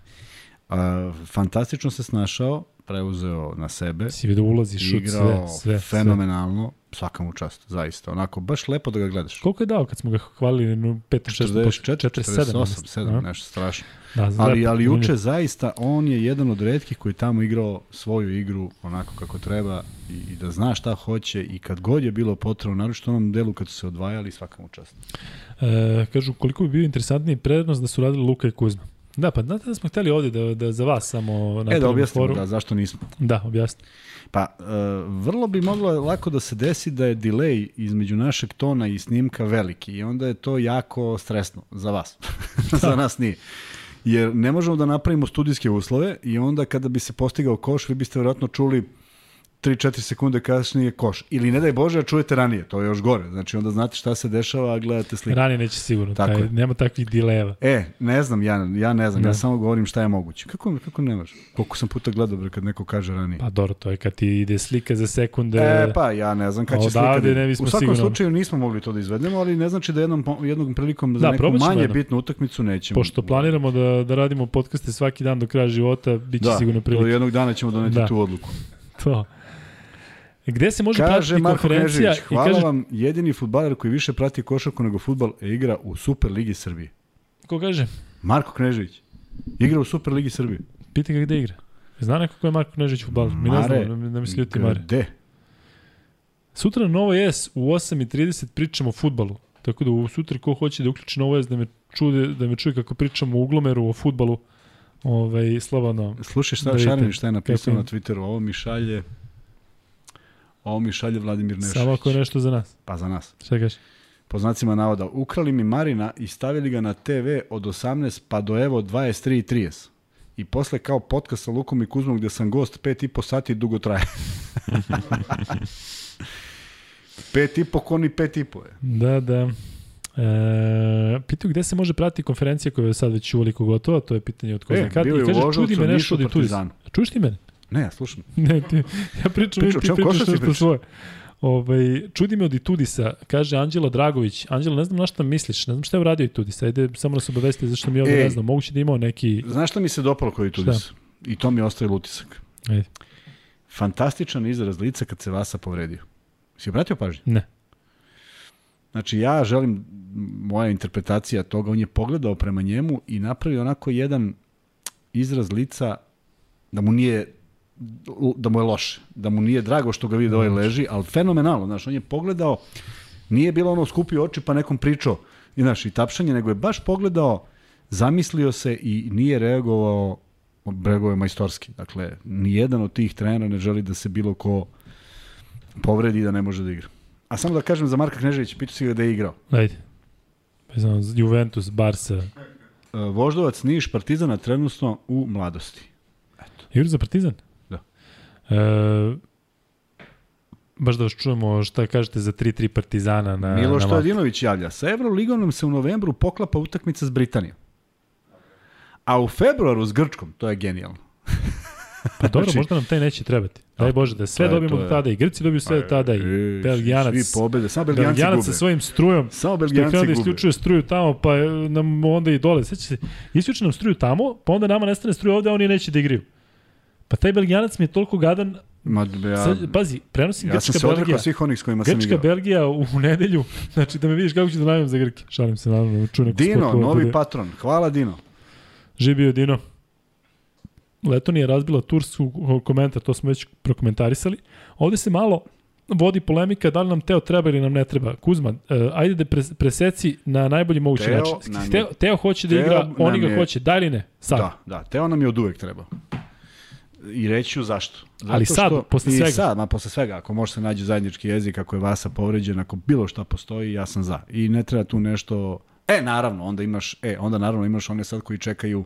A, fantastično se snašao, preuzeo na sebe. Si vidio ulazi, šut, igrao sve, sve. fenomenalno, svaka mu čast, zaista. Onako, baš lepo da ga gledaš. Koliko je dao kad smo ga hvalili na 5 6 44, 47, 7, nešto strašno. Da, ali, ali uče zaista, on je jedan od redkih koji tamo igrao svoju igru onako kako treba i, i da zna šta hoće i kad god je bilo potrebno, naročito u onom delu kad su se odvajali, svaka mu čast. E, kažu, koliko bi bio interesantniji prednost da su radili Luka i Kuzma? Da, pa znate da smo hteli ovde da, da za vas samo napravimo E, da objasnimo, foru. da, zašto nismo. Da, objasnimo. Pa, e, vrlo bi moglo lako da se desi da je delay između našeg tona i snimka veliki i onda je to jako stresno za vas. za nas nije. Jer ne možemo da napravimo studijske uslove i onda kada bi se postigao koš, vi biste vjerojatno čuli 3-4 sekunde kasnije koš. Ili ne daj Bože, a čujete ranije, to je još gore. Znači onda znate šta se dešava, a gledate sliku. Ranije neće sigurno, Tako taj, je. nema takvih dileva. E, ne znam, ja, ja ne znam, Da. ja samo govorim šta je moguće. Kako, kako ne može? Koliko sam puta gledao bre, kad neko kaže ranije? Pa dobro, to je kad ti ide slika za sekunde. E, pa ja ne znam kad će slika. Da- ne bismo U svakom sigurno. slučaju nismo mogli to da izvedemo, ali ne znači da jednom, jednom prilikom za Da, neku manje jednom. bitnu utakmicu nećemo. Pošto planiramo da, da radimo podcaste svaki dan do kraja života, bit će da, sigurno prilike. jednog dana ćemo doneti Da. tu odluku. To. Gde se može Kaže pratiti Marko konferencija Knežević, i hvala kaže, vam, jedini futbaler koji više prati košarku nego futbal e, igra u Super Ligi Srbije. ko kaže, Marko Knežević. Igra u Super Ligi Srbije. pita ga gde igra. Zna neko ko je Marko Knežić futbaler? Mi ne znamo, ne, ne mi se ljuti Mare. Gde? Sutra na Novo S u 8.30 pričamo o futbalu. Tako da u sutra ko hoće da uključi Novo S da me, čude, da me čuje kako pričamo u uglomeru o futbalu, ovaj, slobodno. Slušaj šta Da da šta je napisao na Twitteru. Ovo mi šalje ovo mi šalje Vladimir Nešović. Samo ako je nešto za nas. Pa za nas. Šta kaže? po znacima navoda, ukrali mi Marina i stavili ga na TV od 18 pa do evo 23.30. I posle kao podcast sa Lukom i Kuzmom gde sam gost, pet i po sati dugo traje. pet i po koni pet i po je. Da, da. E, pitaju gde se može pratiti konferencija koja je sad već uveliko gotova, to je pitanje od ko E, zna kad. bio je I kaže, čudi me nešto od. Čuješ ti mene? Ne, ja slušam. Ne, ti, ja pričam, Priča, o ti čemu pričaš nešto pričaš? svoje. Ovaj, čudi me od Itudisa, kaže Anđela Dragović. Anđela, ne znam na šta misliš, ne znam šta je uradio Itudis, ajde samo se obavestite zašto mi ovdje Ej. ne znam. Moguće da je imao neki... Znaš šta mi se dopalo koji Tudis? I to mi ostaje utisak. Ajde. Fantastičan izraz lica kad se Vasa povredio. Si obratio pažnju? Ne. Znači ja želim, moja interpretacija toga, on je pogledao prema njemu i napravio onako jedan izraz lica da mu nije da mu je loše, da mu nije drago što ga vidi da ovaj leži, ali fenomenalno, znaš, on je pogledao, nije bilo ono skupio oči pa nekom pričao, i, znaš, i tapšanje, nego je baš pogledao, zamislio se i nije reagovao, je majstorski. Dakle, nijedan od tih trenera ne želi da se bilo ko povredi da ne može da igra. A samo da kažem za Marka Kneževića, pitao si ga da je igrao. Ajde. Pa znam, Juventus, Barca. E, Voždovac, Niš, Partizana trenutno u mladosti. Igra za Partizan? E, baš da vas čujemo šta kažete za 3-3 Partizana na, Miloš. Stojadinović javlja. Sa Euroligom nam se u novembru poklapa utakmica s Britanijom. A u februaru s Grčkom, to je genijalno. Pa dobro, Znači- možda nam taj neće trebati. Daj Bože, da sve To je- dobijemo do je- tada i Grci dobiju sve do tada i Belgijanac. Svi pobede, samo Belgijanci Belgijanac gube. sa svojim strujom. Samo Što je Belgijanci krenuo da gube. isključuje struju tamo, pa nam onda i dole. Sveća se, isključe nam struju tamo, pa onda nama nestane struja ovde, a oni neće da igriju. Pa taj Belgijanac mi je toliko gadan. Ma, ja, Sad, pazi, prenosim ja sam Grčka se odrekao Belgija. svih onih s kojima sam Grčka igrao. Belgija u, u nedelju, znači da me vidiš kako ću da najavim za Grke. Šalim se, naravno, čujem neko Dino, sportova novi bude. patron. Hvala Dino. Živio Dino. Letonija razbila tursku komentar, to smo već prokomentarisali. Ovde se malo vodi polemika da li nam Teo treba ili nam ne treba. Kuzma, uh, ajde da pres, preseci na najbolji mogući Teo način. Teo, Teo hoće da Teo igra, oni ga je- hoće, da ili ne? Sad. Da, da. Teo nam je od uvek trebao. I reći ću zašto. Zato Ali sad, posle i svega. sad, ma posle svega, ako može se nađe zajednički jezik, ako je Vasa povređen, ako bilo šta postoji, ja sam za. I ne treba tu nešto... E, naravno, onda imaš, e, onda naravno imaš one sad koji čekaju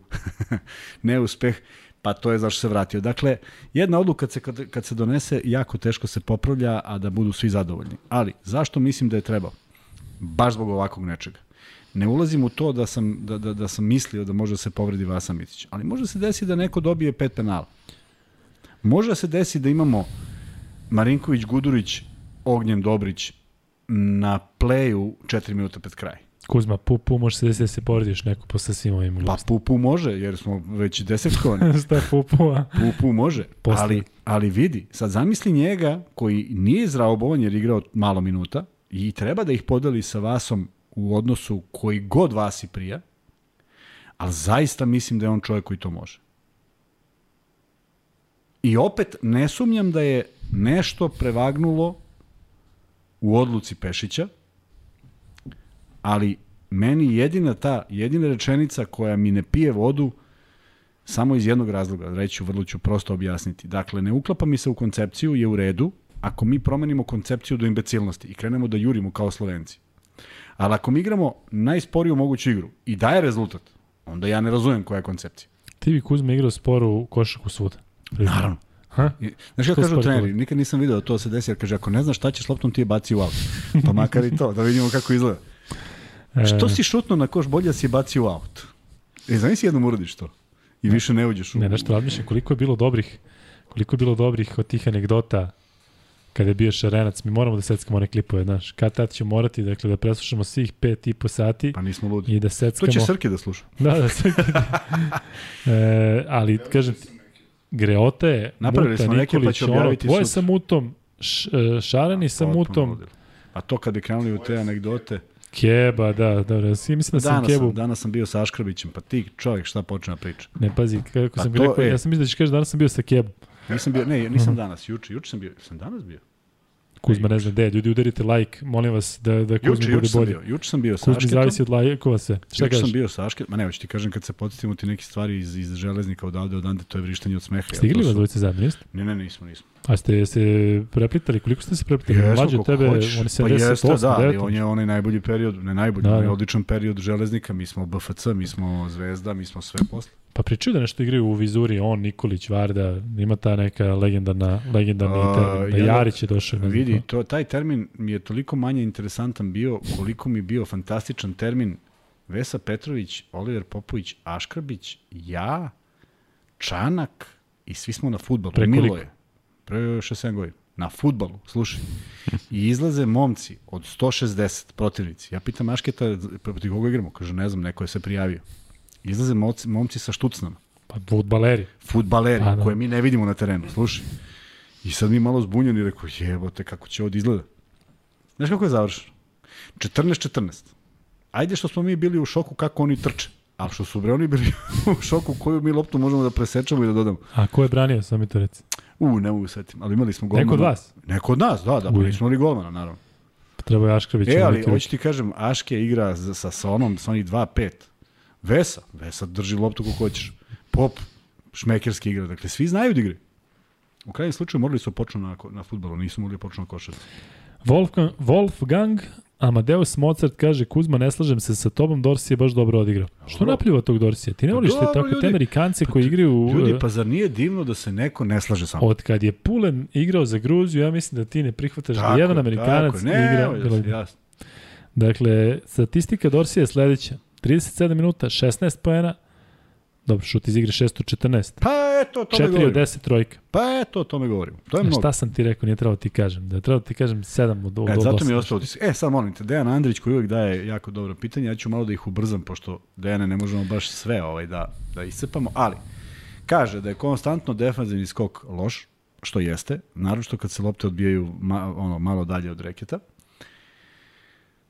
neuspeh, pa to je zašto se vratio. Dakle, jedna odluka kad se, kad, kad se donese, jako teško se popravlja, a da budu svi zadovoljni. Ali, zašto mislim da je trebao? Baš zbog ovakvog nečega. Ne ulazim u to da sam, da, da, da sam mislio da može da se povredi Vasa Mitić, ali može se desi da neko dobije pet penala. Može da se desi da imamo Marinković, Gudurić, Ognjen Dobrić na pleju 4 minuta pred kraj. Kuzma, pu, pu, može se desiti da se porediš neko posle svim ovim Pa glupostima. Pupu može, jer smo već desetkovani. Pa, Šta pu, pu, a? Pupu može, Posle. ali, ali vidi, sad zamisli njega koji nije izraobovan jer je igrao malo minuta i treba da ih podeli sa Vasom u odnosu koji god Vasi prija, ali zaista mislim da je on čovjek koji to može. I opet ne sumnjam da je nešto prevagnulo u odluci Pešića, ali meni jedina ta, jedina rečenica koja mi ne pije vodu samo iz jednog razloga, reću, vrlo ću prosto objasniti. Dakle, ne uklapa mi se u koncepciju, je u redu, ako mi promenimo koncepciju do imbecilnosti i krenemo da jurimo kao Slovenci. Ali ako mi igramo najsporiju moguću igru i daje rezultat, onda ja ne razumem koja je koncepcija. Ti bi Kuzma igrao sporo u košaku svuda. Naravno. Ha? Znaš kako kažu treneri, nikad nisam video da to se desi, jer kaže, ako ne znaš šta će s loptom, ti je baci u aut. Pa makar i to, da vidimo kako izgleda. E, Što si šutno na koš, bolje si je baci u aut. E, si jednom uradiš to. I više ne uđeš u... Ne, nešto razmišljam, koliko je bilo dobrih, koliko je bilo dobrih od tih anegdota kada je bio šarenac. Mi moramo da seckamo one klipove, znaš. Kad tad ćemo morati, dakle, da preslušamo svih pet i po sati Pa nismo ludi. i da To seckamo... će Srke da sluša. Da, da, sve e, ali, kažem ti, Greota je, Napravili Muta, smo neke, pa Nikolić, ću ono, sutra. sa Mutom, š, e, Šarani sa Mutom. A to kad bi krenuli u te anegdote, Keba, da, dobro, svi mislim da sam danas Kebu, sam, danas sam bio sa Aškrbićem, pa ti čovjek šta počne da priča. ne pazi, kako Pa sam to, rekao, e. ja sam mislio da ćeš kažeš danas sam bio sa Kebu. Nisam bio, ne, nisam danas, juče, juče sam bio, sam danas bio. Kuzma ne zna gde, ljudi udarite like, molim vas da, da Kuzmi Juče, bude juče bio, juče sam bio sa Ašketom. zavisi od lajkova sve. Šta Juče sam bio sa Ašketom, ma ne, hoću ti kažem kad se podsjetimo ti neke stvari iz, iz železnika odavde, odande, to je vrištanje od smeha. Igrali vas dvojice zajedno, niste? Ne, ne, nismo, nismo. A ste se preplitali? Koliko ste se preplitali? Jesmo, Mlađe tebe, hoćeš. oni Pa jeste, 78, da, ali 9. on je onaj najbolji period, ne najbolji, Da, da, odličan period železnika, mi smo BFC, mi smo Zvezda, mi smo sve posle. Pa pričaju da nešto igraju u Vizuri, on, Nikolić, Varda, ima ta neka legendarna, legendarni A, termin, da ja Jarić je došao. Vidi, to, taj termin mi je toliko manje interesantan bio, koliko mi bio fantastičan termin Vesa Petrović, Oliver Popović, Aškrbić, ja, Čanak i svi smo na futbolu. Pre Milo je. Pre 6-7 godina. Na futbolu, slušaj. I izlaze momci od 160 protivnici. Ja pitam Ašketa, protiv koga igramo? Kaže, ne znam, neko je se prijavio. Izlaze momci, momci sa štucnama Pa futbaleri. futbaleri A, da. koje mi ne vidimo na terenu, slušaj. I sad mi malo zbunjeni rekao, jebote, kako će ovo da izgleda. Znaš kako je završeno? 14-14. Ajde što smo mi bili u šoku kako oni trče. Ali što su bre oni bili u šoku koju mi loptu možemo da presečemo i da dodamo. A ko je branio, sam mi to reci? U, ne mogu setim, ali imali smo golmana. Neko od vas? Neko od nas, da, da, pa nismo imali golmana, naravno. Treba je Aškrbić. E, ali hoću ti kažem, Aške igra za- sa, sa onom, sa onih 2-5. Vesa, Vesa drži loptu kako hoćeš. Pop, šmekerski igra, dakle svi znaju da igraju. U krajnjem slučaju morali su počnu na, na futbolu, nisu mogli da počnu na košarci. Wolfgang, Wolfgang Amadeus Mozart kaže Kuzma, ne slažem se sa tobom, Dorsi je baš dobro odigrao. Što napljiva tog Dorsija? Ti ne Pa voliš te dobro, tako te ljudi. Amerikance koji igraju... u- Ljudi, pa zar nije divno da se neko ne slaže sa mnom? Od kad je Pulen igrao za Gruziju, ja mislim da ti ne prihvataš da Tako, jedan Amerikanac tako, ne, igra. bilo- jasno. Dakle, statistika Dorsija je sledeća. 37 minuta, 16 poena, dobro, šut iz igre 614. Pa eto, o tome 4 od govorimo. 10 trojka. Pa eto, o tome govorimo. To je A mnogo. šta sam ti rekao, nije trebalo ti kažem. Da je trebalo ti kažem 7 od, od, E, od zato mi je 8. utisak. E, sad molim te, Dejan Andrić koji uvijek daje jako dobro pitanje, ja ću malo da ih ubrzam, pošto Dejane ne možemo baš sve ovaj da, da iscepamo, ali kaže da je konstantno defanzivni skok loš, što jeste, naročito kad se lopte odbijaju ma, ono, malo dalje od reketa.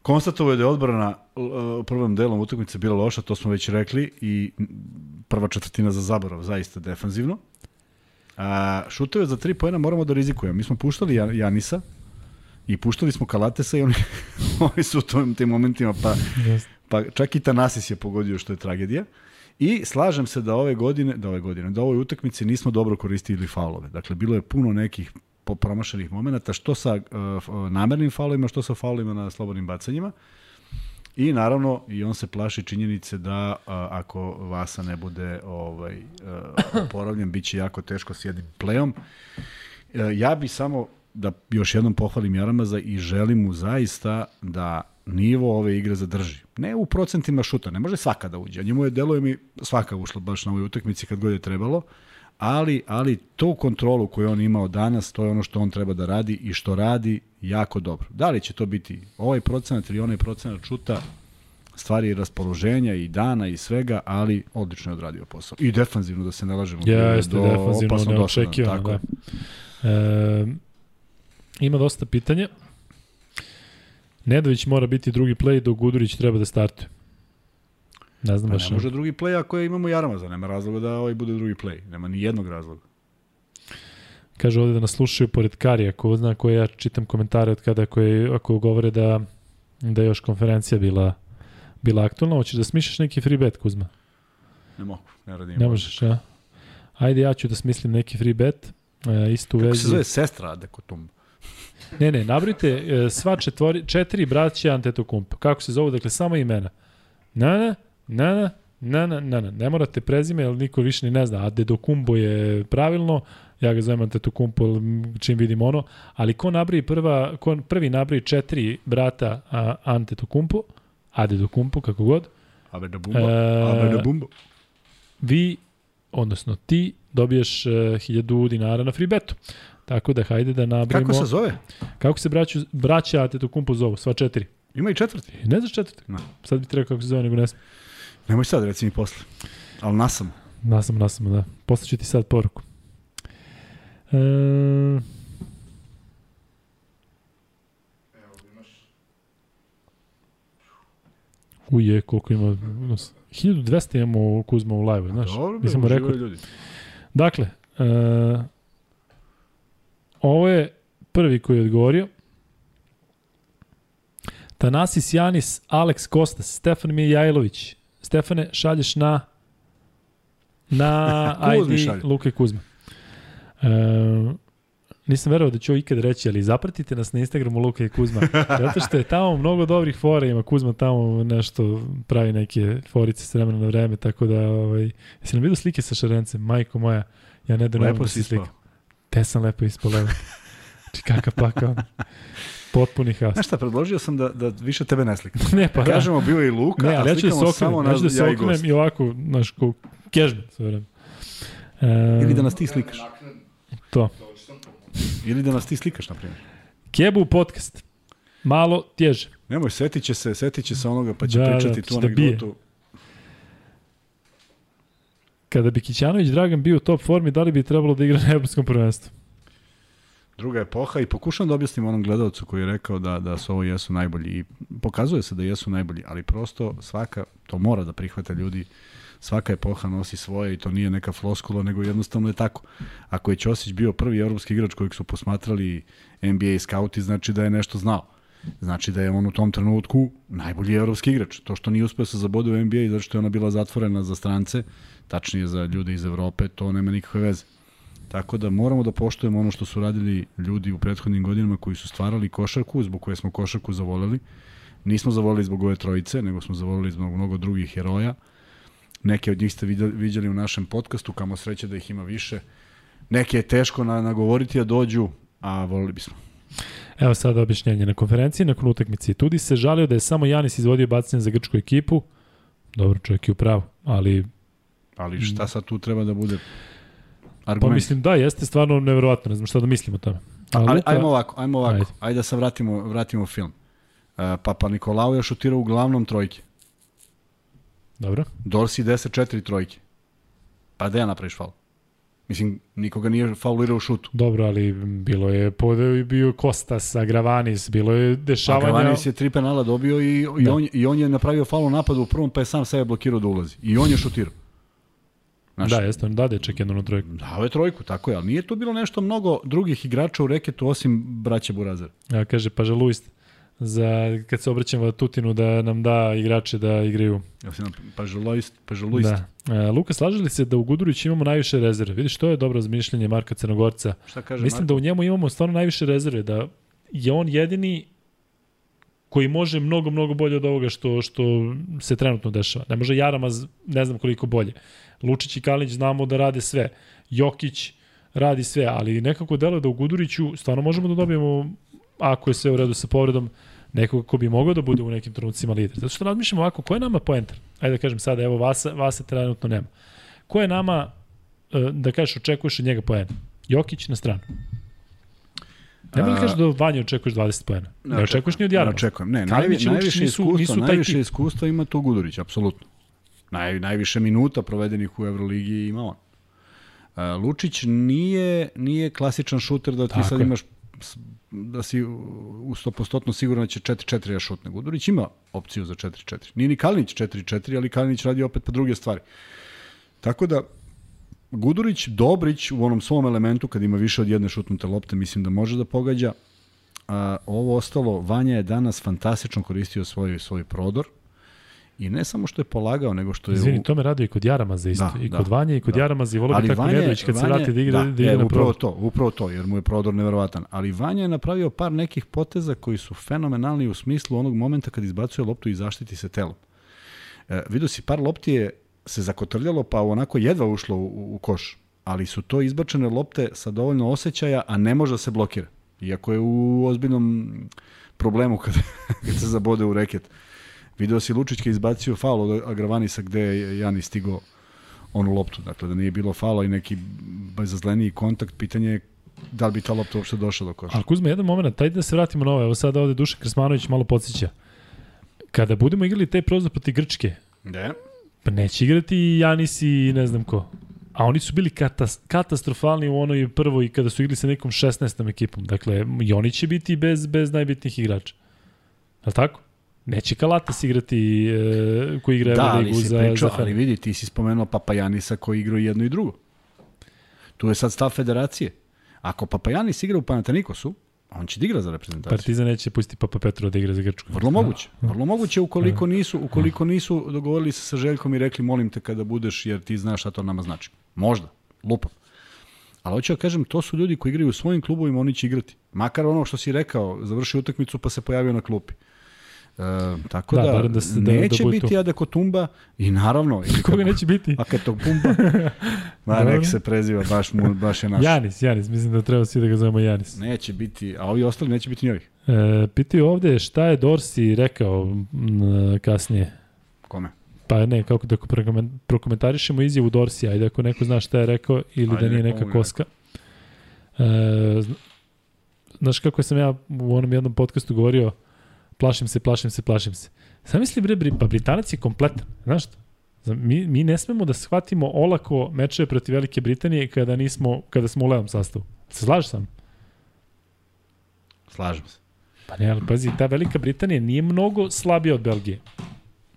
Konstatovao je da je odbrana u prvom delom utakmice bila loša, to smo već rekli, i prva četvrtina za zaborav, zaista defanzivno. A, šuteve za tri poena moramo da rizikujemo. Mi smo puštali Jan- Janisa, I puštali smo Kalatesa i oni, oni su u tom, tim momentima, pa, pa čak i Tanasis je pogodio što je tragedija. I slažem se da ove godine, da ove godine, da ovoj utakmici nismo dobro koristili faulove. Dakle, bilo je puno nekih promašenih momenata, što sa uh, uh, namernim faulovima, što sa faulovima na slobodnim bacanjima. I naravno, i on se plaši činjenice da uh, ako Vasa ne bude ovaj, uh, oporavljen, bit će jako teško s jednim plejom. E, ja bi samo da još jednom pohvalim Jaramaza i želim mu zaista da nivo ove igre zadrži. Ne u procentima šuta, ne može svaka da uđe. A njemu je, deluje mi, svaka ušla baš na ovoj utakmici kad god je trebalo, ali, ali tu kontrolu koju on imao danas, to je ono što on treba da radi i što radi jako dobro. Da li će to biti ovaj procenat ili onaj procenat šuta, stvari raspoloženja i dana i svega, ali odlično je odradio posao. I defanzivno, da se ne lažemo. Jeste, do defanzivno, neočekivano. Da. E, ima dosta pitanja. Nedović mora biti drugi play, dok Gudurić treba da startuje. Ne znam pa baš. Ne može drugi play ako imamo Jaramaza, nema razloga da ovaj bude drugi play. Nema ni jednog razloga. Kaže ovde da nas slušaju pored Karija, ko zna koje ja čitam komentare od kada koje, ako govore da, da je još konferencija bila, bila aktualna. Hoćeš da smišljaš neki free bet, Kuzma? Ne mogu, ne radim. Ne možeš, ja? Ajde, ja ću da smislim neki free bet. E, isto u vezi... Kako se zove sestra Adekotum? Ne, ne, nabrite e, sva četvori, četiri braća Antetokumpa. Kako se zove? Dakle, samo imena. Na, na, na, na, na, na, na, na. Ne morate prezime, jer niko više ni ne zna. A Dedokumbo je pravilno, ja ga zovem Antetokumpo čim vidim ono, ali ko nabrije prva, ko prvi nabrije četiri brata a, Antetokumpo, Adedokumpo, kako god, Abedabumbo, e, Abedabumbo. Vi, odnosno ti, dobiješ uh, 1000 dinara na free betu. Tako da hajde da nabrimo... Kako se zove? Kako se braću, braća Antetokumpo zovu, sva četiri. Ima i četvrti. Ne znaš četvrti? Ne. Sad bi trebao kako se zove, nego ne znam. Nemoj sad, reci mi posle. Ali nasam. Nasam, nasam, da. Posle ću ti sad poruku. E... Uje, koliko ima... 1200 imamo Kuzma u live, znaš. Dobro, Nisam mu rekao. ljudi. Dakle, e, ovo je prvi koji je odgovorio. Tanasis Janis, Alex Kostas, Stefan Mijajlović. Stefane, šalješ na na ID Luka i Kuzma. E, nisam verovao da ću ovo ikad reći, ali zapratite nas na Instagramu Luka i Kuzma. Zato što je tamo mnogo dobrih fora, ima Kuzma tamo nešto pravi neke forice s vremena na vreme, tako da, ovaj, jesi nam vidio slike sa šarencem? Majko moja, ja ne da ne da si slika. Te sam lepo ispod levo. Znači kakav pakao. Potpuni haos. Znaš šta, predložio sam da, da više tebe ne slikam. ne, pa da. Kažemo bio i Luka, ne, a ja slikamo da samo na ja ću da ja i gost. i ovako, znaš, kao kežbe, sve vreme. E, Ili da nas ti slikaš. To. Ili da nas ti slikaš, na primjer. Kebu podcast. Malo tježe. Nemoj, setit će se, setit će se onoga, pa će Da, da, pričati tu da anegdotu. Kada bi Kićanović Dragan bio u top formi, da li bi trebalo da igra na evropskom prvenstvu? Druga epoha i pokušam da objasnim onom gledalcu koji je rekao da, da su ovo jesu najbolji i pokazuje se da jesu najbolji, ali prosto svaka, to mora da prihvate ljudi, svaka epoha nosi svoje i to nije neka floskula, nego jednostavno je tako. Ako je Ćosić bio prvi evropski igrač kojeg su posmatrali NBA skauti, znači da je nešto znao. Znači da je on u tom trenutku najbolji evropski igrač. To što nije uspeo se zabode u NBA zato što je ona bila zatvorena za strance, tačnije za ljude iz Evrope, to nema nikakve veze. Tako da moramo da poštujemo ono što su radili ljudi u prethodnim godinama koji su stvarali košarku, zbog koje smo košarku zavoleli. Nismo zavolili zbog ove trojice, nego smo zavolili zbog mnogo drugih heroja. Neke od njih ste viđali u našem podcastu, kamo sreće da ih ima više. Neke je teško na, nagovoriti da dođu, a volili bismo. Evo sada objašnjenje. Na konferenciji nakon utakmice Tudi se žalio da je samo Janis izvodio bacanje za grčku ekipu. Dobro, čovjek je u pravu, ali... Ali šta sad tu treba da bude argument? Pa mislim da, jeste stvarno neverovatno, ne znam šta da mislim o tome. A Ali, Luka... ajmo ovako, ajmo ovako. Ajde, ajde da se vratimo, vratimo film. Uh, Papa Nikolao je šutirao uglavnom trojke. Dobro. Dorsi 10-4 trojke. Pa da ja napraviš faul? Mislim, nikoga nije faulirao u šutu. Dobro, ali bilo je podeo i bio Kostas, Agravanis, bilo je dešavanja... Agravanis je tri penala dobio i, da. i, on, i on je napravio faul u napadu u prvom, pa je sam sebe blokirao da ulazi. I on je šutirao. Znaš, da, jeste, on dade čak jednu na trojku. Dao je trojku, tako je, ali nije tu bilo nešto mnogo drugih igrača u reketu osim braće Burazar. Ja kaže, pa žalujst za kad se obraćamo Tutinu da nam da igrače da igraju. Ja sam pa žalujst, pa. Da. E, Luka, slaže li se da u Guduriću imamo najviše rezerve? Vidiš, to je dobro razmišljanje Marka Crnogorca. Šta kaže Mislim Marko? da u njemu imamo stvarno najviše rezerve, da je on jedini koji može mnogo, mnogo bolje od ovoga što, što se trenutno dešava. Ne može Jaramaz, ne znam koliko bolje. Lučić i Kalinić znamo da rade sve. Jokić radi sve, ali nekako delo da u Guduriću stvarno možemo da dobijemo, ako je sve u redu sa povredom, nekog ko bi mogao da bude u nekim trenucima lider. Zato što razmišljamo ovako, ko je nama poenter? Ajde da kažem sada, evo Vasa, Vasa trenutno nema. Ko je nama, da kažeš, očekuješ od njega poena? Jokić na stranu. Ne bih kažeš da od Vanja očekuješ 20 poena. Ne, ne očekuješ ni od Jarma. Ne očekujem. Ne, najvi, najviše nisu, iskustva, nisu najviše iskustva ima tu Gudurić, apsolutno. Naj, najviše minuta provedenih u Euroligi ima on. Uh, Lučić nije, nije klasičan šuter da ti Tako sad imaš da si u 100% siguran da će 4-4 ja šutne. Gudurić ima opciju za 4-4. Nije ni Kalinić 4-4, ali Kalinić radi opet pa druge stvari. Tako da, Gudurić, Dobrić u onom svom elementu, kad ima više od jedne šutnute lopte, mislim da može da pogađa. A, ovo ostalo, Vanja je danas fantastično koristio svoj, svoj prodor. I ne samo što je polagao, nego što je... Izvini, to me radi i kod Jaramaza isto. Da, I kod da, Vanje i kod da. Jaramaza i volio bi tako Vanje, Nedović kad Vanje, se vrati da igra, da, da igra e, na upravo to, upravo to, jer mu je prodor neverovatan. Ali Vanja je napravio par nekih poteza koji su fenomenalni u smislu onog momenta kad izbacuje loptu i zaštiti se telom. E, vidio si, par lopti je se zakotrljalo, pa onako jedva ušlo u, u koš. Ali su to izbačene lopte sa dovoljno osjećaja, a ne može da se blokira. Iako je u ozbiljnom problemu kad, kad se zabode u reket. Video si Lučić je izbacio faul od Agravanisa gde je Jani stigo onu loptu. Dakle, da nije bilo faula i neki bezazleniji kontakt, pitanje je da li bi ta lopta uopšte došla do koša. Ali Kuzma, jedan moment, taj da se vratimo na ovo. Evo sada ovde Dušan Krsmanović malo podsjeća. Kada budemo igrali taj prozor proti Grčke, da. Pa neće igrati i Janis i ne znam ko. A oni su bili katas, katastrofalni u onoj prvoj kada su igrali sa nekom 16. ekipom. Dakle, i oni će biti bez, bez najbitnijih igrača. Je tako? Neće Kalatas igrati e, koji igra da, Euroligu za, pričao, za ali vidi, ti si spomenuo Papajanisa koji igra jedno i drugo. Tu je sad stav federacije. Ako Papajanis igra u Panatanikosu, on će da igra za reprezentaciju. Partizan neće pustiti Papa Petro da igra za Grčku. Vrlo moguće. Vrlo moguće ukoliko nisu, ukoliko nisu dogovorili se sa Željkom i rekli molim te kada budeš jer ti znaš šta to nama znači. Možda. Lupam. Ali hoću da kažem, to su ljudi koji igraju u svojim klubovima, oni će igrati. Makar ono što si rekao, završi utakmicu pa se pojavio na klupi. E, tako da, da, da, se, da neće da biti to. Adekotumba i naravno... Ili Koga kako, neće biti? Adekotumba. Ma nek se preziva, baš, mu, baš je naš. Janis, Janis, mislim da treba svi da ga zovemo Janis. Neće biti, a ovi ostali neće biti njovih. E, pitaju ovde šta je Dorsi rekao m, kasnije. Kome? Pa ne, kako da prokomentarišemo izjavu Dorsi, ajde ako neko zna šta je rekao ili ajde, da nije neka koska. E, znaš kako sam ja u onom jednom podcastu govorio, plašim se, plašim se, plašim se. Sam misli, bre, pa Britanac je kompletan, znaš što? Mi, mi ne smemo da shvatimo olako mečeve protiv Velike Britanije kada, nismo, kada smo u levom sastavu. Se slažeš sam? Slažem se. Pa ne, ali pazi, ta Velika Britanija nije mnogo slabija od Belgije.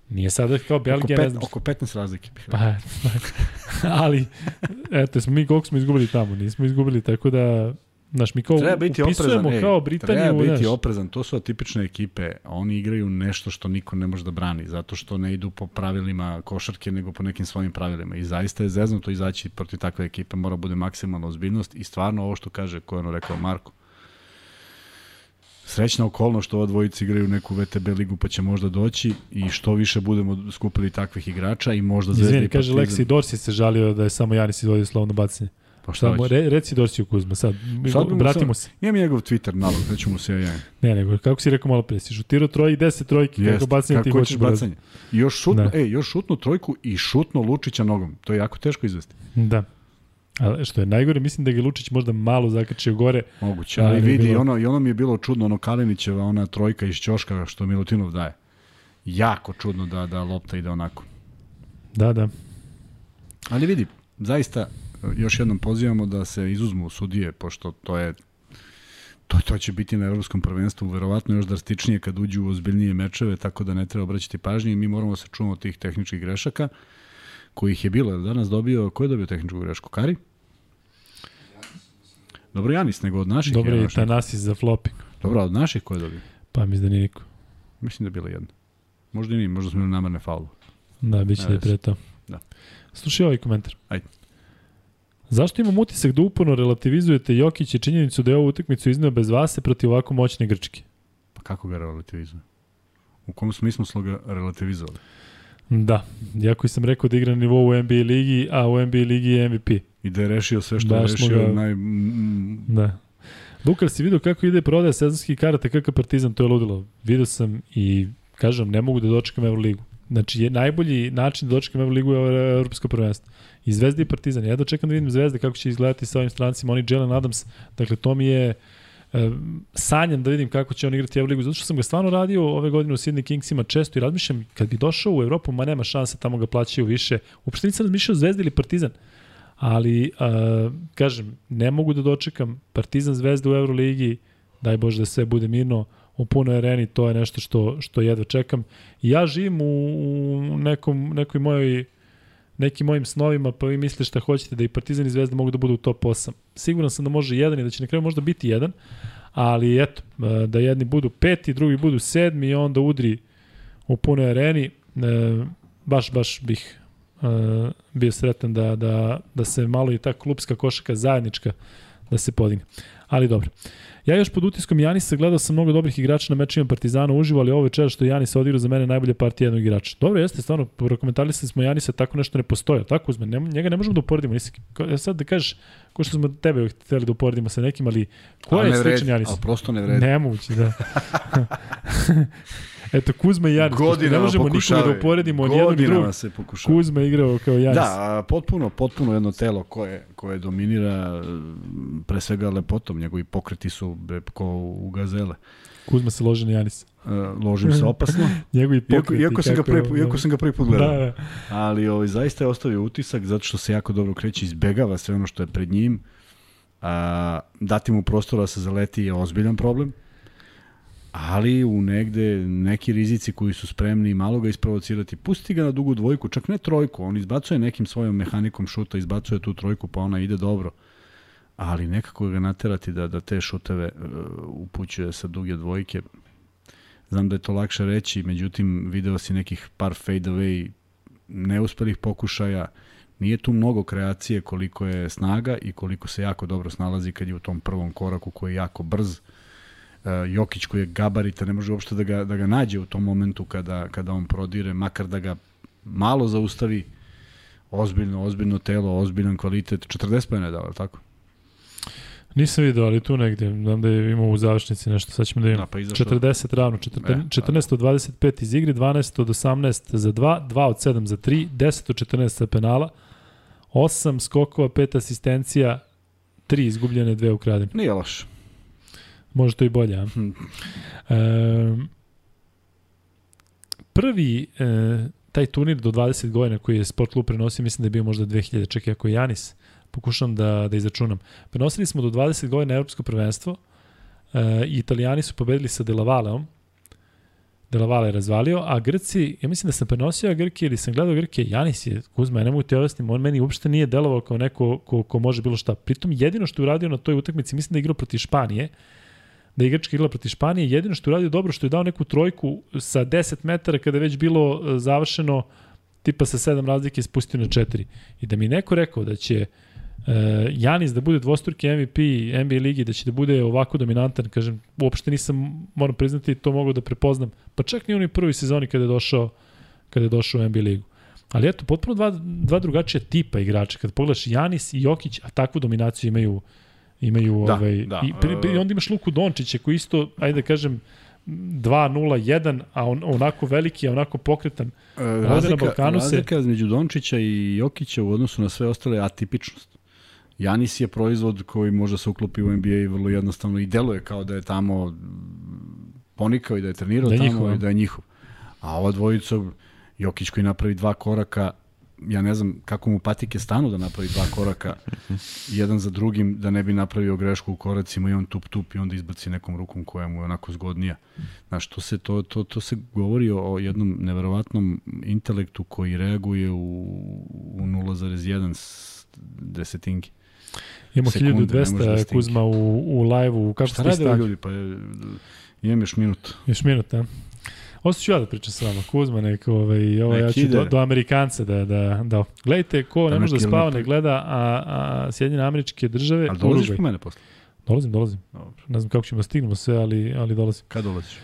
Nije sada kao Belgija, oko pet, ne znam. Oko 15 razlike. Pa, ali, eto, smo mi koliko smo izgubili tamo, nismo izgubili, tako da Znaš, mi kao treba biti oprezan, ej, kao Britaniju. Treba biti znaš. oprezan, to su atipične ekipe, oni igraju nešto što niko ne može da brani, zato što ne idu po pravilima košarke, nego po nekim svojim pravilima. I zaista je zeznuto izaći protiv takve ekipe, mora bude maksimalna ozbiljnost i stvarno ovo što kaže, ko je ono rekao Marko, srećna okolnost što ova dvojica igraju neku VTB ligu pa će možda doći i što više budemo skupili takvih igrača i možda Zvezda Izvini, kaže Lexi Dorsi se žalio da je samo Janis izvodio slovno bacanje. Pa šta Samo, re, reci Dorsiju Kuzma, sad, sad vratimo se. Imam njegov Twitter nalog, da ću mu se ja. Ne, nego, kako si rekao malo pre, si šutirao troj i deset trojki, Jest, kako bacanje ti hoćeš bacanje. I još šutno, da. ej, još šutnu trojku i šutno Lučića nogom. To je jako teško izvesti. Da. A što je najgore, mislim da ga Lučić možda malo zakačio gore. Moguće, ali, ali vidi, bilo... ono, i ono mi je bilo čudno, ono Kalinićeva, ona trojka iz Ćoška što Milutinov daje. Jako čudno da, da lopta ide onako. Da, da. Ali vidi, zaista još jednom pozivamo da se izuzmu sudije, pošto to je to, to će biti na evropskom prvenstvu verovatno još drastičnije kad uđu u ozbiljnije mečeve, tako da ne treba obraćati pažnje i mi moramo da se čuvamo tih tehničkih grešaka kojih je bilo. Danas dobio, ko je dobio tehničku grešku? Kari? Dobro, Janis, nego od naših. Dobro, i Tanasis za flopping. Dobro, od naših ko je dobio? Pa mislim da nije niko. Mislim da je bila jedna. Možda i nije, možda smo imali namarne faulu. Da, bit će da je pre to. Da. Slušaj ovaj komentar. Ajde. Zašto imam utisak da uporno relativizujete Jokić i činjenicu da je ovu utakmicu izneo bez vase protiv ovako moćne Grčke? Pa kako ga relativizuje? U kom smislu smo ga relativizovali? Da, jako sam rekao da igra na nivou u NBA ligi, a u NBA ligi je MVP. I da je rešio sve što da, je rešio. Ga... Naj... Da. Lukar, si vidio kako ide prodaja sezonskih karata, kakav partizan, to je ludilo. Vidio sam i, kažem, ne mogu da dočekam Euroligu. Znači, je najbolji način da dočekam Euroligu je Evropsko prvenstvo. I Zvezda i Partizan. Ja da čekam da vidim Zvezda kako će izgledati sa ovim strancima. Oni Jalen Adams, dakle to mi je sanjam da vidim kako će on igrati Euroligu, zato što sam ga stvarno radio ove godine u Sydney Kingsima često i razmišljam, kad bi došao u Evropu, ma nema šanse, tamo ga plaćaju više. Uopšte nisam razmišljao Zvezda ili Partizan. Ali, uh, kažem, ne mogu da dočekam Partizan Zvezda u Euroligi, daj Bože da sve bude mirno, u punoj areni, to je nešto što, što jedva čekam. Ja živim u, u nekom, nekoj mojoj nekim mojim snovima, pa vi mislite šta hoćete da i Partizan i Zvezda mogu da budu u top 8. Siguran sam da može jedan i da će na kraju možda biti jedan, ali eto, da jedni budu peti, drugi budu sedmi i onda udri u punoj areni, e, baš, baš bih e, bio sretan da, da, da se malo i ta klubska košaka zajednička da se podigne. Ali dobro. Ja još pod utiskom Janisa gledao sam mnogo dobrih igrača na mečima Partizana uživo, ali ovo večera što Janis odigrao za mene najbolja partija jednog igrača. Dobro, jeste, stvarno, prokomentarisali smo Janisa, tako nešto ne postoje. Tako uzme, ne, njega ne možemo da uporedimo. Nisi, ja sad da kažeš, ko što smo tebe hteli da uporedimo sa nekim, ali ko je sličan Janis? Ali prosto ne vredi. Nemoguće, da. Eto, Kuzma i Janis. Godinama ne možemo nikoga da uporedimo od jednog drugog. se pokušava. Kuzma igrao kao Janis. Da, potpuno, potpuno jedno telo koje, koje dominira pre svega lepotom. Njegovi pokreti su ko u gazele. Kuzma se loži na Janisa. Uh, ložim se opasno. Njegovi pokreti. Iako, iako, sam ga prvi, iako sam ga prvi put gledao. Da, da. Ali ovaj, zaista je ostavio utisak zato što se jako dobro kreće, izbegava sve ono što je pred njim. A, dati mu prostora da se zaleti je ozbiljan problem ali u negde neki rizici koji su spremni malo ga isprovocirati. Pusti ga na dugu dvojku, čak ne trojku, on izbacuje nekim svojom mehanikom šuta, izbacuje tu trojku pa ona ide dobro. Ali nekako ga naterati da, da te šuteve uh, upućuje sa duge dvojke. Znam da je to lakše reći, međutim video si nekih par fade away neuspelih pokušaja. Nije tu mnogo kreacije koliko je snaga i koliko se jako dobro snalazi kad je u tom prvom koraku koji je jako brz. Uh, Jokić koji je gabarita, ne može uopšte da ga, da ga nađe u tom momentu kada, kada on prodire, makar da ga malo zaustavi, ozbiljno, ozbiljno telo, ozbiljan kvalitet, 40 pojene je dao, tako? Nisam vidio, ali tu negde, znam da je imao u završnici nešto, sad ćemo da imamo. Da, pa 40 ravno, 14, e, 14 od 25 iz igre, 12 od 18 za 2, 2 od 7 za 3, 10 od 14 sa penala, 8 skokova, 5 asistencija, 3 izgubljene, 2 ukradene. Nije loše. Može to i bolje, a? Hmm. E, prvi e, taj turnir do 20 godina koji je Sport Club prenosio, mislim da je bio možda 2000, čekaj ako je Janis, pokušam da, da izračunam. Prenosili smo do 20 godina Evropsko prvenstvo e, i Italijani su pobedili sa Delavaleom, Delavale je razvalio, a Grci, ja mislim da sam prenosio Grke ili sam gledao Grke, Janis je, Kuzma, ja ne mogu ti objasniti, on meni uopšte nije delovao kao neko ko, ko može bilo šta. Pritom jedino što je uradio na toj utakmici, mislim da je igrao protiv Španije, da je Grčka igrala protiv Španije, jedino što je uradio dobro što je dao neku trojku sa 10 metara kada je već bilo e, završeno tipa sa 7 razlike spustio na 4. I da mi neko rekao da će uh, Janis da bude dvostruki MVP NBA ligi, da će da bude ovako dominantan, kažem, uopšte nisam, moram priznati, to mogu da prepoznam. Pa čak ni u onoj prvoj sezoni kada je došao, kada je došao u NBA ligu. Ali eto, potpuno dva, dva drugačija tipa igrača. Kad pogledaš Janis i Jokić, a takvu dominaciju imaju uh, imaju da, ovaj da. i pri, pri, onda imaš Luku Dončića koji isto ajde da kažem 2-0-1 a on onako veliki, a onako pokretan. E, razlika, na Balkanu razlika se... između Dončića i Jokića u odnosu na sve ostale je atipičnost. Janis je proizvod koji može se uklopi u NBA vrlo jednostavno i deluje kao da je tamo ponikao i da je trenirao da je tamo njihov. i da je njihov. A ova dvojica, Jokić koji napravi dva koraka, ja ne znam kako mu patike stanu da napravi dva koraka jedan za drugim, da ne bi napravio grešku u koracima i on tup tup i onda izbaci nekom rukom koja mu je onako zgodnija. Znaš, to se, to, to, to se govori o jednom neverovatnom intelektu koji reaguje u, u 0,1 desetinki. Imamo 1200 Kuzma u, u live-u. Kako Šta rade ljudi? Pa imam još minut. Još minut, da. Ovo ću ja da pričam sa vama, Kuzma, neko, ovaj, ovo ja ću do, do Amerikanca da, da, da. Gledajte, ko ne može da spava, ne gleda, a, a Sjedinjene američke države... Ali dolaziš po mene posle? Dolazim, dolazim. Dobro. Ne znam kako ćemo da stignemo sve, ali, ali dolazim. Kad dolaziš?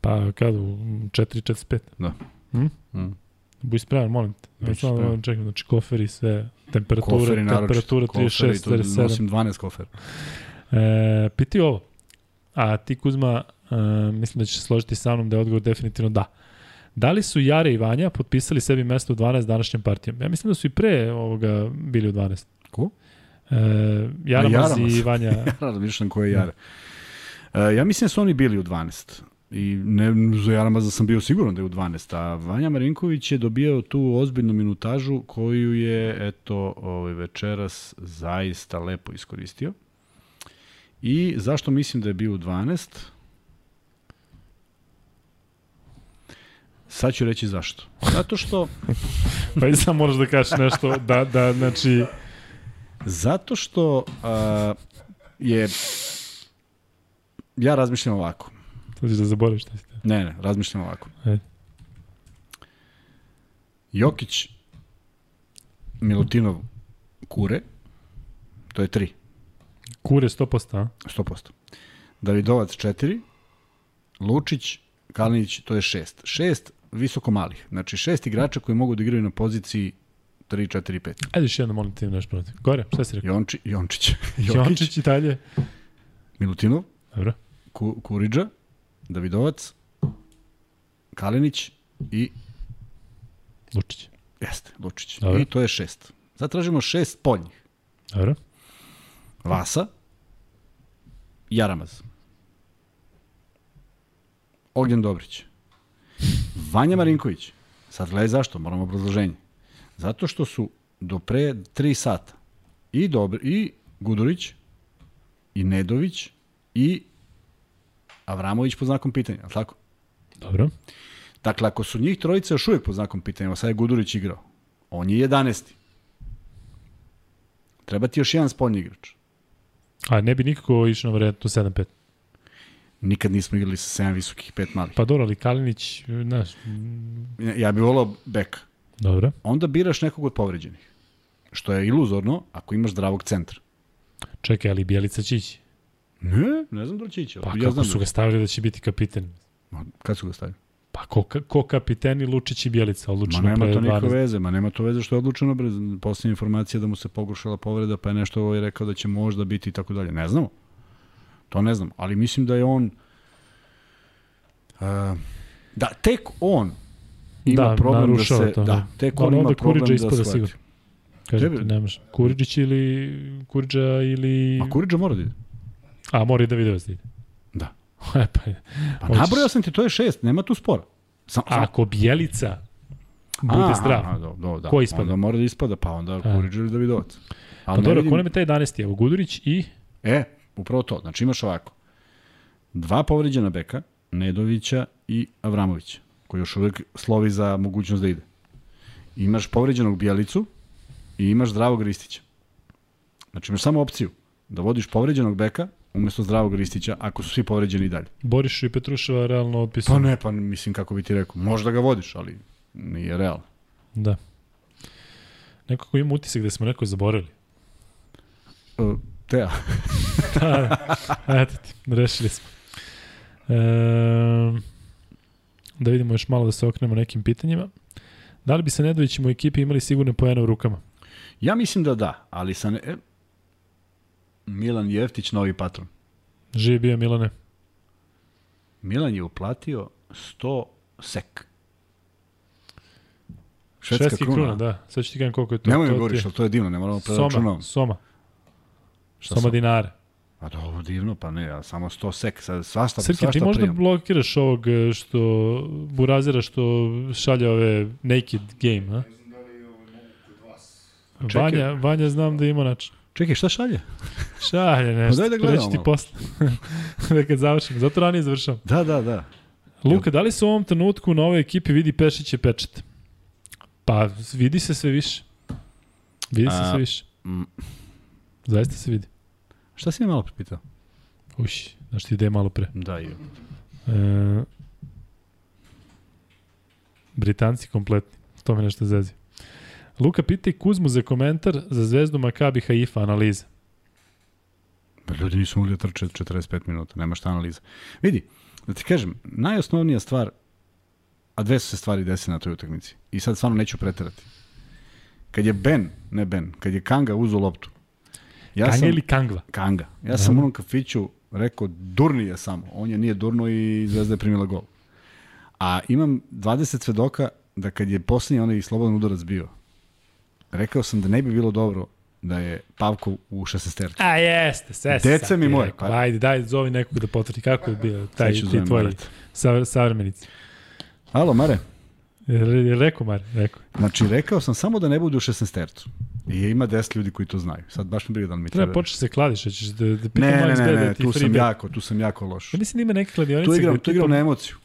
Pa kad u 4.45. Da. Hm? Mm. Buj spreman, molim te. Ja samo čekam, znači kofer i sve, temperatura, koferi, temperatura 36, 47. Nosim 12 kofer. E, piti ovo. A ti Kuzma, Uh, mislim da će se složiti sa mnom da je odgovor definitivno da. Da li su Jare i Vanja potpisali sebi mesto u 12 današnjom partijom? Ja mislim da su i pre ovoga bili u 12. Ko? E, Jaramaz i Vanja. Jaramaz, vidiš ko je Jare. E, ja mislim da su oni bili u 12. I ne, za Jaramaza sam bio siguran da je u 12. A Vanja Marinković je dobijao tu ozbiljnu minutažu koju je, eto, ovaj večeras zaista lepo iskoristio. I zašto mislim da je bio u 12? Sad ću reći zašto. Zato što... pa i sam moraš da kažeš nešto, da, da, znači... Zato što a, je... Ja razmišljam ovako. To ćeš da zaboraviš šta si te. Ne, ne, razmišljam ovako. Ajde. Jokić, Milutinov, Kure, to je 3, Kure 100%, a? 100%. Davidovac 4, Lučić, Kalinić, to je 6. 6 visoko malih. Znači šest igrača koji mogu da igraju na poziciji 3, 4, 5. Ajde još jedno molim te nešto protiv. Gore, šta si rekao? Jonči, Jončić, Jokić, Jončić i dalje. Milutinov, Dobro. Ku, Kuriđa, Davidovac, Kalinić i Lučić. jeste, Lučić. Dobro. I to je šest. Sad tražimo šest spoljnih. Dobro. Vasa, Jaramaz, Ognjen Dobrić, Vanja Marinković. Sad gledaj zašto, moramo obrazloženje. Zato što su do pre 3 sata i, Dobr, i Gudurić, i Nedović, i Avramović pod znakom pitanja, ali tako? Dobro. Dakle, ako su njih trojica još uvijek pod znakom pitanja, sad je Gudurić igrao, on je 11. Treba ti još jedan spoljni igrač. A ne bi nikako išao na varijantu 7-5. Nikad nismo igrali sa 7 visokih, 5 malih. Pa dobro, ali Kalinić, znaš, Ja bih volao beka. dobro. Onda biraš nekog od povređenih. Što je iluzorno ako imaš zdravog centra. Čekaj, ali Bjelica će ići. Ne, ne znam da li će ići. Pa ja kako znam su da... ga stavili da će biti kapiten? Ma, Kad su ga stavili? Pa ko, ko kapiteni Lučić i Bjelica, Ma odlučeno nema pre to nikakve 12. veze, ma nema to veze što je odlučeno brez posljednja informacija da mu se pogrušala povreda, pa je nešto ovaj rekao da će možda biti i tako dalje. Ne znamo. To ne znam, ali mislim da je on uh, da tek on ima Da, problem da se to, da, da. tek Ali on ima onda problem da shvati. sigurno. Kažem Tebi- ti, nemaš. Kuriđić ili... Kuriđa ili... A Kuriđa mora da ide. A, mora i da video da ide. Da. E, pa, Pa Hoćeš- nabrojao sam ti, to je šest, nema tu spora. Sam, A ako Bjelica bude zdrav, A, do, do, da. Ko ispada? Onda mora da ispada, pa onda A. Kuriđa ili Davidovac. pa Ali ne dobro, vidim- ko nam je taj 11. Evo, Gudurić i... E, upravo to. Znači imaš ovako. Dva povređena beka, Nedovića i Avramovića, koji još uvek slovi za mogućnost da ide. Imaš povređenog Bjelicu i imaš zdravog Ristića. Znači imaš samo opciju da vodiš povređenog beka umesto zdravog Ristića ako su svi povređeni i dalje. Boriš i Petruševa realno Pa otpisuju. ne, pa mislim kako bi ti rekao. Možda ga vodiš, ali nije realno. Da. Nekako ima utisak da smo neko zaboravili. Uh, Teja. da, eto ti, rešili smo. E, da vidimo još malo da se okrenemo nekim pitanjima. Da li bi se Nedovićima u ekipi imali sigurne pojene u rukama? Ja mislim da da, ali sa ne... E, Milan Jeftić, novi patron. Živi bio Milane. Milan je uplatio 100 sek. Švedska Švedski kruna. kruna, da. Sad ću ti kažem koliko je to. Nemoj mi govoriš, ali to je divno, ne moramo Soma, preračunavamo. Soma. Šta Soma sam? dinara. A dobro, divno, pa ne, ja samo 100 sek, sad svašta, Srki, svašta ti možda prijam. blokiraš ovog e, što Burazira što šalje ove naked game, a? Čekaj. Vanja, Vanja znam da ima način. Čekaj, šta šalje? Šalje nešto. daj da gledamo ti posle. da kad završimo. Zato ranije završamo. Da, da, da. Luka, da li se u ovom trenutku na ovoj ekipi vidi Pešiće pečet? Pa, vidi se sve više. Vidi se A, sve više. Zaista se vidi. Šta si me malo pripitao? Uš, znaš ti ide malo pre. Da, i E, Britanci kompletni. To me nešto zezi. Luka, pitaj Kuzmu za komentar za zvezdu Makabi Haifa analize. Pa ljudi nisu mogli da trče 45 minuta, nema šta analiza. Vidi, da ti kažem, najosnovnija stvar, a dve su se stvari desile na toj utakmici, i sad stvarno neću preterati. Kad je Ben, ne Ben, kad je Kanga uzeo loptu, ja Kanga sam, ili Kangva? Kanga, ja sam u onom kafiću rekao, durni je samo, on je nije durno i Zvezda je primila gol. A imam 20 svedoka da kad je posljednji onaj slobodan udarac bio, rekao sam da ne bi bilo dobro da je Pavko u 16 A jeste, sve se Dece sad mi moje, pa- Ajde, daj, zovi nekog da potvrdi kako je bio taj, ti zovem tvoji Marata. sa, savremenici. Alo, Mare. Rekao, Mar, rekao. Znači, rekao sam samo da ne bude u 16 tercu. I ima 10 ljudi koji to znaju. Sad baš mi briga da li mi Treba treba. početi se kladiš, hoćeš da, da pitam Ne, ne, ne, ne, tu sam bet. jako, tu sam jako loš. Ja mislim da ima neke kladionice Tu igram, tu igram na emociju.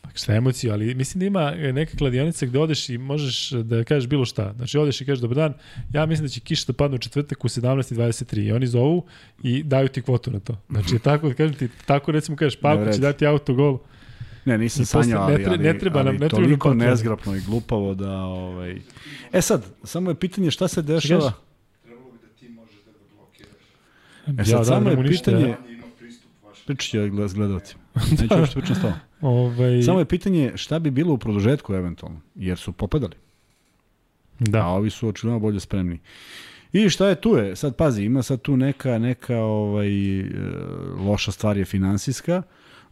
Pa šta emociju, ali mislim da ima e, neka kladionica gde odeš i možeš da kažeš bilo šta. Znači odeš i kažeš dobar dan, ja mislim da će kiša da padne u četvrtak u 17.23 i oni zovu i daju ti kvotu na to. Znači tako da kažem ti, tako recimo kažeš Pavko će dati autogol. Ne, nisam sanjao, ne ali, tre- ali, ne treba nam- ne treba nam toliko potrebe. nezgrapno i glupavo da... Ovaj... E sad, samo je pitanje šta se dešava. E sad, ja, samo da, je pitanje... Pričat ću ja gledalcima. Neću uopšte pričam s tobom. Ovaj, Samo je pitanje šta bi bilo u produžetku eventualno, jer su popadali. a da. ovi su očigledno bolje spremni. I šta je tu je? Sad pazi, ima sad tu neka neka ovaj e, loša stvar je finansijska.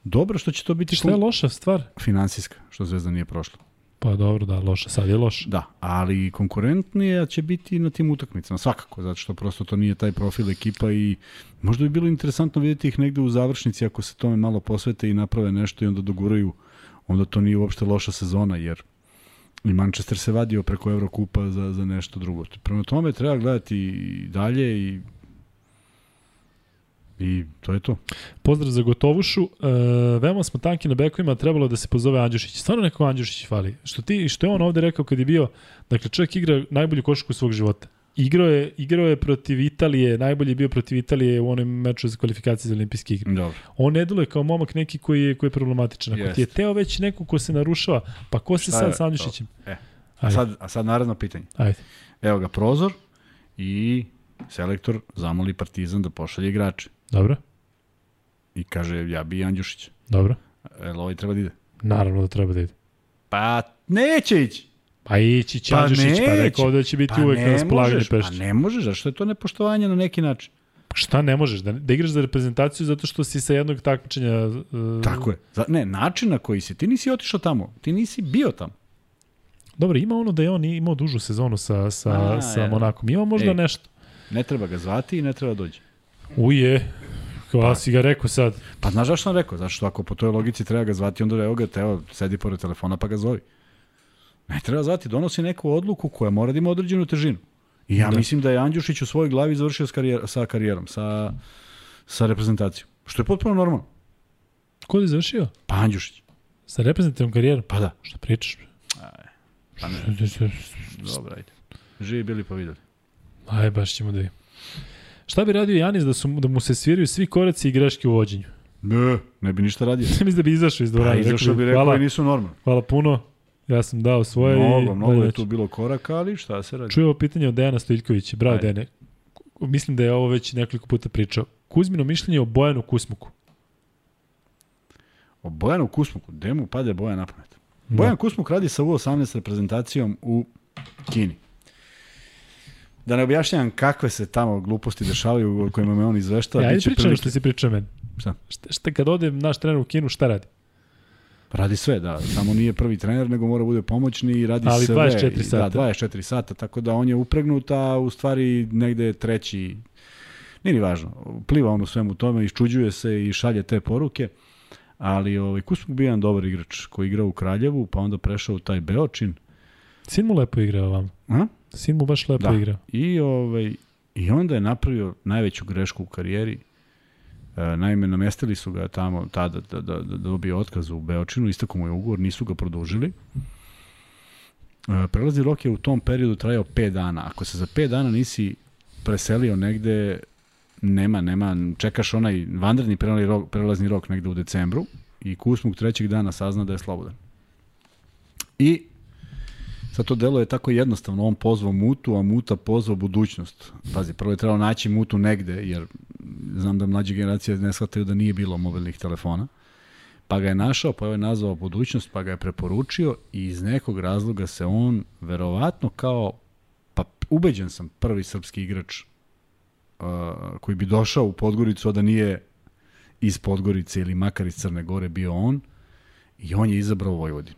Dobro što će to biti Šta je loša stvar? finansijska, što Zvezda nije prošla. Pa dobro, da, loša, sad je loša. Da, ali konkurentnije će biti na tim utakmicama, svakako, zato što prosto to nije taj profil ekipa i možda bi bilo interesantno vidjeti ih negde u završnici ako se tome malo posvete i naprave nešto i onda doguraju, onda to nije uopšte loša sezona, jer i Manchester se vadio preko Evrokupa za, za nešto drugo. Prema tome treba gledati i dalje i i to je to. Pozdrav za Gotovušu. E, veoma smo tanki na bekovima, trebalo da se pozove Andjušić. Stvarno neko Andjušić fali. Što, ti, što je on ovde rekao kad je bio, dakle čovjek igra najbolju košarku svog života. Igrao je, igrao je protiv Italije, najbolji je bio protiv Italije u onom meču za kvalifikacije za olimpijske igre. Dobro. On ne deluje kao momak neki koji je, koji je problematičan. Ako ti je teo već neko ko se narušava, pa ko se Šta sad je sa Andjušićem? E, A sad, a sad naredno pitanje. ajde. Evo ga prozor i selektor zamoli Partizan da pošalje igrače. Dobro, I kaže, ja bi Andjušić. dobro. Jel ovaj treba da ide? Naravno da treba da ide. Pa neće ići. Pa ići će Pa Andjušić, pa rekao da će biti Pa uvek na ne raspolaganju možeš, pa Pešća. ne možeš, zašto je to nepoštovanje na neki način? Šta ne možeš? Da, da igraš za reprezentaciju zato što si sa jednog takmičenja... Uh, Tako je. Za, ne, način na koji si, ti nisi otišao tamo, ti nisi bio tamo. Dobro, ima ono da je on imao dužu sezonu sa, sa, A, sa evo. Monakom. Ima možda Ej. nešto. Ne treba ga zvati i ne treba dođe. Uje, kao si ga rekao sad. Pa znaš zašto sam rekao? Zato što ako po toj logici treba ga zvati, onda evo ga, evo, sedi pored telefona pa ga zovi. Ne treba zvati, donosi neku odluku koja mora da ima određenu težinu. I ja Da. mislim da je Andjušić u svojoj glavi završio s karijer, sa karijerom, sa, sa reprezentacijom. Što je potpuno normalno. Ko je završio? Pa Andjušić. Sa reprezentativnom karijerom? Pa da. Šta pričaš? Pa ne, dobro, ajde. Živi bili pa videli. Aj, baš ćemo da vidimo. Šta bi radio Janis da, su, da mu se sviraju svi koraci i greške u vođenju? Ne, ne bi ništa radio. Mislim da bi izašao iz Pa dvorane. izašao bi rekao hvala, i nisu normalni. hvala puno. Ja sam dao svoje Mnogo, i... mnogo je tu bilo koraka, ali šta se radi? Čuo pitanje od Dejana Stojiljkovića. Bravo, Ajde. Dejane. Mislim da je ovo već nekoliko puta pričao. Kuzmino mišljenje o Bojanu Kusmuku. O Bojanu Kusmuku, gde mu pade Bojan na pamet? Da. Bojan Kusmuk radi sa U18 reprezentacijom u Kini. Da ne objašnjam kakve se tamo gluposti dešavaju o kojima me on izveštava. Ja, ajde pričam što si pričao meni. Šta? Šta, šta kad ode naš trener u Kinu, šta radi? Radi sve, da. Samo nije prvi trener, nego mora bude pomoćni i radi Ali sve. 24 I sata. Da, 24 sata, tako da on je upregnut, a u stvari negde je treći, nije ni važno, pliva on u svemu tome, iščuđuje se i šalje te poruke, ali ovaj, Kusmuk bio jedan dobar igrač koji igra u Kraljevu, pa onda prešao u taj Beočin. Sin mu lepo igra vam. A? Sin mu baš lepo Da. igra. I, ovaj, I onda je napravio najveću grešku u karijeri. E, naime, namestili su ga tamo tada da, da, da dobije otkaz u Beočinu, istako mu je ugovor, nisu ga produžili. E, prelazni rok je u tom periodu trajao 5 dana. Ako se za 5 dana nisi preselio negde, nema, nema, čekaš onaj vanredni prelazni rok, prelazni rok negde u decembru i Kusmuk trećeg dana sazna da je slobodan. I Sad to delo je tako jednostavno, on pozvao Mutu, a Muta pozvao budućnost. Pazi, prvo je trebalo naći Mutu negde, jer znam da mlađe generacije ne shvataju da nije bilo mobilnih telefona. Pa ga je našao, pa je nazvao budućnost, pa ga je preporučio i iz nekog razloga se on, verovatno kao, pa ubeđen sam, prvi srpski igrač uh, koji bi došao u Podgoricu, a da nije iz Podgorice ili makar iz Crne Gore bio on, i on je izabrao Vojvodinu.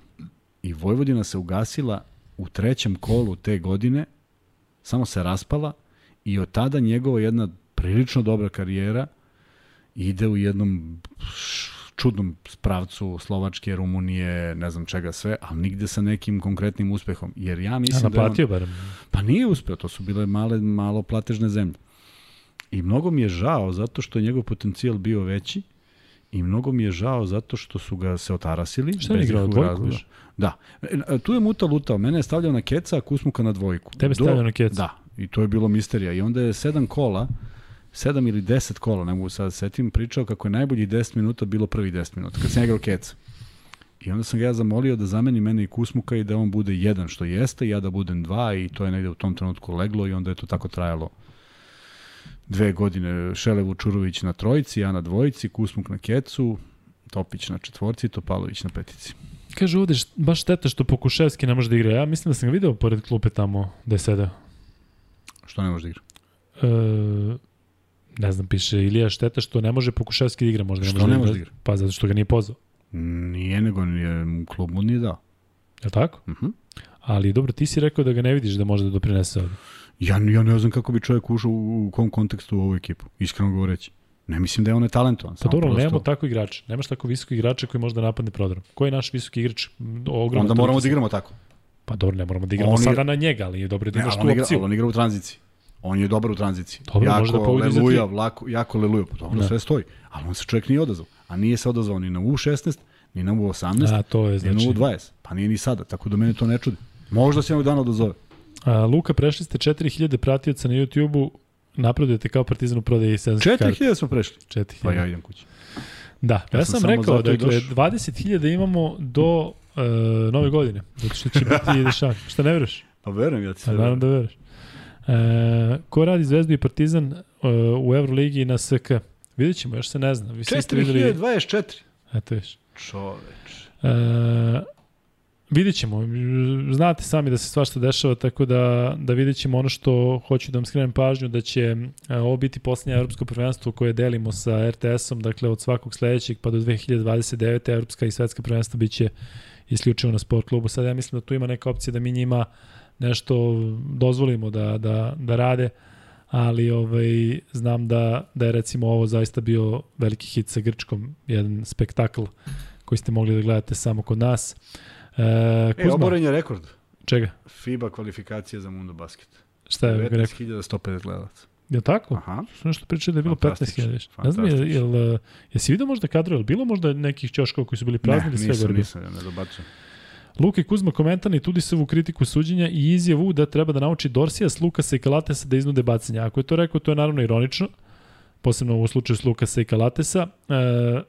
I Vojvodina se ugasila u trećem kolu te godine, samo se raspala I od tada njegova jedna prilično dobra karijera ide u jednom čudnom pravcu Slovačke, Rumunije, ne znam čega sve, ali nigde sa nekim konkretnim uspehom. Jer ja mislim A da on, naplatio barem. Pa nije uspeo, to su bile male, malo platežne zemlje. I mnogo mi je žao zato što je njegov potencijal bio veći i mnogo mi je žao zato što su ga se otarasili. Šta je igrao, dvojku? Da. E, Tu je Muta lutao. Mene je stavljao na keca, a Kusmuka na dvojku. Tebe stavljao na keca? Da. I to je bilo misterija. I onda je sedam kola, sedam ili deset kola, ne mogu sad da se setim, pričao kako je najbolji 10 minuta bilo prvi 10 minuta, kad sam igrao keca. I onda sam ga ja zamolio da zameni mene i Kusmuka i da on bude jedan što jeste, ja da budem dva i to je negde u tom trenutku leglo i onda je to tako trajalo dve godine. Šele Vučurović na trojici, ja na dvojici, Kusmuk na kecu, Topić na četvorci, Topalović na petici. Kaže ovde, baš šteta što Pokuševski ne može da igra. Ja mislim da sam ga video pored klupe tamo gde je sedeo. Što ne može da igra? E, ne znam, piše Ilija šteta što ne može Pokuševski da igra. Možda ne Što može ne može da igra? Pa zato što ga nije pozvao. Nije, nego nije, klub mu nije dao. Je li tako? Uh -huh. Ali dobro, ti si rekao da ga ne vidiš da može da doprinese ovde. Ja, ja ne znam kako bi čovjek ušao u, u kom kontekstu u ovu ekipu, iskreno govoreći. Ne mislim da je on netalentovan. Pa dobro, prosto- nemamo tako igrača. Nemaš tako visoki igrača koji može da napadne prodrom. Ko je naš visoki igrač? Ogroman Onda moramo da igramo tako. Pa dobro, ne moramo da igramo On igra- sada na njega, ali je dobro da Ne, imaš ali tu igra, opciju. on igra u tranziciji. On je dobar u tranziciji. Dobro, jako da za leluja, tri. vlako, jako leluja. Pa dobro, Da. sve stoji. Ali on se čovjek nije odazvao. A nije se odazvao ni na U16, ni na U18, A, to je ni na znači... U20. Pa nije ni sada, tako da mene to ne čudi. Možda se jednog dana odazove. A, Luka, prešli ste 4000 pratioca na YouTube-u, napredujete kao partizan u prodaji sezonskih karta. 4000 smo prešli. 4000. Pa ja idem kući. Da, ja, Ja sam sam, rekao, dakle, došao. 20.000 imamo do e, nove godine, zato što će biti dešavanje. Šta ne veruješ? Pa verujem ja ti Pa sve. naravno da veruješ. E, ko radi Zvezdu i Partizan e, u Euroligi i na SK? Vidjet ćemo, još se ne zna. Vi svi ste videli... 4024. Eto viš. Čoveč. E, vidjet ćemo. Znate sami da se svašta dešava, tako da, da vidjet ćemo ono što hoću da vam skrenem pažnju, da će e, ovo biti poslednje evropsko prvenstvo koje delimo sa RTS-om, dakle od svakog sledećeg pa do 2029. evropska i svetska prvenstva biće isključivo na sport klubu. Sad ja mislim da tu ima neka opcija da mi njima nešto dozvolimo da, da, da rade, ali ovaj, znam da, da je recimo ovo zaista bio veliki hit sa Grčkom, jedan spektakl koji ste mogli da gledate samo kod nas. E, E, Kuzma, oboren je rekord. čega? FIBA kvalifikacije za Mundo Basket. Šta je rekao? 19.150 gledalaca. Je li tako? Aha. Što nešto pričaju da je bilo Fantastično, 15.000 više. Ne znam, je, jel, e, jesi vidio možda kadro, jel bilo možda nekih ćoškova koji su bili prazni ne, ili sve nisam, nisam, ne dobacujem. Luka i Kuzma komentarni Tudisovu kritiku suđenja i izjavu da treba da nauči Dorsijas, Lukasa i Kalatesa da iznude bacanje. Ako je to rekao, to je naravno ironično, posebno u slučaju s Lukasa i Kalatesa, e,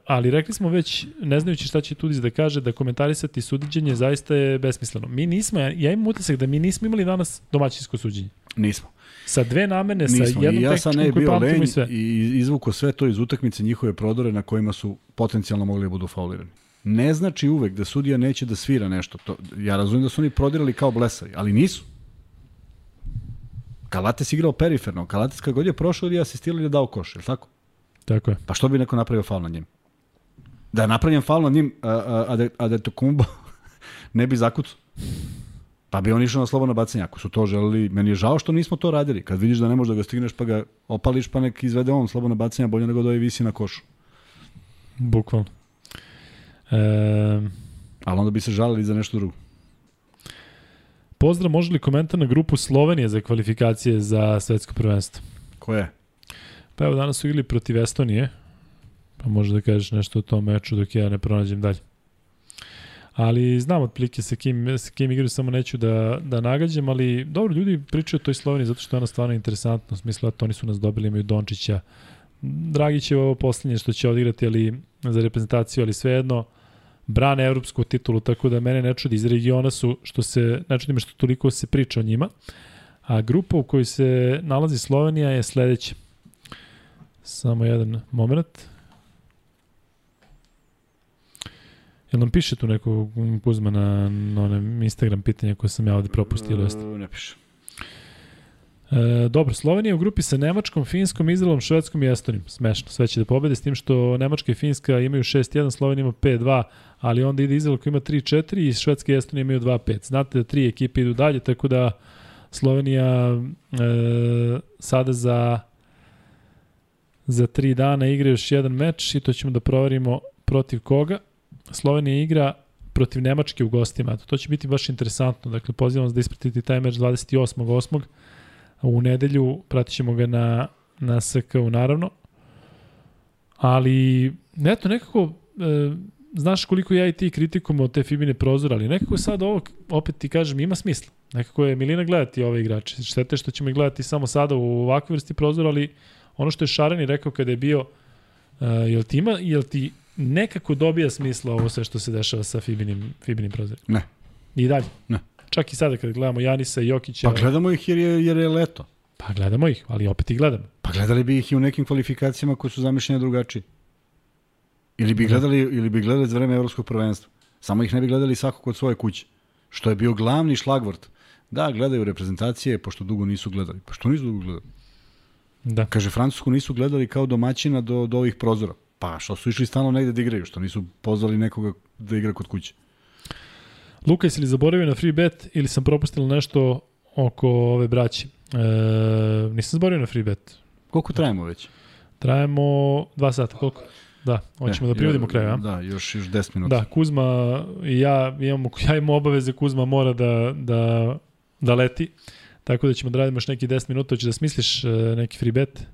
ali rekli smo već, ne znajući šta će Tudis da kaže, da komentarisati suđenje zaista je besmisleno. Mi nismo, ja, ja imam utisak da mi nismo imali danas domaćinsko suđenje. Nismo. Sa dve namene, sa Nismo. jednom I ja sam ne tehničkom koju bio lenj i sve. i izvuko sve to iz utakmice njihove prodore na kojima su potencijalno mogli da budu faulirani. Ne znači uvek da sudija neće da svira nešto. To, ja razumijem da su oni prodirali kao blesavi, ali nisu. Kalates igrao periferno. Kalates kad god je prošao ili je asistirao ili je dao koš, je li tako? Tako je. Pa što bi neko napravio faul na njim? Da je napravljen faul na njim, a, a, a, da, a da je to kumbo ne bi zakucao. Pa bi on išao na slobodno bacanje. Ako su to želeli, meni je žao što nismo to radili. Kad vidiš da ne možeš da ga stigneš pa ga opališ pa nek izvede on slobodno bacanje bolje nego da ovaj visi na košu. Bukvalno. E, Ali onda bi se žalili za nešto drugo. Pozdrav, može li komentar na grupu Slovenije za kvalifikacije za svetsko prvenstvo? Ko je? Pa evo, danas su igrali protiv Estonije, pa može da kažeš nešto o tom meču dok ja ne pronađem dalje. Ali znam otprilike sa kim, sa kim igraju, samo neću da, da nagađam, ali dobro, ljudi pričaju o toj Sloveniji zato što je ona stvarno interesantna, u smislu da oni su nas dobili, imaju Dončića, Dragić je ovo poslednje što će odigrati ali za reprezentaciju, ali svejedno brane evropsku titulu, tako da mene ne čudi iz regiona su, što se, ne čudi me što toliko se priča o njima, a grupa u kojoj se nalazi Slovenija je sledeća. Samo jedan moment. Jel nam piše tu neko Kuzma na, na onem Instagram pitanje koje sam ja ovde propustio? E, Ne piše. E, dobro, Slovenija u grupi sa Nemačkom, Finskom, Izraelom, Švedskom i Estonijom. Smešno, sve će da pobede s tim što Nemačka i Finska imaju 6-1, Slovenija ima 5-2, ali onda ide Izrael koji ima 3-4 i Švedska i Estonija imaju 2-5. Znate da tri ekipe idu dalje, tako da Slovenija e, sada za za tri dana igra još jedan meč i to ćemo da proverimo protiv koga. Slovenija igra protiv Nemačke u gostima. To će biti baš interesantno. Dakle, pozivam vas da ispratite taj meč 28.8. U nedelju pratit ćemo ga na, na SK-u naravno. Ali, eto, nekako, e, znaš koliko ja i ti kritikujemo te Fibine prozore, ali nekako sad ovo, opet ti kažem, ima smisla. Nekako je Milina gledati ove igrače. Štete što ćemo ih gledati samo sada u ovakvoj vrsti prozora, ali ono što je Šarani rekao kada je bio, uh, jel ti ima, jel ti nekako dobija smisla ovo sve što se dešava sa Fibinim, Fibinim prozorima? Ne. I dalje? Ne. Čak i sada kad gledamo Janisa i Jokića. Pa gledamo ih jer je, jer je leto. Pa gledamo ih, ali opet ih gledamo. Pa gledali bi ih i u nekim kvalifikacijama koje su zamišljene drugačije. Ili bi Da. gledali, ili bi gledali za vreme evropskog prvenstva. Samo ih ne bi gledali svako kod svoje kuće. Što je bio glavni šlagvort. Da, gledaju reprezentacije, pošto dugo nisu gledali. Pa što nisu dugo gledali? Da. Kaže, Francusku nisu gledali kao domaćina do, do ovih prozora. Pa što su išli stalno negde da igraju, što nisu pozvali nekoga da igra kod kuće. Luka, jesi li zaboravio na free bet ili sam propustila nešto oko ove braće? E, nisam zaboravio na free bet. Koliko trajemo već? Trajemo dva sata, koliko? Da, hoćemo E, da privodimo kraju, a? Da, još, još 10 minuta. Da, Kuzma i ja imamo, ja imamo obaveze, Kuzma mora da, da, da leti. Tako da ćemo da radimo još neki 10 minuta. Hoćeš da smisliš e, neki free bet?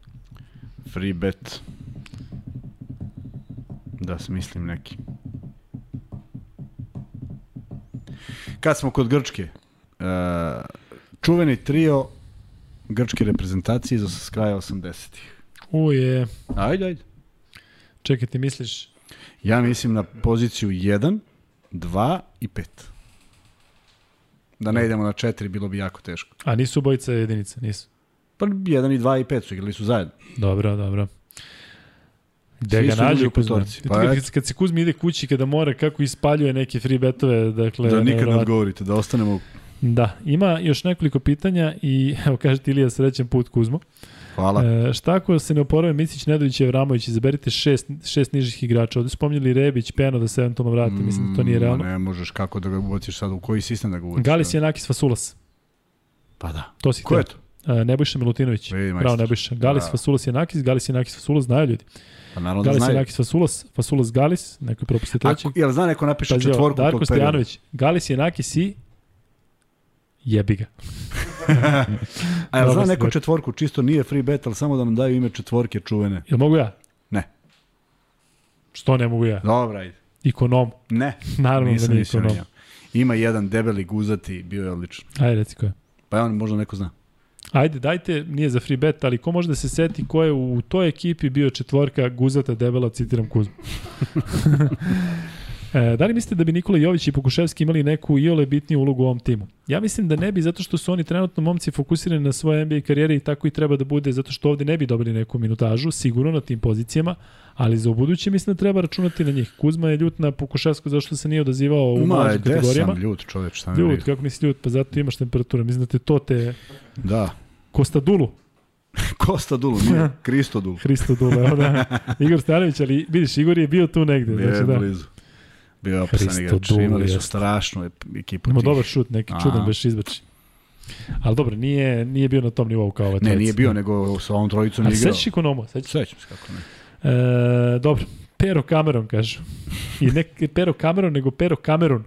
Free bet. Da smislim neki. Kad smo kod Grčke, uh, čuveni trio grčke reprezentacije s kraja 80-ih. Uje, Ajde, ajde. čekaj, ti misliš? Ja mislim na poziciju 1, 2 i 5. Da ne idemo na 4, bilo bi jako teško. A nisu bojice jedinice, nisu. Pa 1 i 2 i 5 su igrali su zajedno. Dobro, dobro. Gde Svi ga nađe u petorci. Pa, kad, kad se Kuzmi ide kući, kada mora, kako ispaljuje neke free betove, dakle... Da nikad ne odgovorite, da ostanemo... Da, ima još nekoliko pitanja i evo kažete Ilija srećan put Kuzmo. Hvala. E, šta ako se ne oporave Micić, Nedović i Evramović, izaberite šest, šest nižih igrača. Ovde spominjali Rebić, Peno da se eventualno vrati, mislim da to nije Mm, realno. Ne možeš kako da ga ubaciš sad, u koji sistem da ga ubaciš. Galis Janakis Fasulas, Pa da. to si Ko je to? E, Nebojša Milutinović, bravo Nebojša. Galis Da. Fasulas Janakis, Galis Janakis Fasulas, znaju ljudi. Pa naravno da Galis znaju. Janakis Fasulas, Fasulas Galis, neko je propustio treći. Ako, jel zna neko napiše ovo, četvorku Darko tog perioda? Stojanović, Galis Janakis i jebi ga. A jel zna neko četvorku, čisto nije free bet, ali samo da nam daju ime četvorke čuvene. Jel mogu ja? Ne. Što ne mogu ja? Dobra, ajde. Ikonom. Ne, Naravno nisam da nije ikonom. Ima jedan debeli guzati, bio je odličan. Ajde, reci ko je. Pa je on možda neko zna. Ajde, dajte, nije za free bet, ali ko može da se seti ko je u toj ekipi bio četvorka Guzata Debela, citiram Kuzmu. e, da li mislite da bi Nikola Jović i Pokuševski imali neku iole bitniju ulogu u ovom timu? Ja mislim da ne bi, zato što su oni trenutno momci fokusirani na svoje NBA karijere i tako i treba da bude, zato što ovde ne bi dobili neku minutažu, sigurno na tim pozicijama, ali za ubuduće mislim da treba računati na njih. Kuzma je ljut na Pokuševsku zašto se nije odazivao u Ma, mlađim kategorijama. sam ljut čoveč, šta mi Ljut, kako misli ljut? Pa zato imaš temperaturu. Mislim da te to te Da. Kostadulu. Kosta Dulu, nije, Kristo Dulu. Hristo Dule, evo da. Igor Stanović, ali vidiš, Igor je bio tu negde. Bio je znači, da. blizu. Bio je opasan igrač. Imali su strašnu ekipu. Ima dobar šut, neki Aha. čudan beš izbači. Ali dobro, nije, nije bio na tom nivou kao ova Ne, nije bio, nego sa ovom trojicom Ali nije igrao. sećaš Ikonomo, sećaš? Sećam se kako ne. E, dobro, Pero Cameron kažu. I ne Pero Cameron, nego Pero Cameron.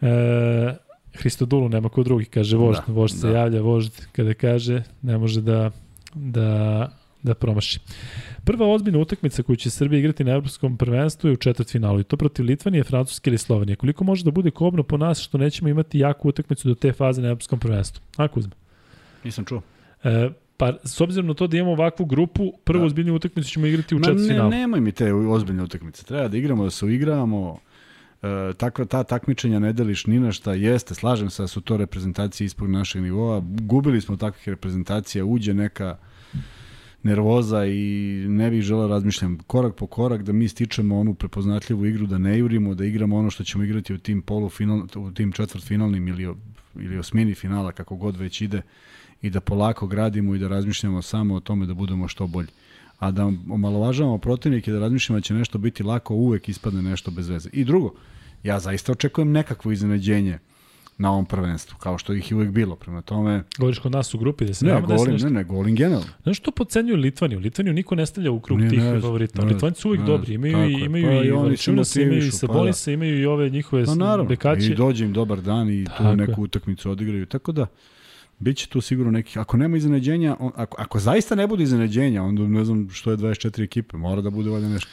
E, Hristodulu nema ko drugi, kaže vožd. Da, vožd se da. javlja, vožd kada kaže, ne može da, da, da promaši. Prva ozbiljna utakmica koju će Srbija igrati na evropskom prvenstvu je u četvrtfinalu i to protiv Litvanije, Francuske ili Slovenije. Koliko može da bude kobno po nas što nećemo imati jaku utakmicu do te faze na evropskom prvenstvu? A Kuzma? Nisam čuo. E, pa s obzirom na to da imamo ovakvu grupu, prvu Da. ozbiljnu utakmicu ćemo igrati u Ma ne, četvrtfinalu. nemoj mi te ozbiljne utakmice. Treba da igramo, da se uigramo. E, takva ta takmičenja ne deliš ni na šta. Jeste, slažem se da su to reprezentacije ispod našeg nivoa. Gubili smo takvih reprezentacija, uđe neka nervoza i ne bih želeo razmišljam korak po korak da mi stičemo onu prepoznatljivu igru, da ne jurimo, da igramo ono što ćemo igrati u tim polufinal, u tim četvrtfinalnim ili, ili osmini finala, kako god već ide i da polako gradimo i da razmišljamo samo o tome da budemo što bolji. A da omalovažavamo protivnike, da razmišljamo da će nešto biti lako, uvek ispadne nešto bez veze. I drugo, ja zaista očekujem nekakvo iznenađenje na ovom prvenstvu, kao što ih je uvek bilo. Prema tome... Govoriš kod nas u grupi da se ne, govorim, nešto. ne, ne, govorim generalno. Znaš što pocenjuju Litvaniju? Litvaniju niko ne stavlja u krug Ne, tih ne, favorita. ne, Litvanci su uvijek ne, dobri. Imaju, tako i, imaju Pa i i Valačunasa, imaju i motivišu, pa da. Sabonisa, imaju i ove njihove Pa naravno, bekače. i dođe im dobar dan i tu Tako je. neku utakmicu odigraju. Tako da, bit će tu sigurno nekih, ako nema iznenađenja, on, ako, ako zaista ne bude iznenađenja, onda ne znam što je 24 ekipe, mora da bude valjda nešto.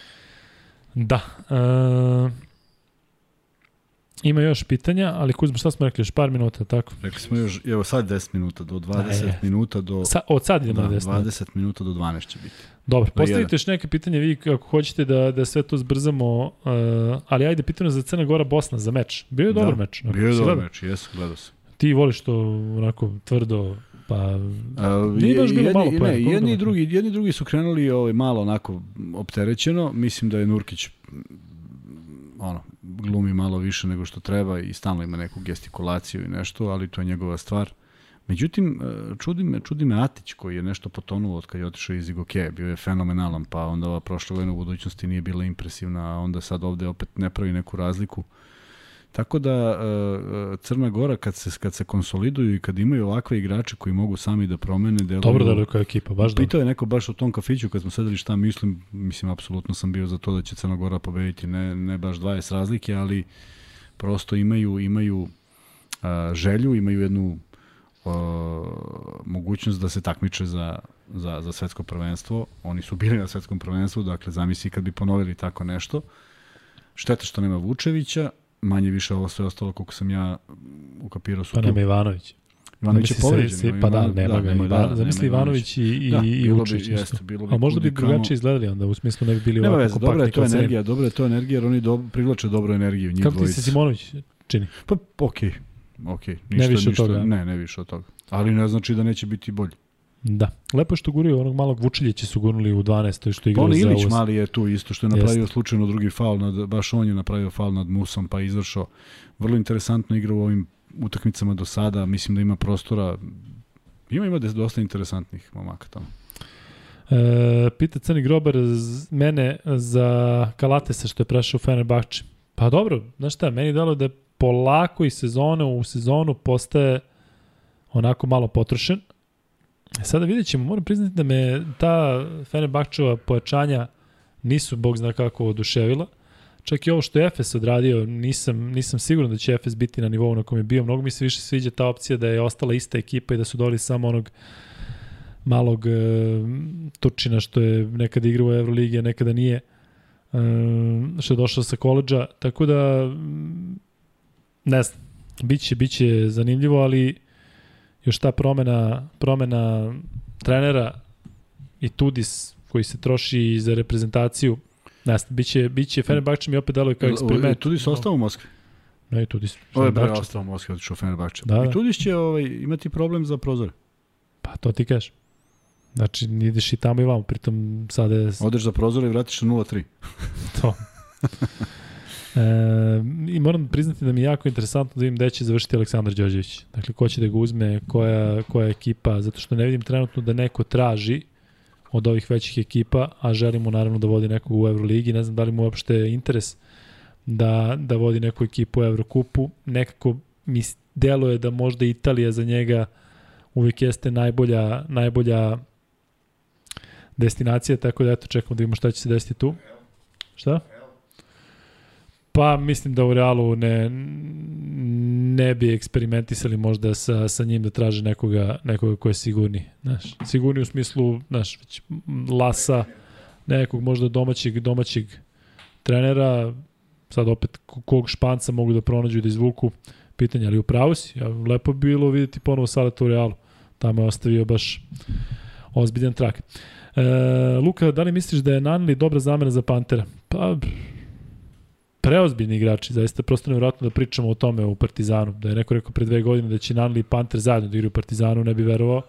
Da. E, ima još pitanja, ali Kuzma, šta smo rekli? Još par minuta, tako? Rekli smo još, evo sad 10 minuta, do 20 Ajde. minuta do... Sa, od sad idemo Da, na desno. 20 minuta do 12 će biti. Dobro, Do postavite još neke pitanje vi ako hoćete da, da sve to zbrzamo, uh, ali ajde pitanje za Crna Gora Bosna za meč. Bio je dobar da. meč. Bio je dobar gledao? meč, jesu, gledao sam. Ti voliš to onako tvrdo, pa A, Nije baš bilo jedni, malo poena, ne, jedni, i drugi, jedni drugi su krenuli ovaj, malo onako opterećeno. Mislim da je Nurkić ono, glumi malo više nego što treba i stalno ima neku gestikulaciju i nešto, ali to je njegova stvar. Međutim, e, čudi me, čudi me Atić koji je nešto potonuo od kad je otišao iz Igoke, bio je fenomenalan, pa onda ova prošla godina u budućnosti nije bila impresivna, a onda sad ovde opet ne pravi neku razliku. Tako da e, e, Crna Gora kad se kad se konsoliduju i kad imaju ovakve igrače koji mogu sami da promene deluju. dobro deluje kao ekipa, baš dobro. Pitao je neko baš u tom kafiću kad smo sedeli šta mislim, mislim apsolutno sam bio za to da će Crna Gora pobediti, ne ne baš 20 razlike, ali prosto imaju imaju a, želju, imaju jednu a, mogućnost da se takmiče za, za, za svetsko prvenstvo. Oni su bili na svetskom prvenstvu, dakle zamisli kad bi ponovili tako nešto. Šteta što nema Vučevića, manje više ovo sve ostalo koliko sam ja ukapirao su Pa tu nema Ivanović. Ivanović je Zamisli povređen. Pa da, nema ga. nema- Ivan, zamisli nema Ivanović i, i, Da, i bi- Vučić. jeste, isto. bilo bi A možda bi drugačije izgledali onda, u smislu ne bi bili ovako veze, dobra je kompaktni to energija, dobra je to energija, jer oni do, privlače dobru energiju, njih Kako ti se Simonović čini? Pa, okej, okej. Ne Ništa, više od ništa, toga, a? Ne, ne više od toga. Ali ne znači da neće biti bolji. Da. Lepo je što guraju onog malog Vučiljića su gurnuli u 12. što Pa igrao on za Ilić mali je tu isto što je napravio Jeste. slučajno drugi faul, nad, baš on je napravio faul nad Musom pa je izvršao. Vrlo interesantno igra u ovim utakmicama do sada, mislim da ima prostora, ima ima dosta interesantnih momaka tamo. E, pita Crni Grobar z- mene za Kalatesa što je prešao u Fenerbahče. Pa dobro, znaš šta, meni je dalo da polako i sezone u sezonu postaje onako malo potrošen. E, Sada vidjet ćemo, moram priznati da me ta Fenerbahčeva pojačanja nisu, bog zna kako, oduševila. Čak i ovo što je Efes odradio, nisam, nisam siguran da će Efes biti na nivou na kom je bio. Mnogo mi se više sviđa ta opcija da je ostala ista ekipa i da su doli samo onog malog e, Turčina što je nekada igrao u Euroligi, a nekada nije, e, što je došao sa koleđa, tako da ne znam, biće, biće zanimljivo, ali još ta promena, promena trenera i Tudis koji se troši za reprezentaciju, znam, biće, biće Fenerbahče mi opet deluje kao eksperiment. Tudi su ostao u Moskvi. Ne, Tudis. Ovo je bre ostao u Moskvi, otišao Fenerbahče. Da, Da, da. I Tudis će ovaj, imati problem za prozore. Pa to ti kažeš. Znači, ideš i tamo i vamo, pritom sada je Odeš za prozore i vratiš na 0-3. to. E, I moram priznati da mi je jako interesantno da vidim gde će završiti Aleksandar Đorđević. Dakle, ko će da ga uzme, koja, koja ekipa, zato što ne vidim trenutno da neko traži od ovih većih ekipa, a želimo naravno da vodi nekog u Euroligi. Ne znam da li mu uopšte interes da, da vodi neku ekipu u Evrokupu. Nekako mi deluje da možda Italija za njega uvijek jeste najbolja, najbolja destinacija, tako da eto čekamo da vidimo šta će se desiti tu. Šta? Pa mislim da u Realu ne, ne bi eksperimentisali možda sa, sa njim da traže nekoga, nekoga ko je sigurni. Znaš, sigurni u smislu, znaš, već Lasa, nekog možda domaćeg, domaćeg trenera, sad opet ko- kog španca mogu da pronađu i da izvuku pitanje, ali u pravu si, ja, lepo bi bilo vidjeti ponovo Saleta u Realu. Tamo je ostavio baš ozbiljan trak. E, Luka, da li misliš da je Nanli dobra zamena za Pantera? Pa, preozbiljni igrači, zaista prosto nevjerojatno da pričamo o tome u Partizanu. Da je neko rekao pre dve godine da će Nanli i Panter zajedno da igraju u Partizanu, ne bi verovao.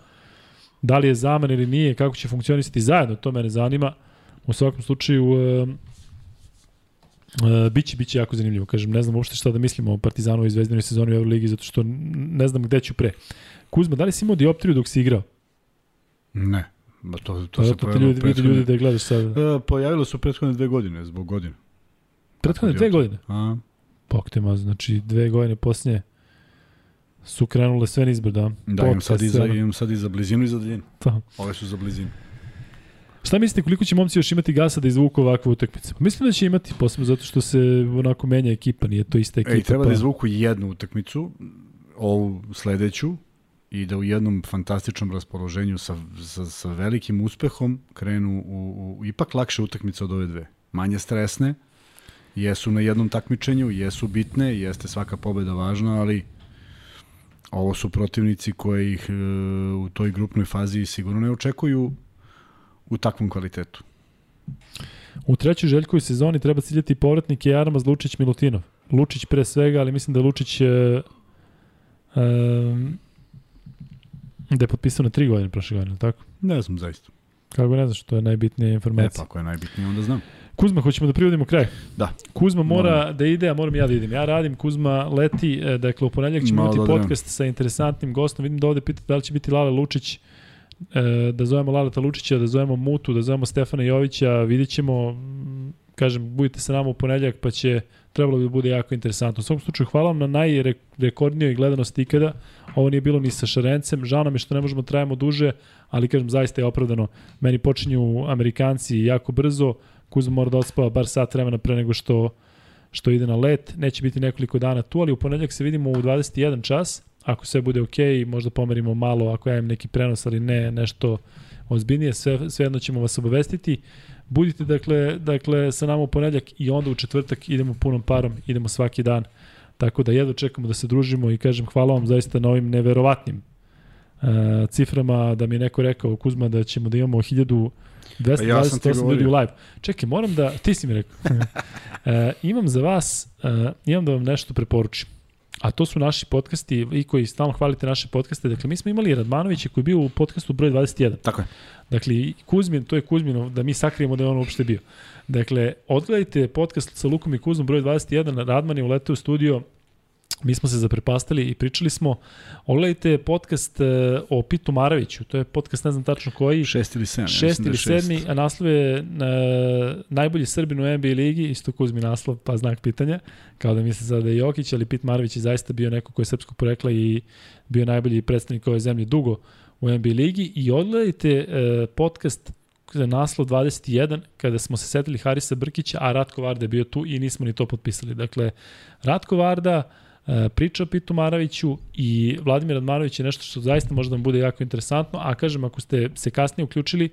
Da li je zamena ili nije, kako će funkcionisati zajedno, to mene zanima. U svakom slučaju, e, e, biće, biće jako zanimljivo. Kažem, ne znam uopšte šta da mislimo o Partizanu i Zvezdinoj sezoni u Euroligi, zato što ne znam gde ću pre. Kuzma, da li si imao dioptriju dok si igrao? Ne. Ba to, to To se Zato te pojavilo ljudi, prethodne- ljudi da gledaš sada. E, pojavilo su prethodne dve godine, zbog godine. Prethodne dve godine? A, Pok te ma, znači dve godine posljednje. su krenule sve nizbrd, da. Da, imam sad, i za, imam sad i za blizinu i za daljinu. Da. Ove su za blizinu. Šta mislite koliko će momci još imati gasa da izvuku ovakvu utakmicu? Pa mislim da će imati, posebno zato što se onako menja ekipa, nije to ista ekipa. Ej, treba pa... da izvuku jednu utakmicu, ovu sledeću, i da u jednom fantastičnom raspoloženju sa, sa, sa velikim uspehom krenu u, u ipak lakše utakmice od ove dve. Manje stresne, jesu na jednom takmičenju, jesu bitne, jeste svaka pobeda važna, ali ovo su protivnici koji ih e, u toj grupnoj fazi sigurno ne očekuju u takvom kvalitetu. U trećoj željkovoj sezoni treba ciljati povratnike Jarmaz, Lučić, Milutinov. Lučić pre svega, ali mislim da Lučić e, e, da je potpisao na tri godine prošle godine, tako? Ne znam zaista. Kako ne znaš, to je najbitnija informacija. E, pa ako je najbitnije, onda znam. Kuzma, hoćemo da privodimo kraj? Da. Kuzma mora Moram. da ide, a moram ja da idem. Ja radim, Kuzma leti, e, dakle u ponedljak ćemo imati da podcast sa interesantnim gostom. Vidim da ovde pitate da li će biti Lale Lučić, e, da zovemo Laleta Lučića, da zovemo Mutu, da zovemo Stefana Jovića, vidit ćemo, kažem, budite sa nama u ponedljak, pa će trebalo bi da bude jako interesantno. U svakom slučaju, hvala vam na najrekordnijoj gledanosti ikada. Ovo nije bilo ni sa Šarencem. Žao nam je što ne možemo da trajamo duže, ali kažem, zaista je opravdano. Meni počinju Amerikanci jako brzo, Kuzma mora da odspava bar sat vremena pre nego što što ide na let. Neće biti nekoliko dana tu, ali u ponedljak se vidimo u 21 čas. Ako sve bude ok, možda pomerimo malo ako ja imam neki prenos, ali ne nešto ozbiljnije, sve, svejedno ćemo vas obavestiti. Budite dakle, dakle sa nama u ponedljak i onda u četvrtak idemo punom parom, idemo svaki dan. Tako da jedno čekamo da se družimo i kažem hvala vam zaista na ovim neverovatnim uh, ciframa da mi je neko rekao Kuzma da ćemo da imamo 1000 228 ja ljudi u live. Čekaj, moram da, ti si mi rekao. e, imam za vas, e, imam da vam nešto preporučim. A to su naši podcasti i koji stalno hvalite naše podcaste. Dakle, mi smo imali Radmanovića koji je bio u podcastu broj 21. Tako je. Dakle, Kuzmin, to je Kuzminov, da mi sakrijemo da je on uopšte bio. Dakle, odgledajte podcast sa Lukom i Kuzmom broj 21, Radman je uleteo u studio mi smo se zaprepastali i pričali smo, ogledajte podcast uh, o Pitu Maraviću, to je podcast ne znam tačno koji. Šest ili sedmi. Šest ili da sedmi, a naslov je uh, najbolji Srbin u NBA ligi, isto Kuzmi naslov, pa znak pitanja, kao da misle sada da je Jokić, ali Pit Maravić je zaista bio neko ko je srpskog porekla i bio najbolji predstavnik ove zemlje dugo u NBA ligi i odgledajte uh, podcast za naslov 21 kada smo se setili Harisa Brkića, a Ratko Varda je bio tu i nismo ni to potpisali. Dakle, Ratko Varda, E, priča o Pitu Maraviću i Vladimir Radmanović je nešto što zaista može da vam bude jako interesantno, a kažem, ako ste se kasnije uključili,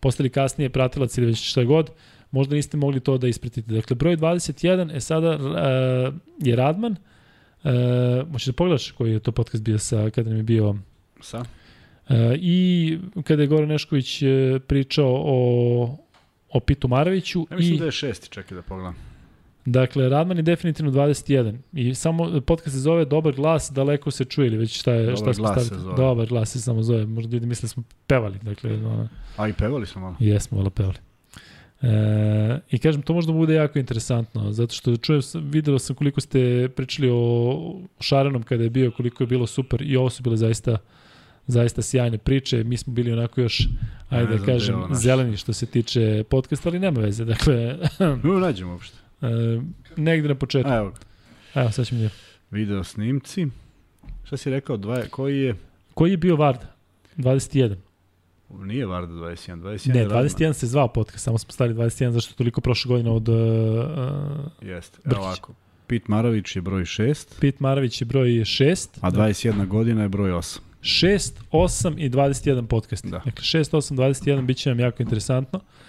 postali kasnije pratilac ili već šta god, možda niste mogli to da ispratite. Dakle, broj 21 e sada uh, je Radman. Uh, možeš da pogledaš koji je to podcast bio sa, kada nam je bio... Sa? Uh, I kada je Goran Nešković pričao o, o Pitu Maraviću. Ja mislim i, da je šesti, čekaj da pogledam. Dakle, Radman je definitivno 21. I samo podcast se zove Dobar glas, daleko se čuje ili već šta je Dobar šta smo glas se zove. Dobar glas se samo zove. Možda ljudi misle da smo pevali, dakle, ona... A i pevali smo malo. Jesmo, malo pevali. E, I kažem, to možda bude jako interesantno, zato što čujem, video sam koliko ste pričali o Šarenom kada je bio, koliko je bilo super i ovo su bile zaista zaista sjajne priče. Mi smo bili onako još, ajde da kažem, zeleni što se tiče podcasta, ali nema veze. Dakle, no, nađemo uopšte. E, negde na početku. Evo ga. Evo, sad ćemo vidjeti. Video snimci. Šta si rekao, dva, koji je? Koji je bio Varda? 21. Nije Varda 21, 21 Ne, 21 Radman. se zvao podcast, samo smo stali 21 zašto je toliko prošle godine od uh, Jeste, evo ovako. Pit Marović je broj 6. Pit Marović je broj 6. A 21 da. godina je broj 8. 6, 8 i 21 podcast. Da. Dakle, 6, 8, 21 bit će nam jako interesantno. E,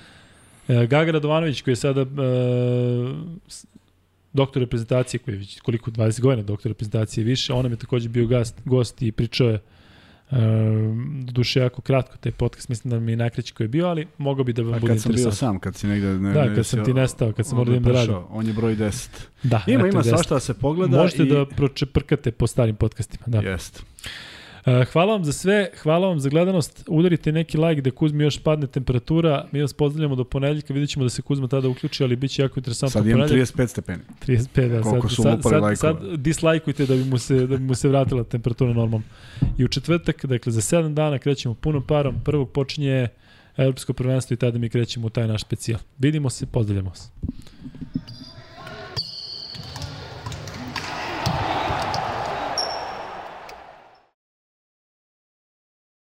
Gaga Radovanović koji je sada e, doktor reprezentacije koji je već koliko 20 godina doktor reprezentacije više, on nam je takođe bio gast, gost i pričao je Um, duše jako kratko taj podcast, mislim da mi je najkraći koji je bio, ali mogao bi da vam bude interesantno. Kad sam bio sam, kad si negde... Ne, da, kad sam ti nestao, kad sam morao da, da radim. On je broj 10. Da, ima, ima svašta da se pogleda. Možete i... da pročeprkate po starim podcastima. Da. Jeste. E, hvala vam za sve, hvala vam za gledanost. Udarite neki like da Kuzmi još padne temperatura. Mi vas pozdravljamo do ponedeljka, vidjet ćemo da se Kuzma tada uključi, ali bit će jako interesantno. Sad imam 35 stepeni. 35, da. Koliko sad, su sad, sad, sad, sad dislajkujte da bi, mu se, da bi mu se vratila temperatura normalno. I u četvrtak, dakle za 7 dana krećemo punom parom. Prvog počinje Evropsko prvenstvo i tada mi krećemo u taj naš specijal. Vidimo se, pozdravljamo se.